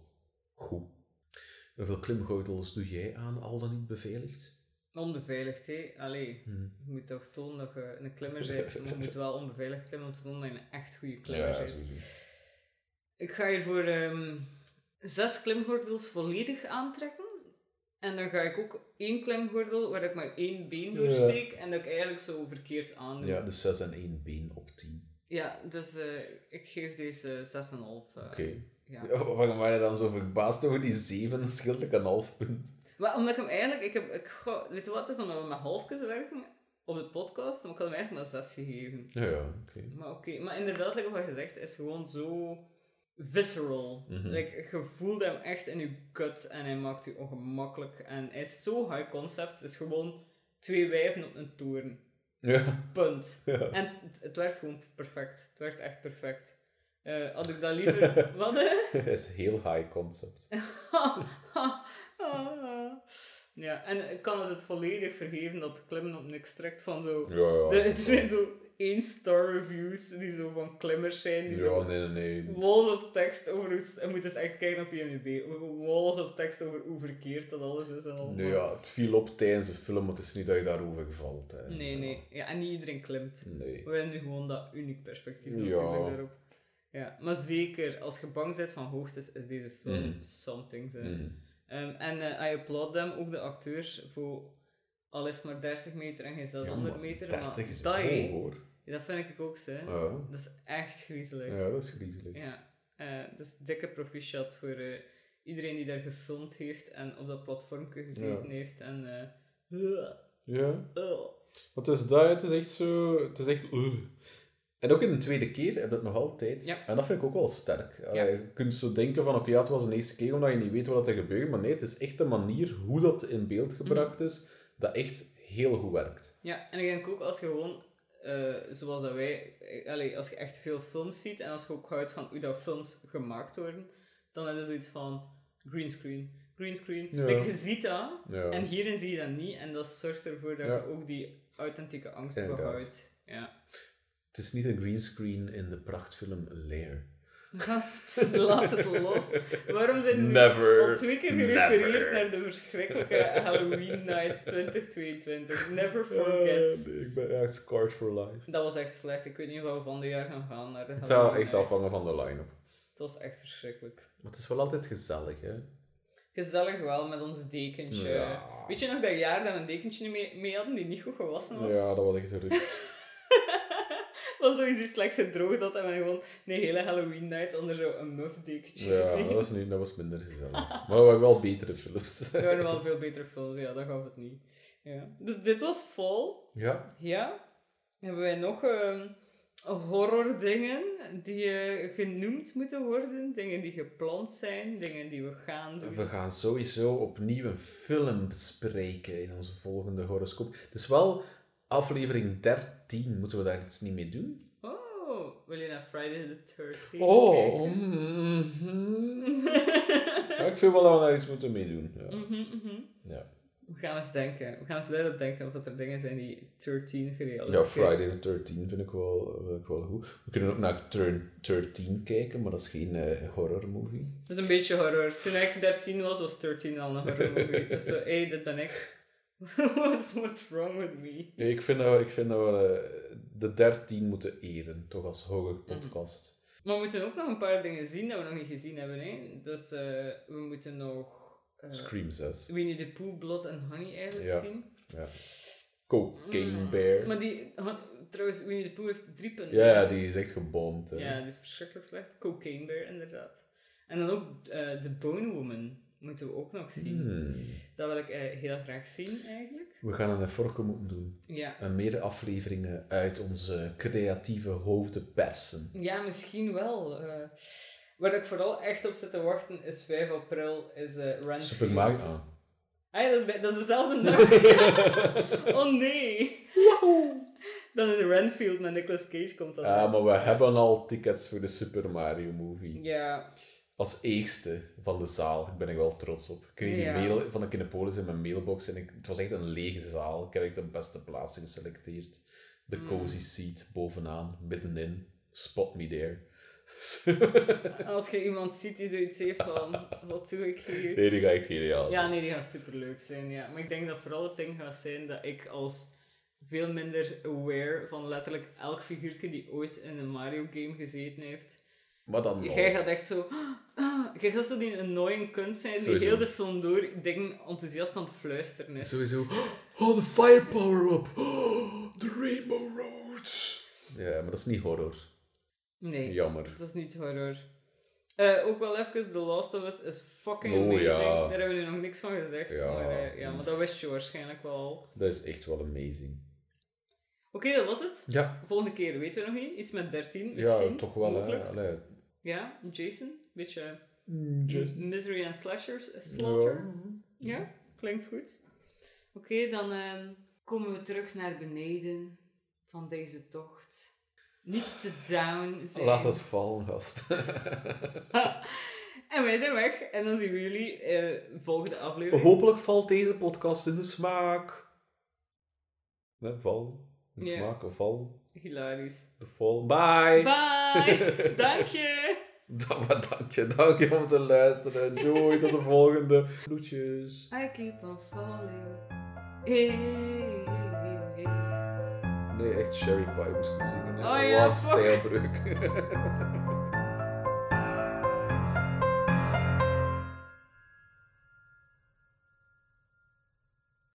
Speaker 1: goed. Hoeveel klimgordels doe jij aan, al dan niet beveiligd?
Speaker 2: Onbeveiligd, hè? Allee,
Speaker 1: Hm.
Speaker 2: je moet toch tonen dat je een klimmer bent, maar je moet wel onbeveiligd klimmen om te tonen dat je een echt goede klimmer
Speaker 1: Ja,
Speaker 2: bent.
Speaker 1: sowieso.
Speaker 2: Ik ga hier voor ehm, zes klimgordels volledig aantrekken. En dan ga ik ook één klimgordel waar ik maar één been doorsteek en dat ik eigenlijk zo verkeerd aan doe.
Speaker 1: Ja, dus 6 en 1 been op 10.
Speaker 2: Ja, dus eh, ik geef deze 6,5. eh
Speaker 1: Oké.
Speaker 2: Ja.
Speaker 1: Ja, waarom waren je dan zo verbaasd over die 7? Dat scheelt like een half punt.
Speaker 2: Maar omdat ik hem eigenlijk, ik heb, ik weet je wat het is, omdat we met halfjes werken op de podcast, maar ik had hem eigenlijk maar 6 gegeven.
Speaker 1: Ja, ja, oké.
Speaker 2: Maar oké, maar inderdaad, like wat je zegt, is gewoon zo visceral.
Speaker 1: Mhm.
Speaker 2: like, je voelt hem echt in je gut en hij maakt je ongemakkelijk. En hij is zo high concept, het is gewoon twee wijven op een toren.
Speaker 1: Ja.
Speaker 2: Punt.
Speaker 1: ja.
Speaker 2: En het, het werkt gewoon perfect. Het werkt echt perfect. Eh, had ik dat liever... wat?
Speaker 1: Het is heel high concept.
Speaker 2: ja, en ik kan het het volledig vergeven dat klimmen op niks trekt van zo...
Speaker 1: Ja, ja.
Speaker 2: De, er zijn zo één star reviews die zo van klimmers zijn, die
Speaker 1: Ja,
Speaker 2: zo
Speaker 1: nee, nee,
Speaker 2: walls of tekst over hoe... Je moet eens echt kijken op IMDb. Walls of tekst over hoe verkeerd dat alles is en allemaal.
Speaker 1: Nee, ja, het viel op tijdens de film, maar het is niet dat je daarover valt. Hè.
Speaker 2: Nee, nee. Ja, en niet iedereen klimt.
Speaker 1: Nee.
Speaker 2: We hebben nu gewoon dat uniek perspectief natuurlijk daarop. Ja, maar zeker, als je bang bent van hoogtes, is deze film
Speaker 1: Mhm.
Speaker 2: something.
Speaker 1: Mhm.
Speaker 2: Ehm, en eh I applaud them, ook de acteurs, voor al is het maar 30 meter en geen 600
Speaker 1: maar
Speaker 2: meter.
Speaker 1: 30
Speaker 2: maar
Speaker 1: is hoor.
Speaker 2: ja, dat vind ik ook zo.
Speaker 1: Ja.
Speaker 2: Dat is echt griezelig. Ja.
Speaker 1: ja, dat is griezelig.
Speaker 2: dus dikke proficiat voor eh, iedereen die daar gefilmd heeft en op dat platformje gezeten
Speaker 1: Ja.
Speaker 2: heeft. En, eh,
Speaker 1: Ja. Wat is dat? Het is echt zo... Het is echt... En ook in de tweede keer heb je het nog altijd.
Speaker 2: Ja.
Speaker 1: En dat vind ik ook wel sterk.
Speaker 2: Ja.
Speaker 1: Je kunt zo denken van, oké, ja, het was de eerste keer omdat je niet weet wat er gebeurt. Maar nee, het is echt de manier hoe dat in beeld gebracht
Speaker 2: Mhm.
Speaker 1: is, dat echt heel goed werkt.
Speaker 2: Ja, en ik denk ook als je gewoon, eh, zoals dat wij, eh, allee, als je echt veel films ziet en als je ook houdt van hoe dat films gemaakt worden, dan heb je zoiets van greenscreen, greenscreen.
Speaker 1: Ja.
Speaker 2: Like, je ziet dat,
Speaker 1: Ja.
Speaker 2: en hierin zie je dat niet. En dat zorgt ervoor dat je ook die authentieke angst
Speaker 1: Inderdaad.
Speaker 2: behoudt. Ja.
Speaker 1: Het is niet een greenscreen in de prachtfilm Lair.
Speaker 2: Gast, laat het los. Waarom zijn we nu
Speaker 1: Never.
Speaker 2: al twee keer gerefereerd
Speaker 1: Never.
Speaker 2: naar de verschrikkelijke Halloween Night 2022? Never forget.
Speaker 1: Ah, ik ben echt scarred for life.
Speaker 2: Dat was echt slecht. Ik weet niet of we van de jaar gaan gaan naar de
Speaker 1: Het
Speaker 2: Halloween
Speaker 1: zou echt
Speaker 2: Night.
Speaker 1: afhangen van de line-up.
Speaker 2: Het was echt verschrikkelijk.
Speaker 1: Maar het is wel altijd gezellig, hè?
Speaker 2: Gezellig wel met ons dekentje.
Speaker 1: Ja.
Speaker 2: Weet je nog dat jaar dat we een dekentje mee, mee hadden die niet goed gewassen was?
Speaker 1: Ja, dat was echt terug.
Speaker 2: was sowieso slecht gedroogd had en we gewoon een hele Halloween night onder zo'n muff dekentje
Speaker 1: Ja,
Speaker 2: gezien.
Speaker 1: dat was, niet, dat was minder gezellig. Maar we waren wel betere films.
Speaker 2: Er waren wel veel betere films, ja, dat gaf het niet. Ja. Dus dit was vol.
Speaker 1: Ja,
Speaker 2: Ja. Hebben wij nog ehm, horror dingen die eh, genoemd moeten worden? Dingen die gepland zijn? Dingen die we gaan doen?
Speaker 1: we gaan sowieso opnieuw een film bespreken in onze volgende horoscoop. Het is wel aflevering 13. Moeten we daar iets niet mee doen?
Speaker 2: Oh, wil je naar Friday the 13th
Speaker 1: Oh,
Speaker 2: kijken?
Speaker 1: Ja, ik vind wel dat we daar iets moeten mee doen. Ja.
Speaker 2: Mhm, mhm.
Speaker 1: Ja.
Speaker 2: We gaan eens denken. We gaan eens luid op denken of dat er dingen zijn die 13 gerealiseerd
Speaker 1: Ja, Friday the 13 vind ik wel, vind ik wel goed. We kunnen ook naar Turn 13 kijken, maar dat is geen eh, horror movie.
Speaker 2: Het is een beetje horror. Toen ik 13 was, was 13 al een horror movie. Dus zo, hé, dit ben ik. what's, what's wrong with me?
Speaker 1: Nee, ik vind dat, ik vind dat we eh, de 13 moeten eren, toch als horror podcast.
Speaker 2: Maar we moeten ook nog een paar dingen zien dat we nog niet gezien hebben. Hè? Dus eh, we moeten nog uh,
Speaker 1: Scream 6.
Speaker 2: Winnie the Pooh, Blood and Honey eigenlijk
Speaker 1: Ja.
Speaker 2: zien.
Speaker 1: Ja. Cocaine
Speaker 2: Mm,
Speaker 1: Bear.
Speaker 2: Maar die, trouwens, Winnie the Pooh heeft drie punten.
Speaker 1: Ja, die is echt gebomd. hè.
Speaker 2: Ja, die is verschrikkelijk slecht. Cocaine Bear, inderdaad. En dan ook eh The Bone Woman moeten we ook nog zien.
Speaker 1: Hmm.
Speaker 2: Dat wil ik eh, heel graag zien, eigenlijk.
Speaker 1: We gaan een forke moeten doen.
Speaker 2: Ja.
Speaker 1: En meer afleveringen uit onze creatieve hoofden persen.
Speaker 2: Ja, misschien wel. eh. waar ik vooral echt op zit te wachten is 5 april, is eh Renfield.
Speaker 1: Super Mario. Ah.
Speaker 2: Ah ja, dat is, bij- dat is dezelfde dag. oh nee. Dan is Renfield met Nicolas Cage komt dan
Speaker 1: Ah,
Speaker 2: uit.
Speaker 1: maar we hebben al tickets voor de Super Mario movie.
Speaker 2: Ja,
Speaker 1: Als eerste van de zaal. Daar ben ik wel trots op. Ik kreeg
Speaker 2: Ja.
Speaker 1: een mail van de Kinepolis in mijn mailbox en ik, het was echt een lege zaal. Ik heb de beste plaats geselecteerd. De
Speaker 2: Mm.
Speaker 1: cozy seat bovenaan, middenin. Spot me there.
Speaker 2: als je iemand ziet die zoiets heeft van, wat doe ik hier?
Speaker 1: nee, die gaat echt geniaal.
Speaker 2: Ja, nee, die gaat superleuk zijn, ja. Maar ik denk dat vooral het ding gaat zijn dat ik als veel minder aware van letterlijk elk figuurtje die ooit in een Mario-game gezeten heeft.
Speaker 1: Maar dan nog.
Speaker 2: Jij gaat echt zo... Jij gaat zo die annoying kunst zijn die
Speaker 1: Sowieso.
Speaker 2: heel de film door dingen enthousiast aan het fluisteren is.
Speaker 1: Sowieso. Oh, de fire power-up. Oh, de Rainbow Road. Ja, maar dat is niet horror.
Speaker 2: Nee,
Speaker 1: Jammer.
Speaker 2: dat is niet horror. Eh, ook wel even, The Last of Us is fucking
Speaker 1: Oh,
Speaker 2: amazing.
Speaker 1: ja.
Speaker 2: Daar hebben we nu nog niks van gezegd.
Speaker 1: Ja.
Speaker 2: Maar, eh, ja, maar dat wist je waarschijnlijk wel.
Speaker 1: Dat is echt wel amazing.
Speaker 2: Oké, dat was het.
Speaker 1: Ja,
Speaker 2: Volgende keer weten we nog niet. Iets met 13 misschien.
Speaker 1: ja toch wel. Hè. Allee.
Speaker 2: Ja, Jason. Beetje
Speaker 1: Just...
Speaker 2: Misery and Slashers, eh, Slaughter. Ja, klinkt goed. Oké, dan ehm, komen we terug naar beneden van deze tocht. Niet te down zijn.
Speaker 1: Laat het vallen, gast.
Speaker 2: En wij zijn weg. En dan zien we jullie eh, volgende aflevering.
Speaker 1: Hopelijk valt deze podcast in de smaak. Nee, val. In de
Speaker 2: Ja.
Speaker 1: smaak of val.
Speaker 2: Hilarisch.
Speaker 1: De val. Bye.
Speaker 2: Bye! Dank je!
Speaker 1: Dank je, dank je om te luisteren. Doei, tot de volgende. Groetjes.
Speaker 2: I keep on falling. Hey, hey, hey, hey.
Speaker 1: Nee, echt Sherry Pie moest zingen.
Speaker 2: Oh ja,
Speaker 1: stijlbreuk.